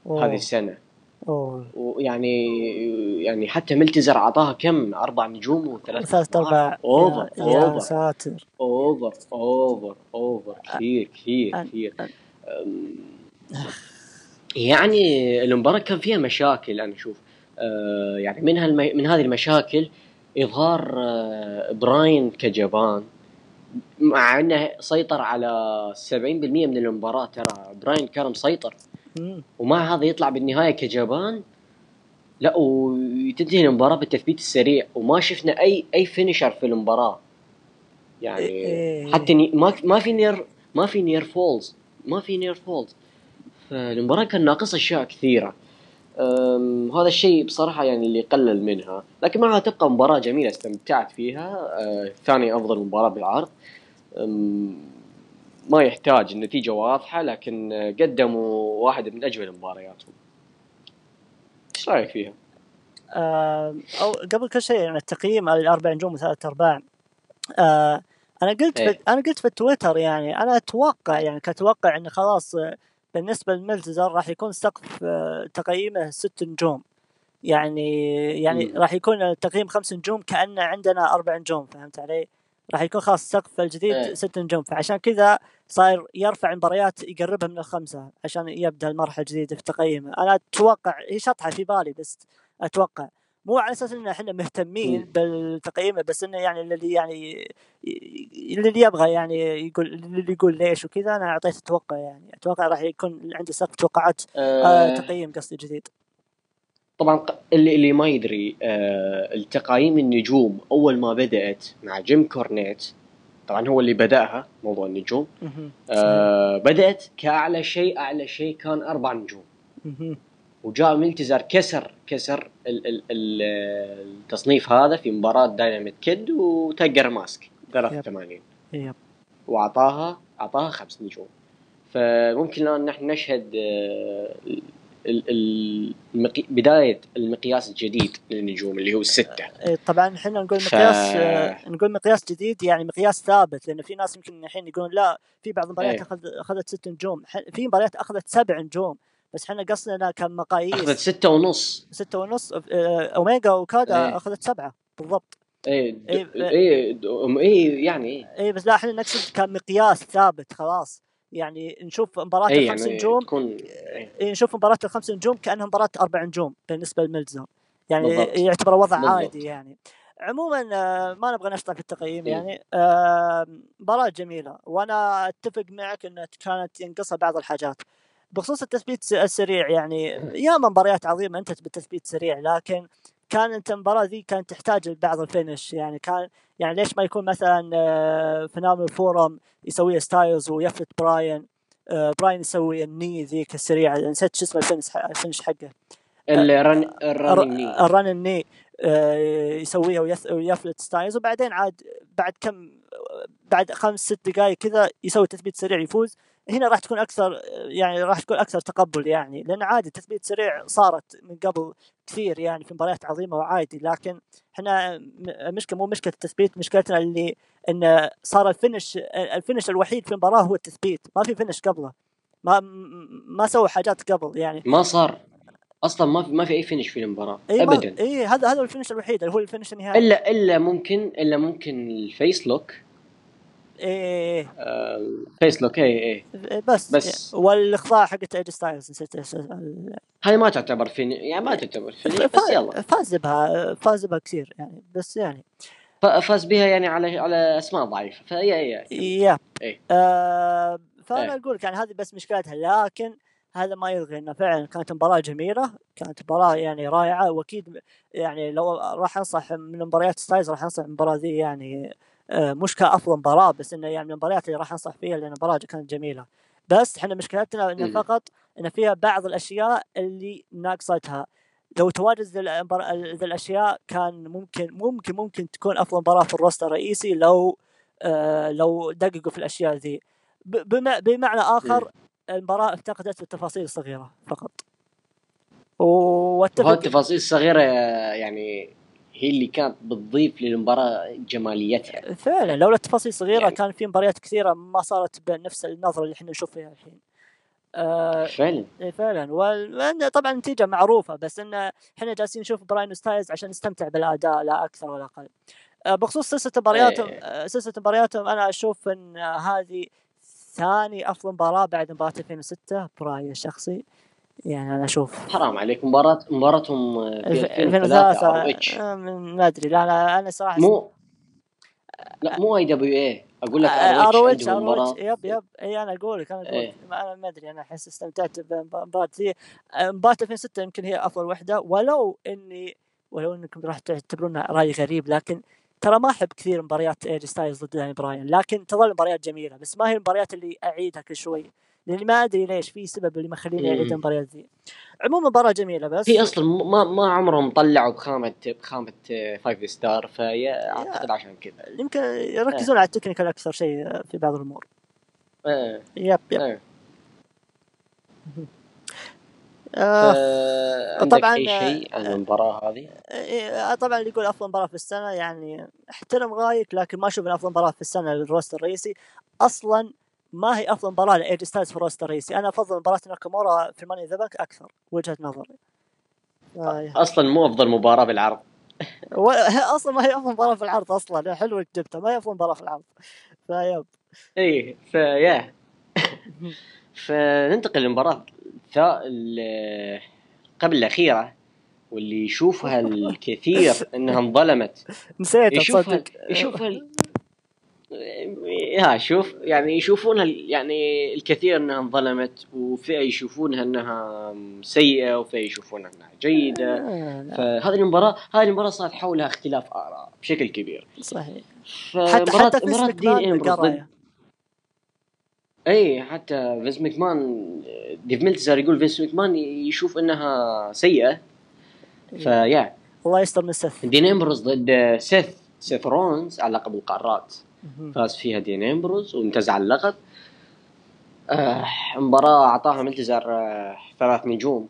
أوه. هذه السنة. أوه. ويعني يعني حتى ملتزر اعطاها كم؟ أربع نجوم وثلاث ثلاث ارباع over over. ساتر. over over over. كثير كثير كثير. يعني المباراة كان فيها مشاكل أنا أشوف. أه، يعني من هالم... من هذه المشاكل إظهار أه، براين كجبان. مع إنه سيطر على 70% من المباراة ترى. براين كان مسيطر. ومع هذا يطلع بالنهاية كجبان لا وتنتهي المباراة بالتثبيت السريع وما شفنا أي أي finisher في المباراة. يعني إيه. حتى ما ما في near ما في near falls ما في near falls فالمباراة كان ناقصها أشياء كثيرة. هذا الشيء بصراحة يعني اللي قلل منها. لكن معها تبقى مباراة جميلة استمتعت فيها. أه، ثاني أفضل مباراة بالعرض. ما يحتاج النتيجة واضحة لكن قدموا واحدة من أجمل مبارياتهم إيش رأيك فيها؟ آه، أو قبل كل شيء يعني التقييم على الأربع نجوم وثلاث أرباع آه، أنا قلت إيه. أنا قلت في التويتر يعني أنا أتوقع يعني كتوقع انه خلاص آه، بالنسبة للملتزر راح يكون سقف آه، تقييمه ست نجوم يعني يعني. راح يكون التقييم خمس نجوم كأنه عندنا أربع نجوم فهمت علي؟ راح يكون خلاص السقف الجديد إيه. ست نجوم. فعشان كذا صاير يرفع مباريات يقربها من الخمسة عشان يبدأ المرحلة الجديدة في تقييمه. أنا أتوقع هي شطحة في بالي بس أتوقع. مو على أساس إن إحنا مهتمين مم. بالتقييم بس إنه يعني اللي يعني اللي يبغى يعني يقول اللي يقول ليش وكذا أنا أعطيت أتوقع يعني. أتوقع راح يكون عندي سقف توقعات أه تقييم قصدي جديد. طبعا اللي اللي ما يدري أه التقايم النجوم أول ما بدأت مع جيم كورنيت طبعا هو اللي بدأها موضوع النجوم. أه بدأت كأعلى شيء أعلى شيء كان أربع نجوم. وجاء ملتزر كسر كسر ال ال ال التصنيف هذا في مباراة دايناميت كيد وتقر ماسك 83 يب. واعطاها أعطاها خمس نجوم. فممكن الآن نحن نشهد آه، المقي... بداية المقياس الجديد للنجوم اللي هو الستة. إيه، طبعا إحنا نقول ف- مقياس آه، نقول مقياس جديد يعني مقياس ثابت لأن في ناس يمكن الحين يقولون لا في بعض المباريات إيه. اخذ أخذت ست نجوم. في مباريات أخذت سبع نجوم بس إحنا قصدنا كان مقاييس. أخذت ستة ونص. ستة ونص آه، أوميجا وكادا إيه. أخذت سبعة بالضبط. إيه إيه، إيه إيه يعني إيه. اي بس لا إحنا نقصد كان مقياس ثابت خلاص. يعني نشوف مباراة إيه الخمس يعني نجوم تكون إيه. إيه، نشوف مباراة الخمس نجوم كأنها مباراة أربع نجوم بالنسبة للملتزر يعني بالضبط. يعتبر وضع بالضبط. عادي يعني عموما آه، ما نبغى نشطح في التقييم إيه. يعني آه، مباراة جميلة وأنا أتفق معك انها كانت ينقصها بعض الحاجات بخصوص التثبيت السريع يعني ياما مباريات عظيمة انتهت بالتثبيت السريع لكن كان انت المباراة ذي كانت تحتاج لبعض ال finish يعني كان يعني ليش ما يكون مثلا آه، phenomenal forearm يسويه ستايلز ويفلت براين آه، براين يسوي ال knee ذيك السريعه نسيت شو اسمه ال finish ال finish حقه. ال run ال running knee ال run ال knee يسويها ويفلت ستايلز وبعدين عاد بعد كم بعد خمس ست دقائق كذا يسوي تثبيت سريع يفوز. هنا راح تكون أكثر يعني راح تكون أكثر تقبل يعني لأن عادي تثبيت سريع صارت من قبل كثير يعني في مباريات عظيمة وعادي لكن إحنا مشكلة مو مشكلة التثبيت مشكلتنا اللي إن صار ال finish ال finish الوحيد في المباراة هو التثبيت ما في finish قبله ما ما سووا حاجات قبل يعني. ما صار أصلا ما في ما في أي finish في المباراة إيه ابدا. إي هذا هذا ال finish الوحيد اللي هو ال finish النهائي. إلا إلا ممكن إلا ممكن ال Yes Lock إيه Yes Lock اي اي بس. بس. والإخضاع حقت AJ Styles نسيت هاي ما تعتبر finish يعني ما تعتبر finish بس يلا. فاز بها فاز بها كثير يعني بس يعني. فاز بها يعني على على أسماء ضعيفة فهي هي yeah. إيه. آه فأنا أقول لك يعني هذه بس مشكلتها لكن هذا ما يلغي إنه فعلا كانت مباراة جميلة كانت مباراة يعني رائعة وأكيد يعني لو راح أنصح من مباريات ستايلز راح أنصح المباراه ذي يعني آه، مش كأفضل مباراة بس إنه يعني من المباريات اللي راح أنصح فيها لأن المباراة كانت جميلة. بس إحنا مشكلتنا إنه فقط ان فيها بعض الأشياء اللي ناقصتها. لو تواجد ذي الأشياء كان ممكن ممكن ممكن تكون أفضل مباراة في ال roster الرئيسي لو آه لو دققوا في الأشياء ذي. بمعنى آخر المباراة افتقدت التفاصيل الصغيرة فقط. واتفق التفاصيل الصغيرة يعني هي اللي كانت بتضيف للمباراة جماليتها. فعلا لولا التفاصيل الصغيرة يعني كان في مباريات كثيرة ما صارت بنفس النظرة اللي إحنا نشوفها الحين. آه فعلا. اي فعلا. وطبعا طبعا النتيجه معروفة بس إن إحنا جالسين نشوف براين ستايلز عشان نستمتع بالأداء لا أكثر ولا أقل. آه بخصوص سلسلة مبارياتهم إيه. آه سلسلة مبارياتهم أنا أشوف إن هذه ثاني أفضل مباراة بعد مباراة 2006 برايي الشخصي. يعني أنا أشوف. حرام عليك. مباراة مباراتهم في 2003 ما أدري. لا أنا أنا صراحة مو لا مو WWE. أقول لك ROH yep yep. إي أنا أقول لك أنا أقول إيه. أنا ما أدري أنا أحس استمتعت بمباراة ذي مباراة 2006 يمكن هي أفضل وحدة. ولو اني ولو إنكم راح تعتبرونها رأي غريب لكن ترى ما أحب كثير مباريات AJ Styles ضد داني براين. لكن تظل مباريات جميلة بس ما هي المباريات اللي أعيدها كل شوي. لأني ما أدري ليش في سبب اللي مخليني أعيد المباريات ذي عموما مباراة جميلة بس هي أصلا ما ما عمرهم طلعوا بخامه بخامة 5 star فهي أعتقد عشان كذا يمكن يركزون آه. على ال technical أكثر شيء في بعض الأمور آه. yep yep آه. آه طبعا أي شيء عن المباراة هذه؟ آه طبعا اللي يقول أفضل مباراة في السنة يعني أحترم رايك لكن ما أشوف أفضل مباراة في السنة لل roster الرئيسي أصلا ما هي أفضل مباراة ل AJ Styles في ال roster الرئيسي أنا أفضل مباراة ناكامورا في Money in the أكثر وجهة نظري. أصلا مو أفضل مباراة بالعرض. أصلا ما هي أفضل مباراة في العرض أصلا. حلو جبتها ما هي أفضل مباراة في العرض. فيب. اي فيا فننتقل للمباراه قبل الأخيرة واللي يشوفها الكثير إنها انظلمت. نسيت يشوفها يشوفها ها شوف يعني يشوفونها يعني الكثير أنها انظلمت وفئة يشوفونها أنها سيئة وفئة يشوفونها أنها جيدة. آه، فهذه المباراة هذه المباراة صار حولها اختلاف آراء بشكل كبير. صحيح. حتى حتى في دين ضد اي حتى فينس مكمان ديف ميلتزر يقول فينس مكمان يشوف أنها سيئة. ف yeah. الله يستر من سيث. دين امبروز ضد سيث سيث رونز على لقب القارات. فاز فيها دين إمبروز وانتزع اللقب. آه مباراة أعطاها ملتزر آه ثلاث نجوم.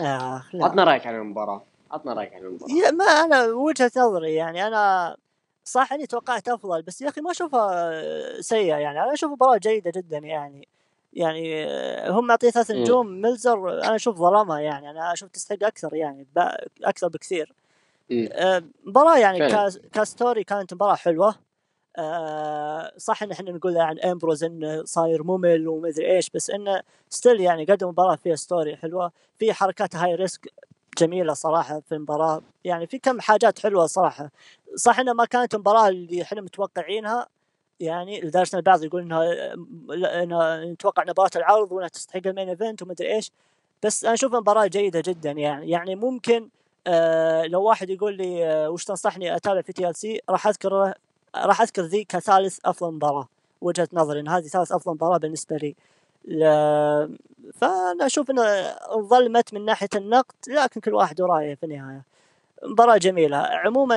آه عطنا رأيك عن المباراة. عطنا رأيك عن المباراة. ما أنا وجهة نظري يعني أنا صح إني توقعت أفضل بس يا أخي ما أشوفها سيئة يعني. أنا أشوف مباراة جيدة جدا يعني. يعني آه، هم معطيه ثلاث نجوم ملزر أنا أشوف ظلمها يعني. أنا أشوف تستحق أكثر يعني أكثر بكثير. آه، مباراة يعني كاستوري كانت مباراة حلوة. آه صح إن إحنا نقول عن أمبروز إنه صاير ممل ومدري إيش بس إنه still يعني قدم مباراه فيها story حلوة في حركات high risk جميلة صراحة في المباراة يعني في كم حاجات حلوة صراحة. صح انها ما كانت المباراة اللي إحنا متوقعينها يعني لدرجه ان البعض يقول إنها إنها نتوقع مباراة العرض وإنها تستحق ال main event ومدري إيش بس أنا أشوف مباراه جيدة جدا يعني. يعني ممكن آه لو واحد يقول لي آه وش تنصحني أتابع في TLC راح اذكر راح أذكر ذي كثالث أفضل مباراة وجهة نظري إن هذه ثالث أفضل مباراة بالنسبة لي. ل... فأنا أشوف إنه ظلمت من ناحية النقد لكن كل واحد ورأيه في النهاية. مباراة جميلة. عموما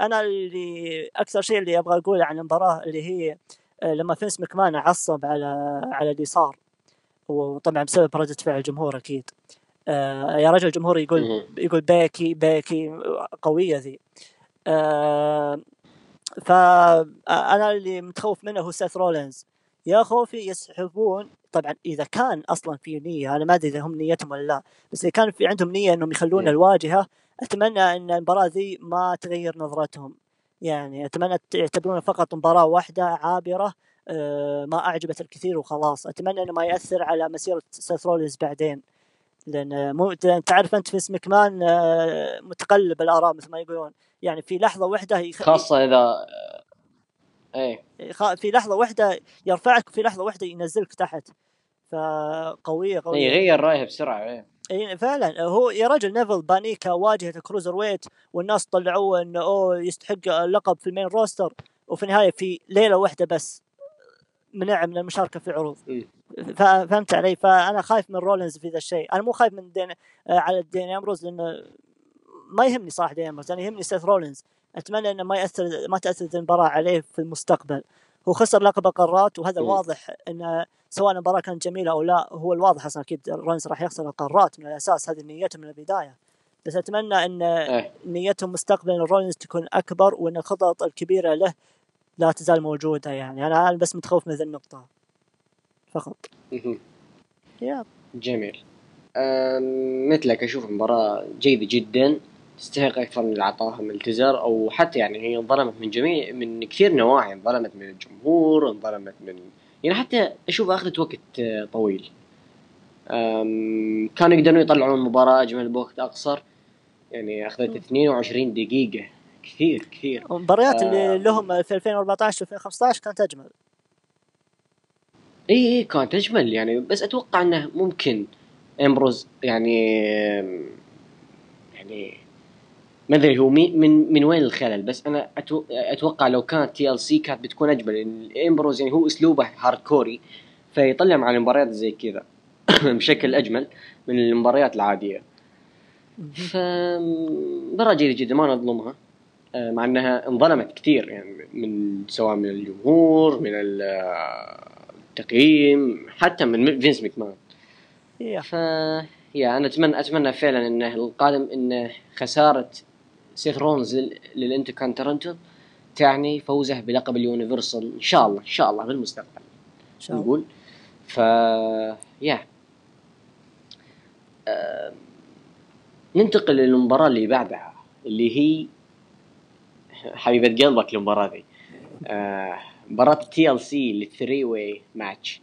أنا اللي أكثر شيء اللي أبغى أقوله عن المباراة اللي هي لما فينس مكمان عصب على على اللي صار وطبعا بسبب ردة فعل الجمهور أكيد. آه يا رجل الجمهور يقول. يقول بيكي بيكي قوية ذي. آه فانا اللي متخوف منه هو سيث رولينز. يا خوفي يسحبون طبعا إذا كان أصلا في نية أنا ما أدري إذا هم نيتهم ولا لا بس إذا كان في عندهم نية إنهم يخلون مم. الواجهة أتمنى إن المباراة ذي ما تغير نظرتهم. يعني أتمنى يعتبرونها فقط مباراة واحدة عابرة آه، ما أعجبت الكثير وخلاص. أتمنى إنه ما يأثر على مسيرة سيث رولينز بعدين. لأن مو لأن تعرف أنت في سمكمان آه، متقلب الآراء مثل ما يقولون. يعني في لحظة واحدة يخ... خاصة إذا إيه. يخ- في لحظة واحدة يرفعك في لحظة واحدة ينزلك تحت. فقوية إيه، قويه يغير رأيه بسرعة إيه. اي فعلا. هو يا رجل نيفل بانيكا واجهة الكروزر ويت والناس طلعوه إنه أوه يستحق اللقب في المين روستر. وفي النهاية في ليلة واحدة بس. منع من المشاركة في عروض مم. فا- فهمت علي؟ فأنا خايف من رولينز في ذا الشيء. أنا مو خايف من دين آه، على دين امروز لأنه ما يهمني صراحة دين امروز أنا يهمني سيث رولينز. أتمنى إنه ما يأثر ما تأثر المباراة عليه في المستقبل. هو خسر لقب القارات وهذا مم. واضح انه سواء المباراة كانت جميلة أو لا هو الواضح أصلا أكيد رولينز راح يخسر القارات من الأساس. هذه نيته من البداية. بس أتمنى إن إيه. نيتهم مستقبلا رولينز تكون أكبر وإن الخطط الكبيرة له لا تزال موجودة يعني. أنا أنا بس متخوف من ذي النقطة. فقط. مهم. يا جميل. مثلك أشوف المباراة جيدة جدا. تستحق أكثر من اللي من التزر أو حتى يعني هي انظلمت من جميع من كثير نواحي انظلمت من الجمهور انظلمت من يعني حتى أشوف اخذت وقت طويل. كانوا يقدرون يطلعون مباراة اجمل بوقت أقصر. يعني أخذت 22 دقيقة. كثير كثير. المباريات اللي آه. لهم في 2014 و 2015 كانت أجمل. إي إي كانت أجمل يعني. بس أتوقع إنه ممكن إمبروز يعني يعني ما أدري هو من من وين الخلل. بس أنا أتوقع لو كانت TLC كانت بتكون أجمل. إمبروز يعني هو أسلوبه hardcore فيطلع مع المباريات زي كذا. بشكل أجمل من المباريات العادية. فمباراة جيدة جدا ما نظلمها. مع إنها انظلمت كثير يعني من سواء من الجمهور من ال- التقييم حتى من فينس مكمان يا. ف يا أنا أتمنى أتمنى فعلا انه القادم انه خسارة سيث رولينز لل- للانتركونتيننتال تعني فوزه بلقب ال Universal إن شاء الله إن شاء الله بالمستقبل إن شاء الله. نقول. ف يا. آه، ننتقل للمباراة اللي بعدها اللي هي حبيبة قلبك المباراة ذي. آه، مباراة TLC ال three way match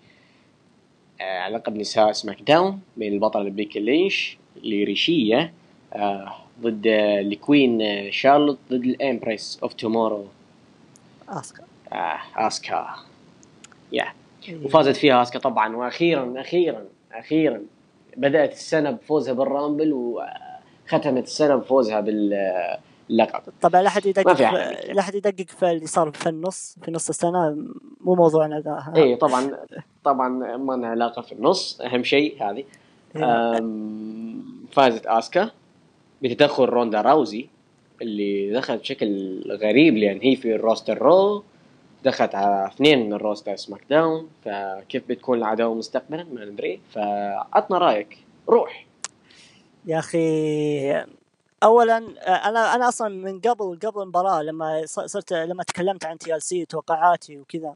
على لقب نساء سماك داون بين البطلة بيكي لينش ل ريتشي آه، ضد ال Queen آه، شارلوت ضد ال Empress of Tomorrow آسكا. آسكا. يا إيه. وفازت فيها آسكا طبعا. وأخيرا أخيرا أخيرا بدأت السنة بفوزها بال Rumble وختمت السنة بفوزها باللقب طبعا لا أحد يدقق. لا أحد يدقق في اللي صار في النص في نص السنة. مو موضوعنا ذا. اي طبعا طبعا ما لها علاقة في النص. أهم شيء هذه. إيه. فازت آسكا بتدخل روندا راوزي اللي دخلت بشكل غريب لأن هي في ال roster رو دخلت على اثنين من ال roster سماك داون. فكيف بتكون العداوة مستقبلا؟ ما ندري. فعطنا رأيك. روح. يا أخي اولا أنا أنا أصلا من قبل قبل المباراة لما صرت لما تكلمت عن TLC توقعاتي وكذا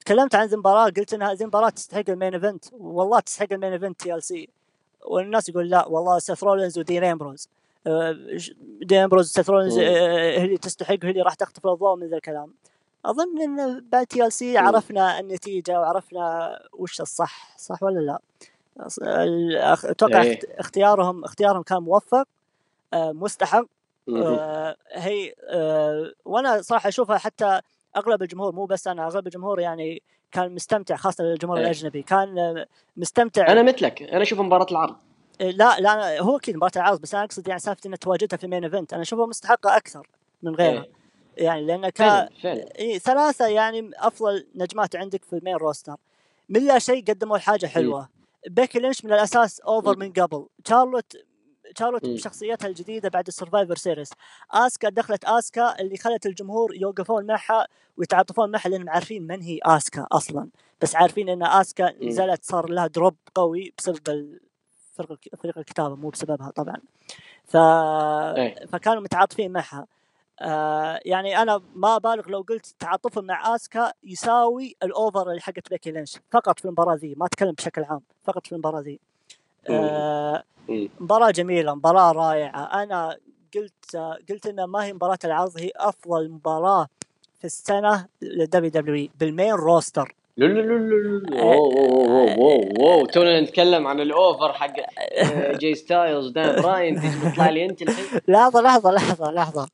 تكلمت عن ذي المباراة قلت إنها ذي المباراة تستحق ال main event والله تستحق ال main event TLC والناس يقول لا والله سيث رولينز ودين امبروز آه، دين امبروز سيث رولينز. آه، هي اللي تستحق هي اللي راح تخطف الأضواء من ذا الكلام أظن إن بعد TLC. عرفنا النتيجة وعرفنا وش الصح صح ولا لا أتوقع إيه. اخت- اختيارهم اختيارهم كان موفق آه، مستحق مهم. آه، هي آه، وأنا صراحة أشوفها حتى أغلب الجمهور مو بس أنا أغلب الجمهور يعني كان مستمتع خاصة الجمهور إيه. الأجنبي. كان آه، مستمتع. أنا مثلك أنا أشوف مباراة العرض. إيه، لا لا هو أكيد مباراة العرض بس أنا أقصد يعني سالفة انها تواجدها في ال main event. أنا أشوفها مستحقة أكثر من غيرها. إيه. يعني لأن فعلا إيه ثلاثة يعني أفضل نجمات عندك في ال main roster. من لا شيء قدموا حاجة حلوة. بيكي لينش من الأساس over. من قبل. شارلوت شارلوت مم. بشخصيتها الجديدة بعد ال Survivor Series آسكا دخلت آسكا اللي خلت الجمهور يوقفون معها ويتعاطفون معها لأنهم عارفين من هي آسكا أصلا بس عارفين إن آسكا مم. نزلت صار لها drop قوي بسبب فرق فريق الكتابة مو بسببها طبعا ف... إيه. فكانوا متعاطفين معها آه يعني أنا ما أبالغ لو قلت تعاطفهم مع آسكا يساوي ال over اللي حقت بيكي لينش فقط في المباراة ذي ما أتكلم بشكل عام فقط في المباراة ذي. مباراة جميلة مباراة رائعة. أنا قلت قلت إن ما هي مباراة العرض هي أفضل مباراة في السنة لل WW بال main roster. واو تونا نتكلم عن ال over حق آه، AJ ستايلز دان براين تجي تطلع لي انت الحين؟ لحظة لحظة لحظة لحظة.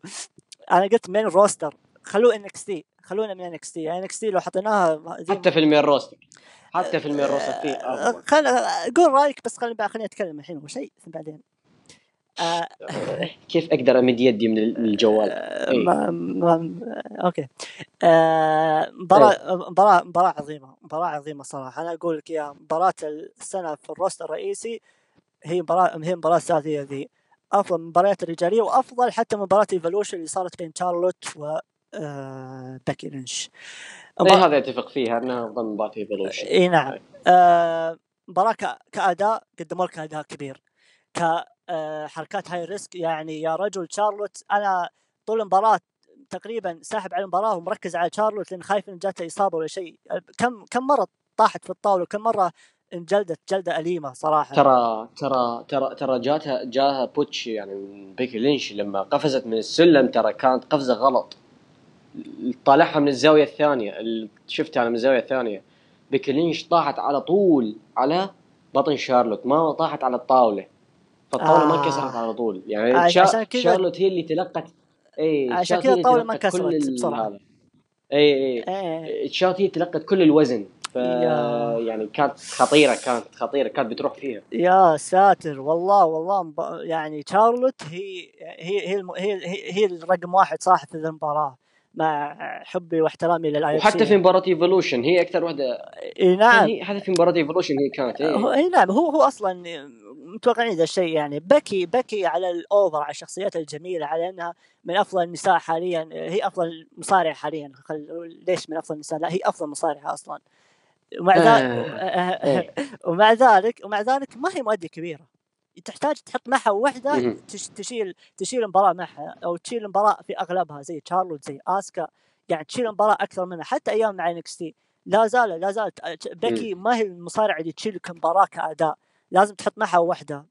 أنا قلت main roster. خلوه NXT خلونا من NXT. NXT لو حطيناها حتى في ال main roster. حتى في ال main roster فيه أفضل. خل قول رأيك بس خليني خليني أتكلم الحين أول شيء ثم بعدين. آه كيف أقدر أمد يدي من الجوال؟ إيه. ما ما okay. آه، مباراة مباراة مباراة عظيمة مباراة عظيمة صراحة. أنا أقول لك يا مباراة السنة في ال roster الرئيسي هي مباراة هي مباراة الثلاثية ذي. أفضل من المباريات الرجالية وأفضل حتى مباراة Evolution اللي صارت بين شارلوت آه، بيكي لينش إي هذا أتفق فيها أنها افضل من باتي Evolution إي نعم. آه، مباراة ك- كأداء قدموا لك أداء كبير. كحركات high risk يعني يا رجل شارلوت أنا طول المباراة تقريبا ساحب على المباراة ومركز على شارلوت لأن خايف إن جاته إصابة ولا شيء. كم كم مرة طاحت في الطاولة؟ وكم مرة انجلدت جلدة أليمة صراحة؟ ترى ترى ترى ترى جاتها جاها botch يعني بيكي لينش لما قفزت من السلم ترى كانت قفزة غلط. طالعها من الزاوية الثانية اللي شفتها أنا من الزاوية الثانية بيكي لينش طاحت على طول على بطن شارلوت ما طاحت على الطاولة فالطاولة ما آه. انكسرت على طول يعني عش- شا... عشان كذا- شارلوت هي اللي تلقت اي عشان شارلوت كذا الطاولة ما انكسرت ال- بسرعة. هذا. اي اي إيه. تشارلوت هي تلقت كل الوزن ف يا. يعني كانت خطيرة كانت خطيرة كانت بتروح فيها يا ساتر والله والله مب... يعني شارلوت هي هي هي, الم... هي هي هي الرقم واحد صراحة في ذا المباراة مع حبي واحترامي للاي وحتى في مباراة Evolution هي أكثر واحدة. إي نعم. هي حتى في مباراة Evolution هي كانت هو إيه. إي نعم. هو هو أصلا متوقعين ذا الشيء يعني. بكي بكي على ال over على الشخصيات الجميلة على إنها من أفضل النساء حاليا. هي أفضل مصارعه حاليا. خل... ليش من أفضل النساء لا هي أفضل مصارعة أصلا. ومع ذلك إيه. ومع ذلك ومع ذلك ما هي مؤدية كبيرة. تحتاج تحط معها وحدة. تشيل تشيل المباراة معها أو تشيل المباراة في أغلبها زي تشارلوت زي أسكا. يعني تشيل المباراة أكثر منها حتى أيام مع NXT. لا زال لا زالت بيكي ما هي المصارعه اللي تشيل لك المباراة كأداء. لازم تحط معها وحدة.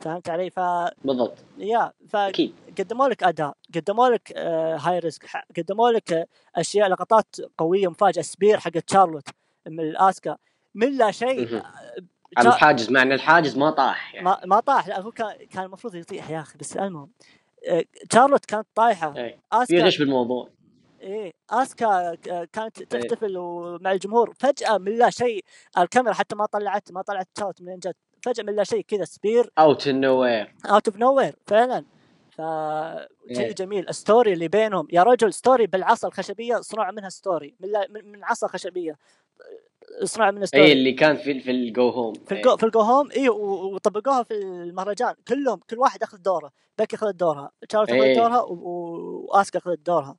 فهمت علي؟ ف بالضبط. يا أكيد. فقدموا لك أداء قدموا لك آه high risk قدموا لك أشياء لقطات قوية مفاجأة spear حقت شارلوت من الأسكا. من لا شيء. على الحاجز مع إن الحاجز ما طاح يعني. ما ما طاح. لا هو كان كان المفروض يطيح يا أخي بس المهم. آه، شارلوت كانت طايحة. إيه. في اسكا غش بالموضوع. إيه آسكا ك- كانت تحتفل و- مع الجمهور. فجأة من لا شيء الكاميرا حتى ما طلعت ما طلعت شارلوت من جد. فجأة من لا شيء كذا spear. out nowhere out of nowhere فعلا. ف شيء إيه. جميل. ال story اللي بينهم. يا رجل story بالعصا الخشبية صنع منها story. من, من عصا خشبية. صنع منها story اي اللي كان في في ال go home في الجو في ال go home اي وطبقوها في المهرجان. كلهم كل واحد اخذ دوره. بيكي اخذت دورها تشارلوت اخذت إيه. دورها وآسكا اخذت دورها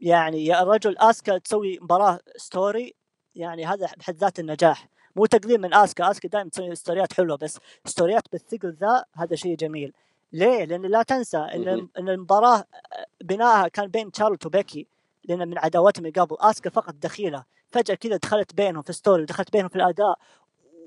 يعني يا رجل آسكا تسوي مباراة story يعني هذا بحد ذاته النجاح. مو تقليل من آسكا. آسكا دائما تسوي ستوريات حلوة بس ستوريات بالثقل ذا هذا شيء جميل. ليه؟ لأن لا تنسى إن. إن المباراة بناءها كان بين تشارلوت وبيكي لأن من عداوتهم اللي قبل آسكا فقط دخيلة. فجأة كذا دخلت بينهم في story ودخلت بينهم في الأداء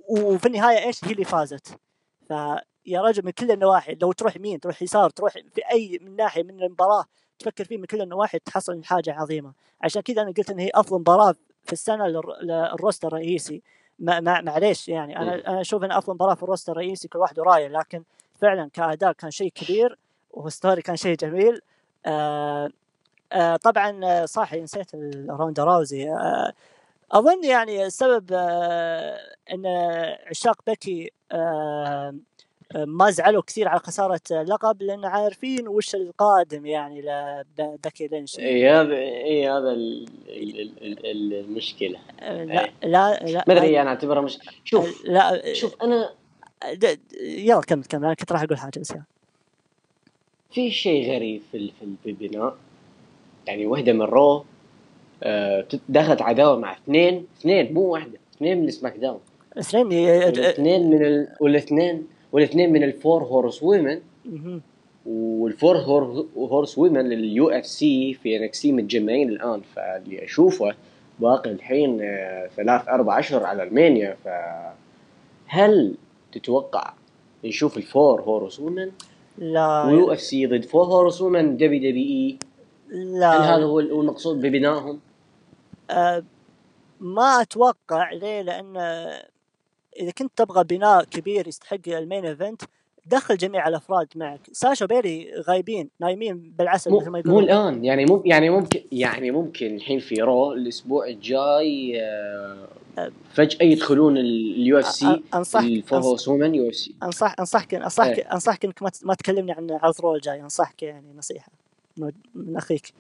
وفي النهاية إيش؟ هي اللي فازت. فيا رجل من كل النواحي لو تروح يمين تروح يسار تروح في أي من ناحية من المباراة تفكر فيه من كل النواحي تحصل حاجة عظيمة. عشان كذا أنا قلت إن هي أفضل مباراة في السنة لل ر- لل roster الرئيسي. ما ما معليش يعني. أنا أنا أشوف إن أفضل مباراة في ال roster الرئيسي كل واحد ورايه لكن فعلا كأداء كان شيء كبير وستوري كان شيء جميل. آه آه طبعا آه، صح نسيت روندا راوزي. آه أظن يعني السبب آه إن عشاق بيكي آه ما زعلوا كثير على خسارة اللقب لأن عارفين وش القادم يعني لبيكي لينش. اي هذا اي هذا ال- ال- ال- ال- المشكلة. آه، لا لا لا ما أدري أنا أعتبرها مش شوف لا شوف أنا يلا كمل كمل أنا كنت راح أقول حاجة بس. في شيء غريب في ال- في ال- في البناء يعني وحدة من Raw دخلت عداوه مع اثنين اثنين مو واحدة اثنين من SmackDown اثنين والاثنين من ال... والاثنين والاثنين من ال four horsewomen. وال four hor- horsewomen لل UFC في NXT متجمعين الآن فاللي أشوفه باقي الحين آه، ثلاث أربع اشهر على ال Mania فهل تتوقع نشوف ال four horsewomen لا. و UF C ضد four horsewomen WWE. لا. هل هذا هو المقصود ببنائهم؟ آه، ما أتوقع ليه لأن آه، إذا كنت تبغى بناء كبير يستحق ال main event دخل جميع الأفراد معك. ساشا وبيلي غايبين نايمين بالعسل مو, مثل ما مو يقولون. الآن يعني مو يعني ممكن يعني ممكن الحين في Raw الأسبوع الجاي آه، فجأة يدخلون اليو إف سي أنصحك هورس وومن يو إف سي. انصح أنصحك أنصحك إيه. أنصحك إنك ما تكلمني عن عرض Raw الجاي أنصحك يعني نصيحة من أخيك.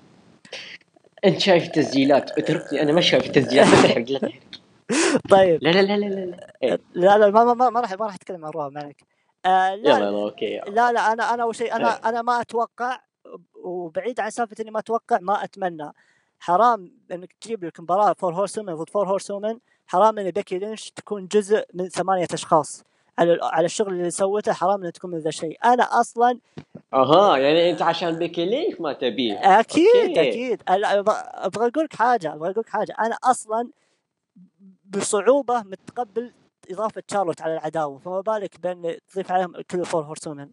أنت شايف التسجيلات اتركني أنا ما شايف التسجيلات لا تحرق لا تحرق طيب. لا لا لا لا لا, لا. إيه. لا لا ما ما راح ما راح أتكلم عن Raw معك آه لا يلا يلا okay لا لا أنا أنا أول شيء أنا إيه. أنا ما أتوقع وبعيد عن سالفة إني ما أتوقع ما أتمنى. حرام إنك تجيب لك مباراة four horse ضد four horse حرام إن بيكي لينش تكون جزء من ثمانية أشخاص. على على الشغل اللي سوته حرام انها تكون من ذا الشيء. أنا أصلا أها يعني أنت عشان بيكي ما تبيه. أكيد okay. أكيد. أبغى أقول لك حاجة أبغى أقول لك حاجة. أنا أصلا بصعوبة متقبل إضافة شارلوت على العداوة فما بالك بأن تضيف عليهم كل four horsewomen.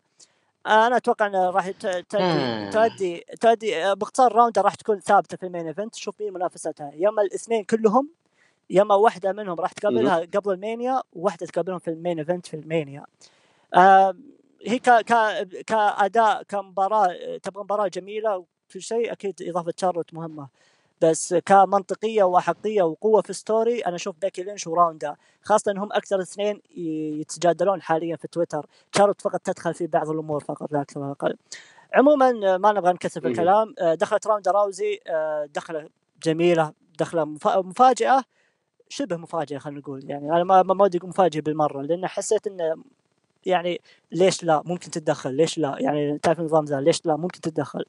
أنا أتوقع أنه راح تؤدي آه. تؤدي تؤدي باختصار روندا راح تكون ثابتة في ال main event. شوف مين منافستها. يا اما الاثنين كلهم يا اما واحدة منهم راح تقابلها قبل ال Mania وواحده تقابلهم في ال main event في ال Mania. آه هي ك ك كأداء كمباراة تبغى مباراة جميلة وكل شيء أكيد إضافة شارلوت مهمة. بس كمنطقية وأحقية وقوة في story أنا أشوف بيكي لينش وروندا خاصة إنهم أكثر اثنين يتجادلون حاليا في تويتر. شارلوت فقط تدخل في بعض الأمور فقط لا أكثر ولا أقل. عموما ما نبغى نكثر في مهم. الكلام. دخلت روندا راوزي دخلة جميلة دخلة مفا- مفاجئة شبه مفاجئة خلينا نقول. يعني أنا ما ما ودي أقول مفاجئه بالمرة لأن حسيت إنه يعني ليش لا؟ ممكن تتدخل. ليش لا؟ يعني تعرف النظام ذا ليش لا؟ ممكن تتدخل.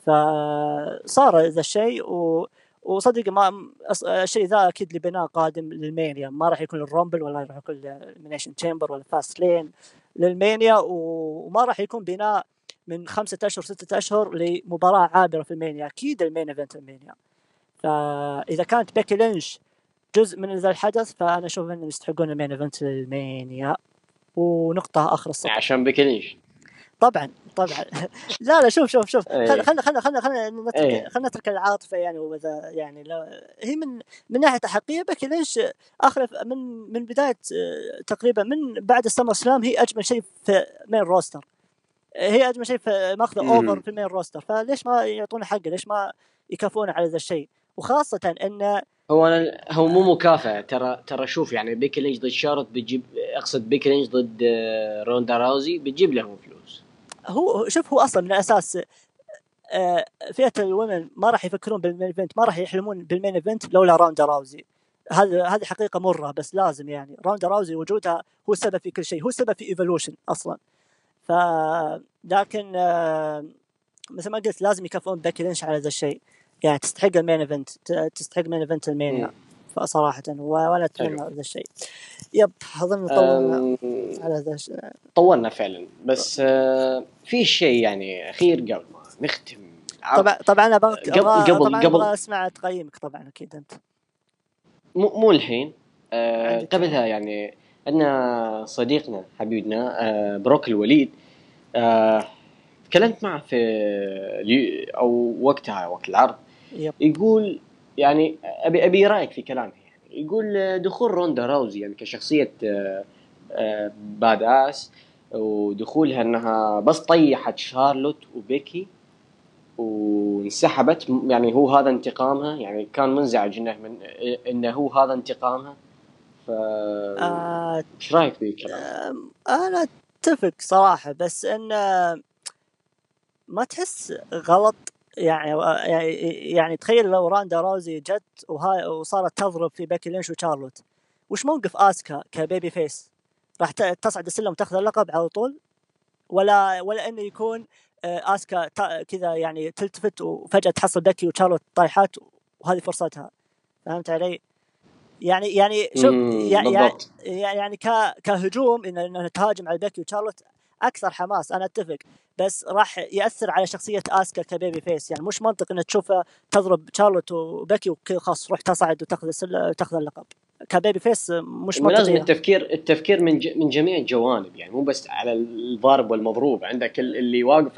فصار ذا الشيء و وصدق ما الشيء ذا أكيد لبناء قادم للمينيا. ما راح يكون ال Rumble ولا راح يكون Elimination Chamber ولا Fastlane للمينيا وما راح يكون بناء من خمسة أشهر ستة أشهر لمباراة عابرة في مينيا. أكيد ال main event مينيا. فإذا كانت بيكي لينش جزء من ذا الحدث فأنا أشوف إنهم يستحقون ال main event مينيا. ونقطة آخر السطر عشان بيكي لينش طبعا طبعا. لا لا شوف شوف شوف. خلينا خلينا خلينا خلينا نترك إيه. خلينا نترك العاطفة يعني وذا يعني لا هي من من ناحية الحقيقيه بكي ليش آخر من من بداية آه، تقريبا من بعد السمر سلام هي أجمل شيء في مين روستر هي أجمل شيء في ماخذة. اوفر في المين روستر فليش ما يعطونا حقه؟ ليش ما يكافئون على ذا الشيء؟ وخاصة إن هو أنا هو مو مكافأة ترى ترى شوف يعني بيكي لينش ضد شارلوت بتجيب أقصد بيكي لينش ضد آه، روندا راوزي بتجيب لهم فلوس. هو شوف هو أصلا من الاساس آه، فئة ال women ما راح يفكرون بال main event ما راح يحلمون بال main event لولا روندا راوزي. هذا هذه حقيقة مرة بس لازم يعني. روندا راوزي وجودها هو السبب في كل شيء هو السبب في Evolution أصلا. ف لكن آه، مثل ما قلت لازم يكافئون بيكي لينش على ذا الشيء. يعني تستحق ال main event تستحق main event مينيا مم. صراحة و- وأنا اتمنى حلو. ذا الشيء يب اظن طولنا على ذا الشيء طولنا فعلا بس آه، في شيء يعني أخير قبل ما نختم. طبعا طبعا أنا قبل- قبل- قبل- أسمع تقييمك طبعا أكيد أنت مو مو الحين آه. قبلها يعني عندنا صديقنا حبيبنا آه بروك الوليد آه تكلمت معه في أو وقتها وقت العرض yep. يقول يعني أبي أبي رأيك في كلامه. يعني يقول آه، دخول روندا راوزي يعني كشخصية آه، آه، badass ودخولها أنها بس طيحت شارلوت وبيكي وانسحبت. يعني هو هذا انتقامها يعني كان منزعج إنه من إنه هو هذا انتقامها. ف آه إيش رأيك في الكلام؟ آم، أنا أتفق صراحة بس ان آه، ما تحس غلط يعني يعني تخيل لو روندا راوزي جت وهاي وصارت تضرب في بيكي لينش وشارلوت وش موقف آسكا ك babyface؟ راح تصعد السلم وتاخذ اللقب على طول؟ ولا ولا إنه يكون آه، آسكا كذا يعني تلتفت وفجأة تحصل بيكي وشارلوت طايحات وهذه فرصتها. فهمت علي؟ يعني يعني شوف يعني يعني يعني كهجوم إن إن تهاجم على بيكي وشارلوت أكثر حماس أنا أتفق. بس راح يأثر على شخصية آسكا كبيبي فيس. يعني مش منطق ان تشوفها تضرب شارلوت وبيكي وكذا خلاص تروح تصعد وتاخذ. تاخذ اللقب. كبيبي فيس مش لازم منطقيه التفكير التفكير من ج... من جميع الجوانب. يعني مو بس على الضارب والمضروب. عندك ال- اللي واقف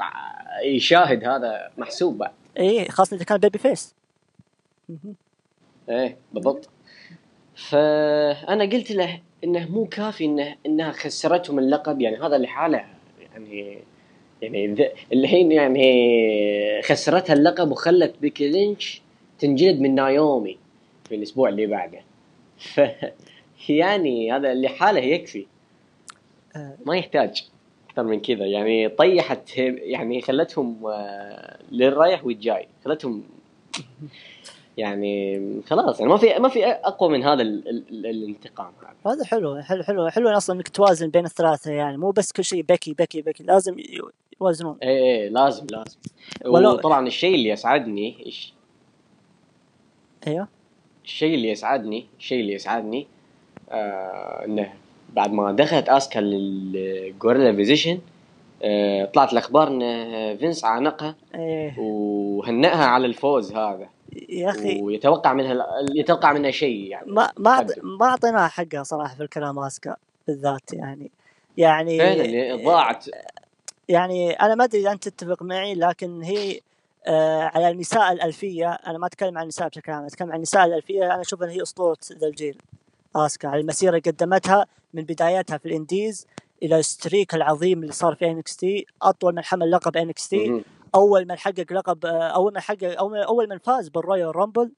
يشاهد هذا محسوب بعد. اي خاصة إذا كان babyface. إيه بالضبط. فأنا قلت له إنه مو كافي انه إنها خسرتهم اللقب. يعني هذا لحاله يعني يعني الحين يعني خسرتها اللقب وخلت بيكي لينش تنجلد من نايومي في الأسبوع اللي بعده. ف يعني هذا لحاله يكفي. آه، ما يحتاج أكثر من كذا. يعني طيحت يعني خلتهم آه، للرايح والجاي. خلتهم يعني خلاص يعني ما في ما في أقوى من هذا ال ال ال الانتقام. هذا هذا حلو حلو حلو حلو أصلا إنك توازن بين الثلاثة يعني مو بس كل شيء بيكي بيكي بيكي لازم يوازنون. إيه إيه لازم لازم. ولو- وطبعا الشيء اللي يسعدني الش- أيوه. الشيء اللي يسعدني الشيء اللي يسعدني آه إنه بعد ما دخلت اسكا لل gorilla position آه طلعت الأخبار إن فينس عانقها إيه. وهنأها على الفوز هذا. يا أخي ويتوقع منها يتوقع منها شيء يعني. ما ما. ما أعطيناها حقها صراحة في الكلام اسكا بالذات يعني. يعني فعلا يعني ضاعت. يعني أنا ما أدري إذا أنت تتفق معي لكن هي آه على النساء الألفية أنا ما أتكلم عن النساء بشكل عام أتكلم عن النساء الألفية أنا أشوف إن هي أسطورة ذا الجيل. اسكا على المسيرة اللي قدمتها من بدايتها في ال indies إلى ال streak العظيم اللي صار في NXT أطول من حمل لقب NXT. أول من حقق لقب أول من حقق أول من, فاز بال Royal Rumble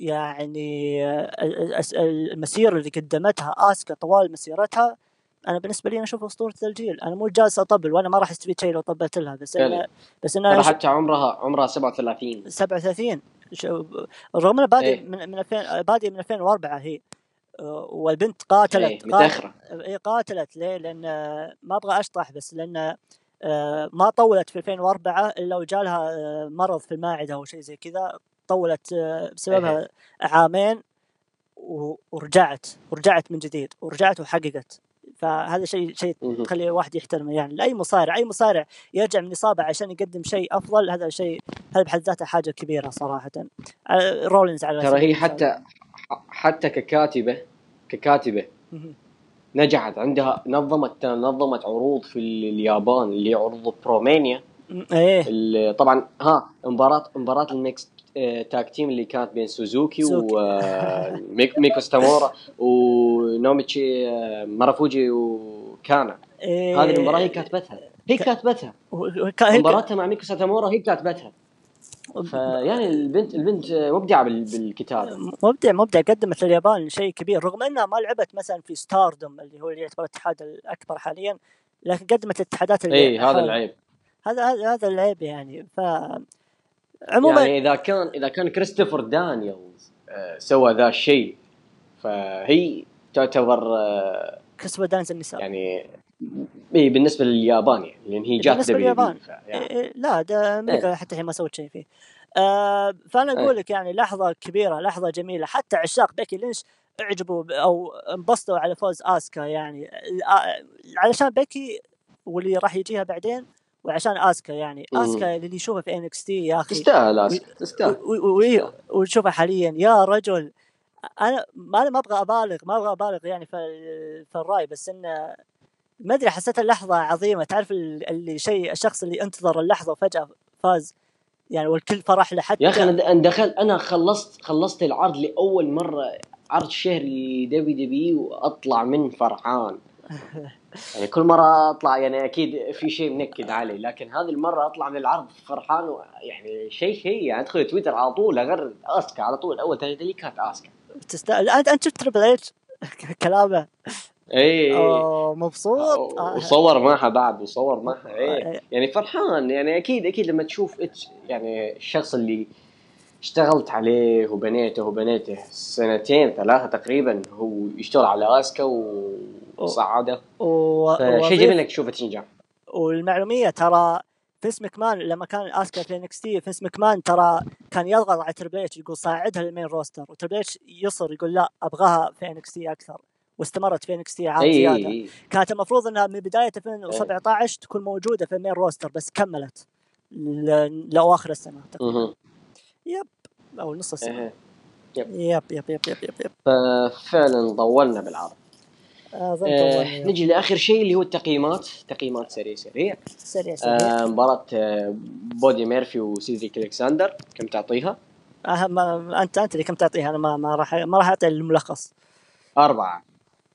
يعني المسيرة اللي قدمتها آسكا طوال مسيرتها أنا بالنسبة لي أنا اشوفها أسطورة الجيل أنا مو جالس أطبل وأنا ما راح أستفيد شيء لو طبلت لها بس. أنا بس أنا حتى عمرها عمرها 37 37 شو- رغم انها بادئ إيه. من من 2000 بادئ من 2004 هي والبنت قاتلت إيه قاتلت متاخره إيه قاتلت ليه؟ لأن ما أبغى أشطح بس لأن ما طولت في 2004 إلا وجالها آه، مرض في المعده أو شيء زي كذا طولت آه، بسببها عامين و- ورجعت ورجعت من جديد ورجعت وحققت فهذا شيء شيء. تخلي الواحد يحترمه يعني لأي مصارع أي مصارع يرجع من إصابة عشان يقدم شيء أفضل هذا شيء هذا بحد ذاته حاجة كبيرة صراحة آه، رولينز على ترى هي. حتى حتى ككاتبة ككاتبة. نجحت عندها نظمت نظمت عروض في اليابان اللي عروض برومانيا. إيه. طبعا ها مباراة مباراة الميكس تاج تيم اللي كانت بين سوزوكي. وميكو ستامورا ونوميتشي آه، مارافوجي وكانا إيه. هذه المباراة هي كاتبتها. هي كاتبتها. مباراتها مع ميكو ساتومورا هي كاتبتها. فيعني البنت البنت مبدعة بال- بالكتابة. مبدع مبدع قدمت لليابان شيء كبير رغم إنها ما لعبت مثلا في Stardom اللي هو اللي يعتبر الاتحاد الأكبر حاليا لكن قدمت الاتحادات اللي اي هذا. العيب. هذا هذا العيب يعني. ف عموما يعني إذا كان إذا كان كريستوفر دانييلز آه، سوى ذا الشيء فهي تعتبر آه، كسبوا دانز النساء. يعني إي بالنسبة لليابان يعني لأن هي جات بالنسبة دبليو لليابان. يعني لا ده أمريكا إيه. حتى الحين ما سوت شيء فيه آه فأنا إيه. أقول لك يعني لحظة كبيرة لحظة جميلة حتى عشاق بيكي لينش اعجبوا أو انبسطوا على فوز آسكا يعني آه، علشان بيكي واللي راح يجيها بعدين وعشان آسكا يعني. آسكا اللي يشوفه في انكس تي يا أخي تستاهل أسكا، تستاهل و- و- و- ونشوفه حاليا يا رجل أنا ما أنا ما أبغى أبالغ ما أبغى أبالغ يعني في في الرأي بس إنه ما أدري حسيت اللحظة عظيمة. تعرف ال- اللي شيء الشخص اللي انتظر اللحظة وفجأة فاز. يعني والكل فرح له حتى يا أخي أنا دخلت أنا خلصت خلصت العرض لأول مرة عرض شهري WWE وأطلع من فرحان. يعني كل مرة أطلع يعني أكيد في شيء منكد علي لكن هذه المرة أطلع من العرض فرحان يعني شيء شيء. يعني أدخل تويتر على طول أغرد آسكا على طول. أول تغريدة لي كانت آسكا. تستاهل أنت شفت تربل كلامه. اي أوه مبسوط آه. وصور معها بعد وصور معها إيه إيه. يعني فرحان يعني أكيد أكيد لما تشوف إتش يعني الشخص اللي اشتغلت عليه وبنيته وبنيته سنتين ثلاثة تقريبا هو يشتغل على أسكا. وصعده و... وأضيف- جميل إنك تشوفها تنجح وللمعلومية ترى فينس مكمان لما كان أسكا في NXT فينس مكمان ترى كان يضغط على تربل إتش يقول صعدها لل main roster وتربل إتش يصر يقول لا أبغاها في NXT أكثر واستمرت في NXT عام إي زيادة. إي. كانت المفروض إنها من بداية 2017 تكون موجودة في ال main roster بس كملت ل- لأواخر السنة تقريبا أو نص السنة. Yep. Yep yep yep yep yep ففعلا طولنا بالعرض. اظن آه طولنا. نجي لآخر شيء اللي هو التقييمات. تقييمات سريع سريع. سريع سريع. آه مباراة آه بودي ميرفي وسيدريك ألكساندر كم تعطيها؟ أهم أنت أنت اللي كم تعطيها؟ أنا ما ما راح ما راح أعطي الملخص. أربعة.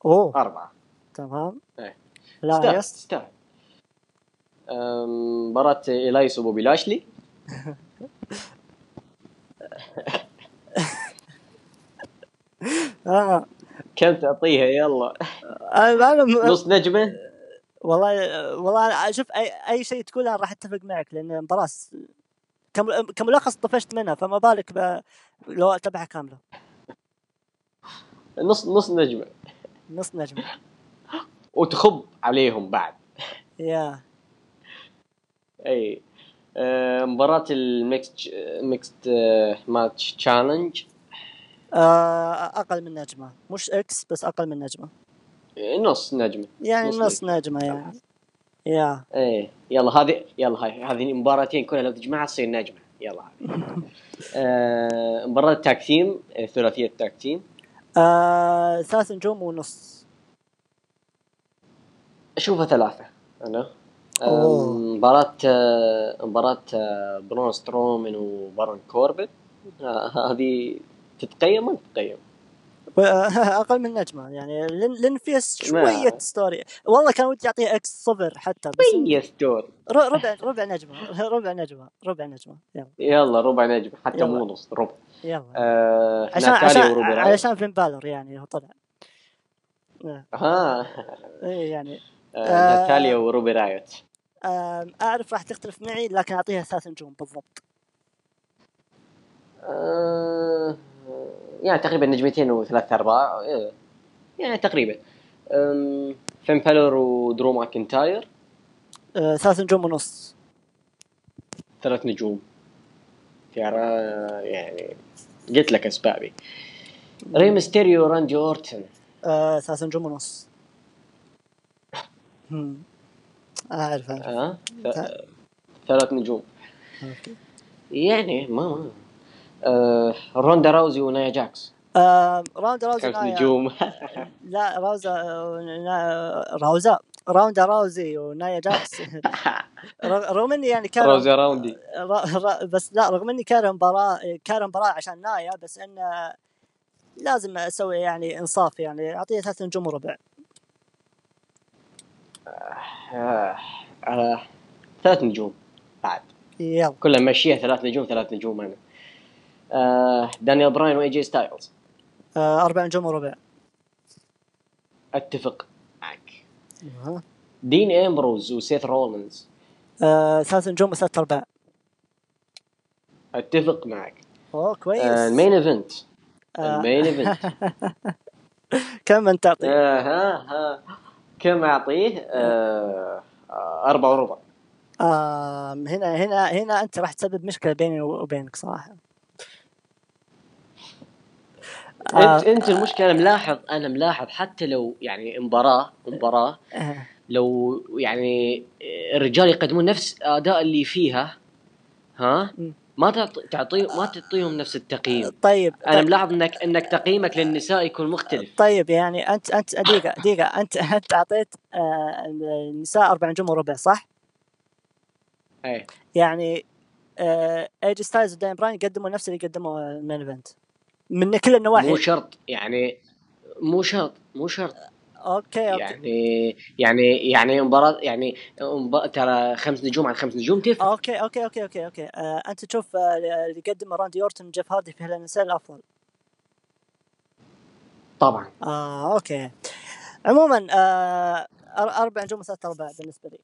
أوه. أربعة. تمام. إيه. لا تستاهل مباراة إيلايس وبوبي لاشلي. آه. كم تعطيها؟ يلا. أنا نص نجمة؟ والله والله أشوف أي أي شيء تقوله راح أتفق معك لأن المباراه كملخص طفشت منها فما بالك. لو أتبعها كاملة. نص نص نجمة. نص نجمة. وتخب عليهم بعد. يا. إي آه، مباراة الميكست Mixed Match Challenge آه، أقل من نجمة. مش X بس أقل من نجمة. نص نجمة. يعني نص نص نجمة. يعني. يا. إيه يلا هذه يلا هاي هذه المباراتين كلها لو تجمعها تصير نجمة. يلا. هذه آه، مباراة tag team آه، ثلاثية tag team. آه، ثلاث نجوم ونص. أشوفها ثلاثة. أنا؟ آه،. مباراة آه، مباراة آه، برون سترومن وبارون كوربن. آه، هذه تتقيم ولا تتقيم؟ أقل من نجمة. يعني لأن لأن فيها شوية story. والله كان ودي اعطيها X صفر حتى بس هي stor ر- ربع ربع نجمة. ربع نجمة. ربع نجمة. يلا. يلا ربع نجم حتى. مو نص ربع. يلا. آه عشان عشان. علشان فين بالور يعني هو طلع. آه، ها إيه يعني. آه، آه. ناتاليا وروبي رايوت آم، أعرف راح تختلف معي لكن أعطيها ثلاث نجوم بالضبط. آه يعني تقريبا نجمتين وثلاث ارباع آه، يعني تقريبا. فين بالور ودرو ماكنتاير؟ آه، ثلاث نجوم ونص. ثلاث نجوم. ترى يعني قلت لك اسبابي ري ميستيريو راندي اورتن. آه، ثلاث نجوم ونص. اعرف اعرف ها ث- ثلاث نجوم. okay. يعني ما ما. آه روندا راوزي ونايا جاكس. راوند راوزي نجوم؟ لا راوزا راوزا راوندا راوزي ونايا جاكس. رغم إني يعني كان روزي راوندي. بس لا رغم إني كان مباراة كان مباراة عشان نايا بس انه لازم أسوي يعني إنصاف يعني أعطيه ثلاث نجوم وربع. آه آه ثلاث نجوم بعد. يلا. كلها ماشيها ثلاث نجوم ثلاث نجوم أنا. آه دانيال براين وإي جي ستايلز آه، أربع نجوم وربع. أتفق معك. أها. دين إمبروز وسيث رولينز. آه، ثلاث نجوم وثلاث أرباع. أتفق معك. أوه كويس. آه ال main event. آه. ال main event. كم أنت تعطي؟ آه ها ها. كم آه أربعة وربع. آه هنا هنا هنا أنت راح تسبب مشكلة بيني وبينك صراحة. انت أنت المشكلة ملاحظ أنا ملاحظ حتى لو يعني مباراه مباراة آه. لو يعني الرجال يقدمون نفس أداء اللي فيها ها. ما تعطي ما تعطيهم نفس التقييم. طيب أنا طيب, ملاحظ انك إنك تقييمك للنساء يكون مختلف. طيب يعني انت انت دقيقه دقيقة انت أنت أعطيت آه النساء أربع نجوم وربع صح؟ إيه. يعني آه إي جي ستايلز ودانيال براين قدموا نفس اللي قدموا المين ايفنت من كل النواحي. مو شرط يعني مو شرط مو شرط. okay okay. يعني يعني يعني مباراة يعني ترى خمس نجوم عن خمس نجوم تفرق okay okay okay okay okay. آه أنت تشوف آه اللي قدمه راندي اورتون وجيف هاردي في هالنساء الافضل طبعا. آه okay. عموما آه أربع نجوم وثلاث أرباع بالنسبة لي.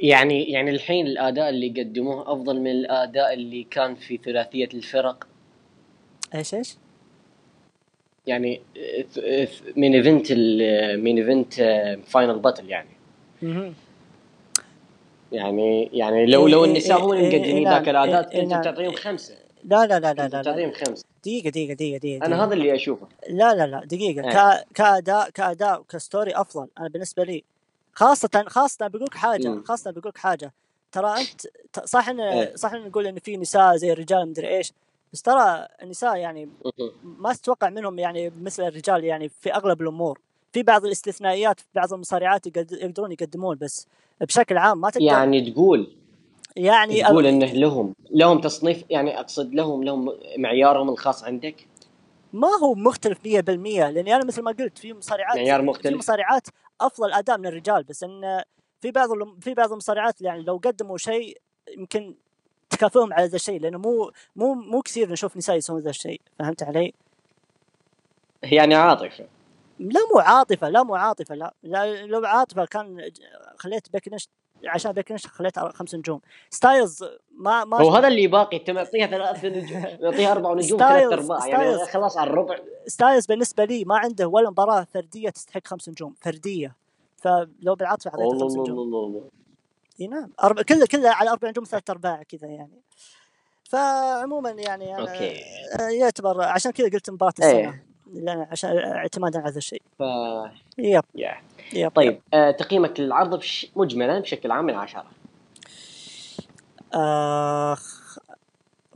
يعني يعني الحين الأداء اللي قدموه أفضل من الأداء اللي كان في ثلاثية الفرق إيش إيش؟ يعني main event main event Final Battle يعني. يعني يعني لو لو إيه، النساء هم اللي إيه، مقدمين إيه، ذاك نعم، الاداء كنت نعم. تعطيهم خمسة لا لا لا لا لا. تعطيهم خمسة دقيقة دقيقة دقيقة دقيقة أنا هذا اللي أشوفه لا لا لا دقيقة. كأداء كأداء وك story أفضل أنا بالنسبة لي خاصة خاصة بقولك حاجة. خاصة بقولك حاجة ترى أنت ت- صح إن إيه. صح إن نقول إن في نساء زي الرجال مدري إيش بس ترى النساء يعني. ما تتوقع منهم يعني مثل الرجال يعني في أغلب الأمور في بعض الاستثنائيات في بعض المصارعات يقد- يقدرون يقدمون بس بشكل عام ما تقدر يعني تقول يعني تقول إنه لهم لهم تصنيف يعني أقصد لهم لهم معيارهم الخاص عندك ما هو مختلف 100% لأني أنا مثل ما قلت في مصارعات معيار في مختلف مصارعات أفضل أداء من الرجال بس إن في بعض الم- في بعض المصارعات يعني لو قدموا شيء يمكن تكافئهم على ذا الشيء لأنه مو مو مو كثير نشوف نساء يسوون ذا الشيء فهمت علي؟ يعني عاطفة لا مو عاطفة لا مو عاطفة لا, لا لو عاطفة كان خليت بيكي لينش عشان بيكي لينش خليت خمس نجوم. ستايلز ما ما هو هذا اللي باقي انت معطيها ثلاث نجوم معطيها أربع نجوم ثلاث أرباع يعني. خلاص على الربع. ستايلز بالنسبة لي ما عنده ولا مباراة فردية تستحق خمس نجوم فردية. فلو بالعاطفة أعطيته خمس نجوم. إي نعم أربع كله كله على أربع نجوم ثلاث أرباع كذا يعني. فعموما يعني أنا okay. آه، يعتبر عشان كذا قلت مباراة إيه. السنة لأن عشان اعتمادا على هذا الشيء. ف yep. yeah. yep طيب آه تقييمك للعرض بش... مجملا بشكل عام من عشرة. آه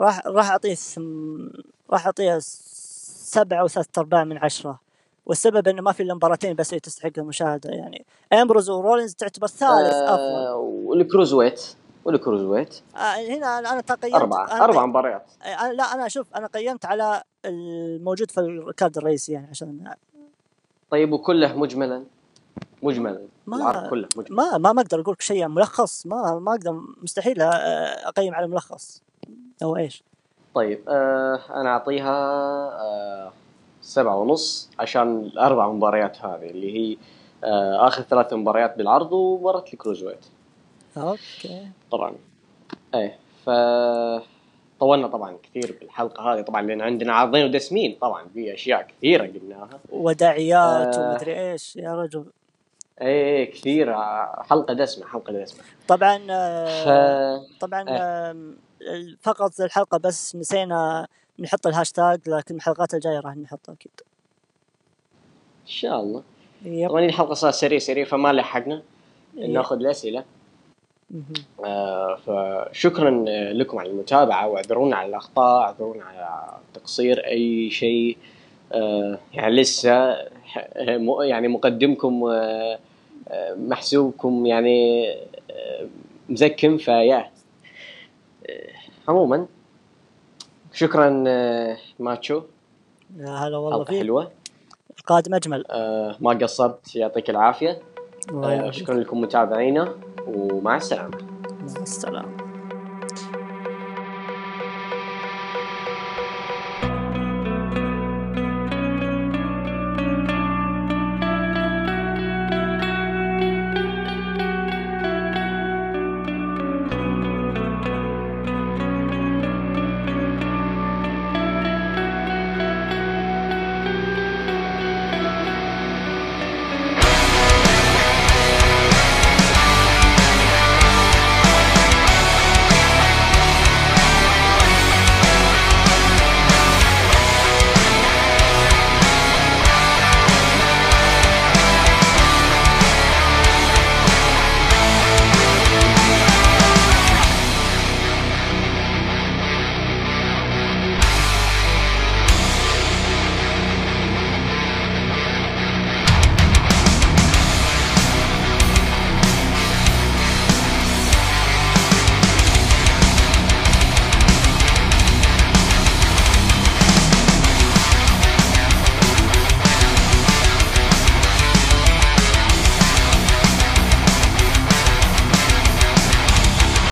راح راح أعطيه ثم... راح أعطيه سبعة وثلاث أرباع من عشرة. والسبب إنه ما في إلا مباراتين بس اللي تستحق المشاهدة يعني. أمبروز ورولينز تعتبر ثالث افضل آه وال cruiserweight وال cruiserweight آه هنا أنا أنا قيمت أربعة أنا أربع قي- مباريات. أنا لا أنا أشوف أنا قيمت على الموجود في ال card الرئيسي يعني عشان طيب وكله مجملا. مجملا ما- العرض كله مجملا ما ما ما أقدر أقول لك شيء ملخص ما ما أقدر مستحيل أقيم على ملخص. أو إيش؟ طيب آه أنا أعطيها آه سبعة ونص عشان الأربع مباريات هذه اللي هي آه آخر ثلاث مباريات بالعرض ومباراة الكروز ويت أوكي. طبعا. إيه ف طولنا طبعا كثير بالحلقة هذه. طبعا لأن عندنا عرضين ودسمين طبعا في أشياء كثيرة قلناها. وداعيات آه. ومدري إيش. يا رجل. إيه إيه كثير. ع- حلقة دسمة حلقة دسمة. طبعا ف آه، طبعا إيه. فقط الحلقة بس نسينا نحط الهاشتاج لكن الحلقات الجاية راح نحطه أكيد. إن شاء الله. يب. طبعا الحلقة صارت سريع سريع فما لحقنا. نأخذ الأسئلة. آه فشكرا لكم على المتابعة واعذرونا على الأخطاء اعذرونا على تقصير أي شيء. آه يعني لسه يعني مقدمكم آه آه، محسوبكم يعني آه، مزكم فيا. عموما شكرا ماتشو. يا هلا والله فيك. حلوة. القادم أجمل. آه، ما قصرت يعطيك العافية. آه،. شكرا لكم متابعينا ومع السلامة. مع السلامة.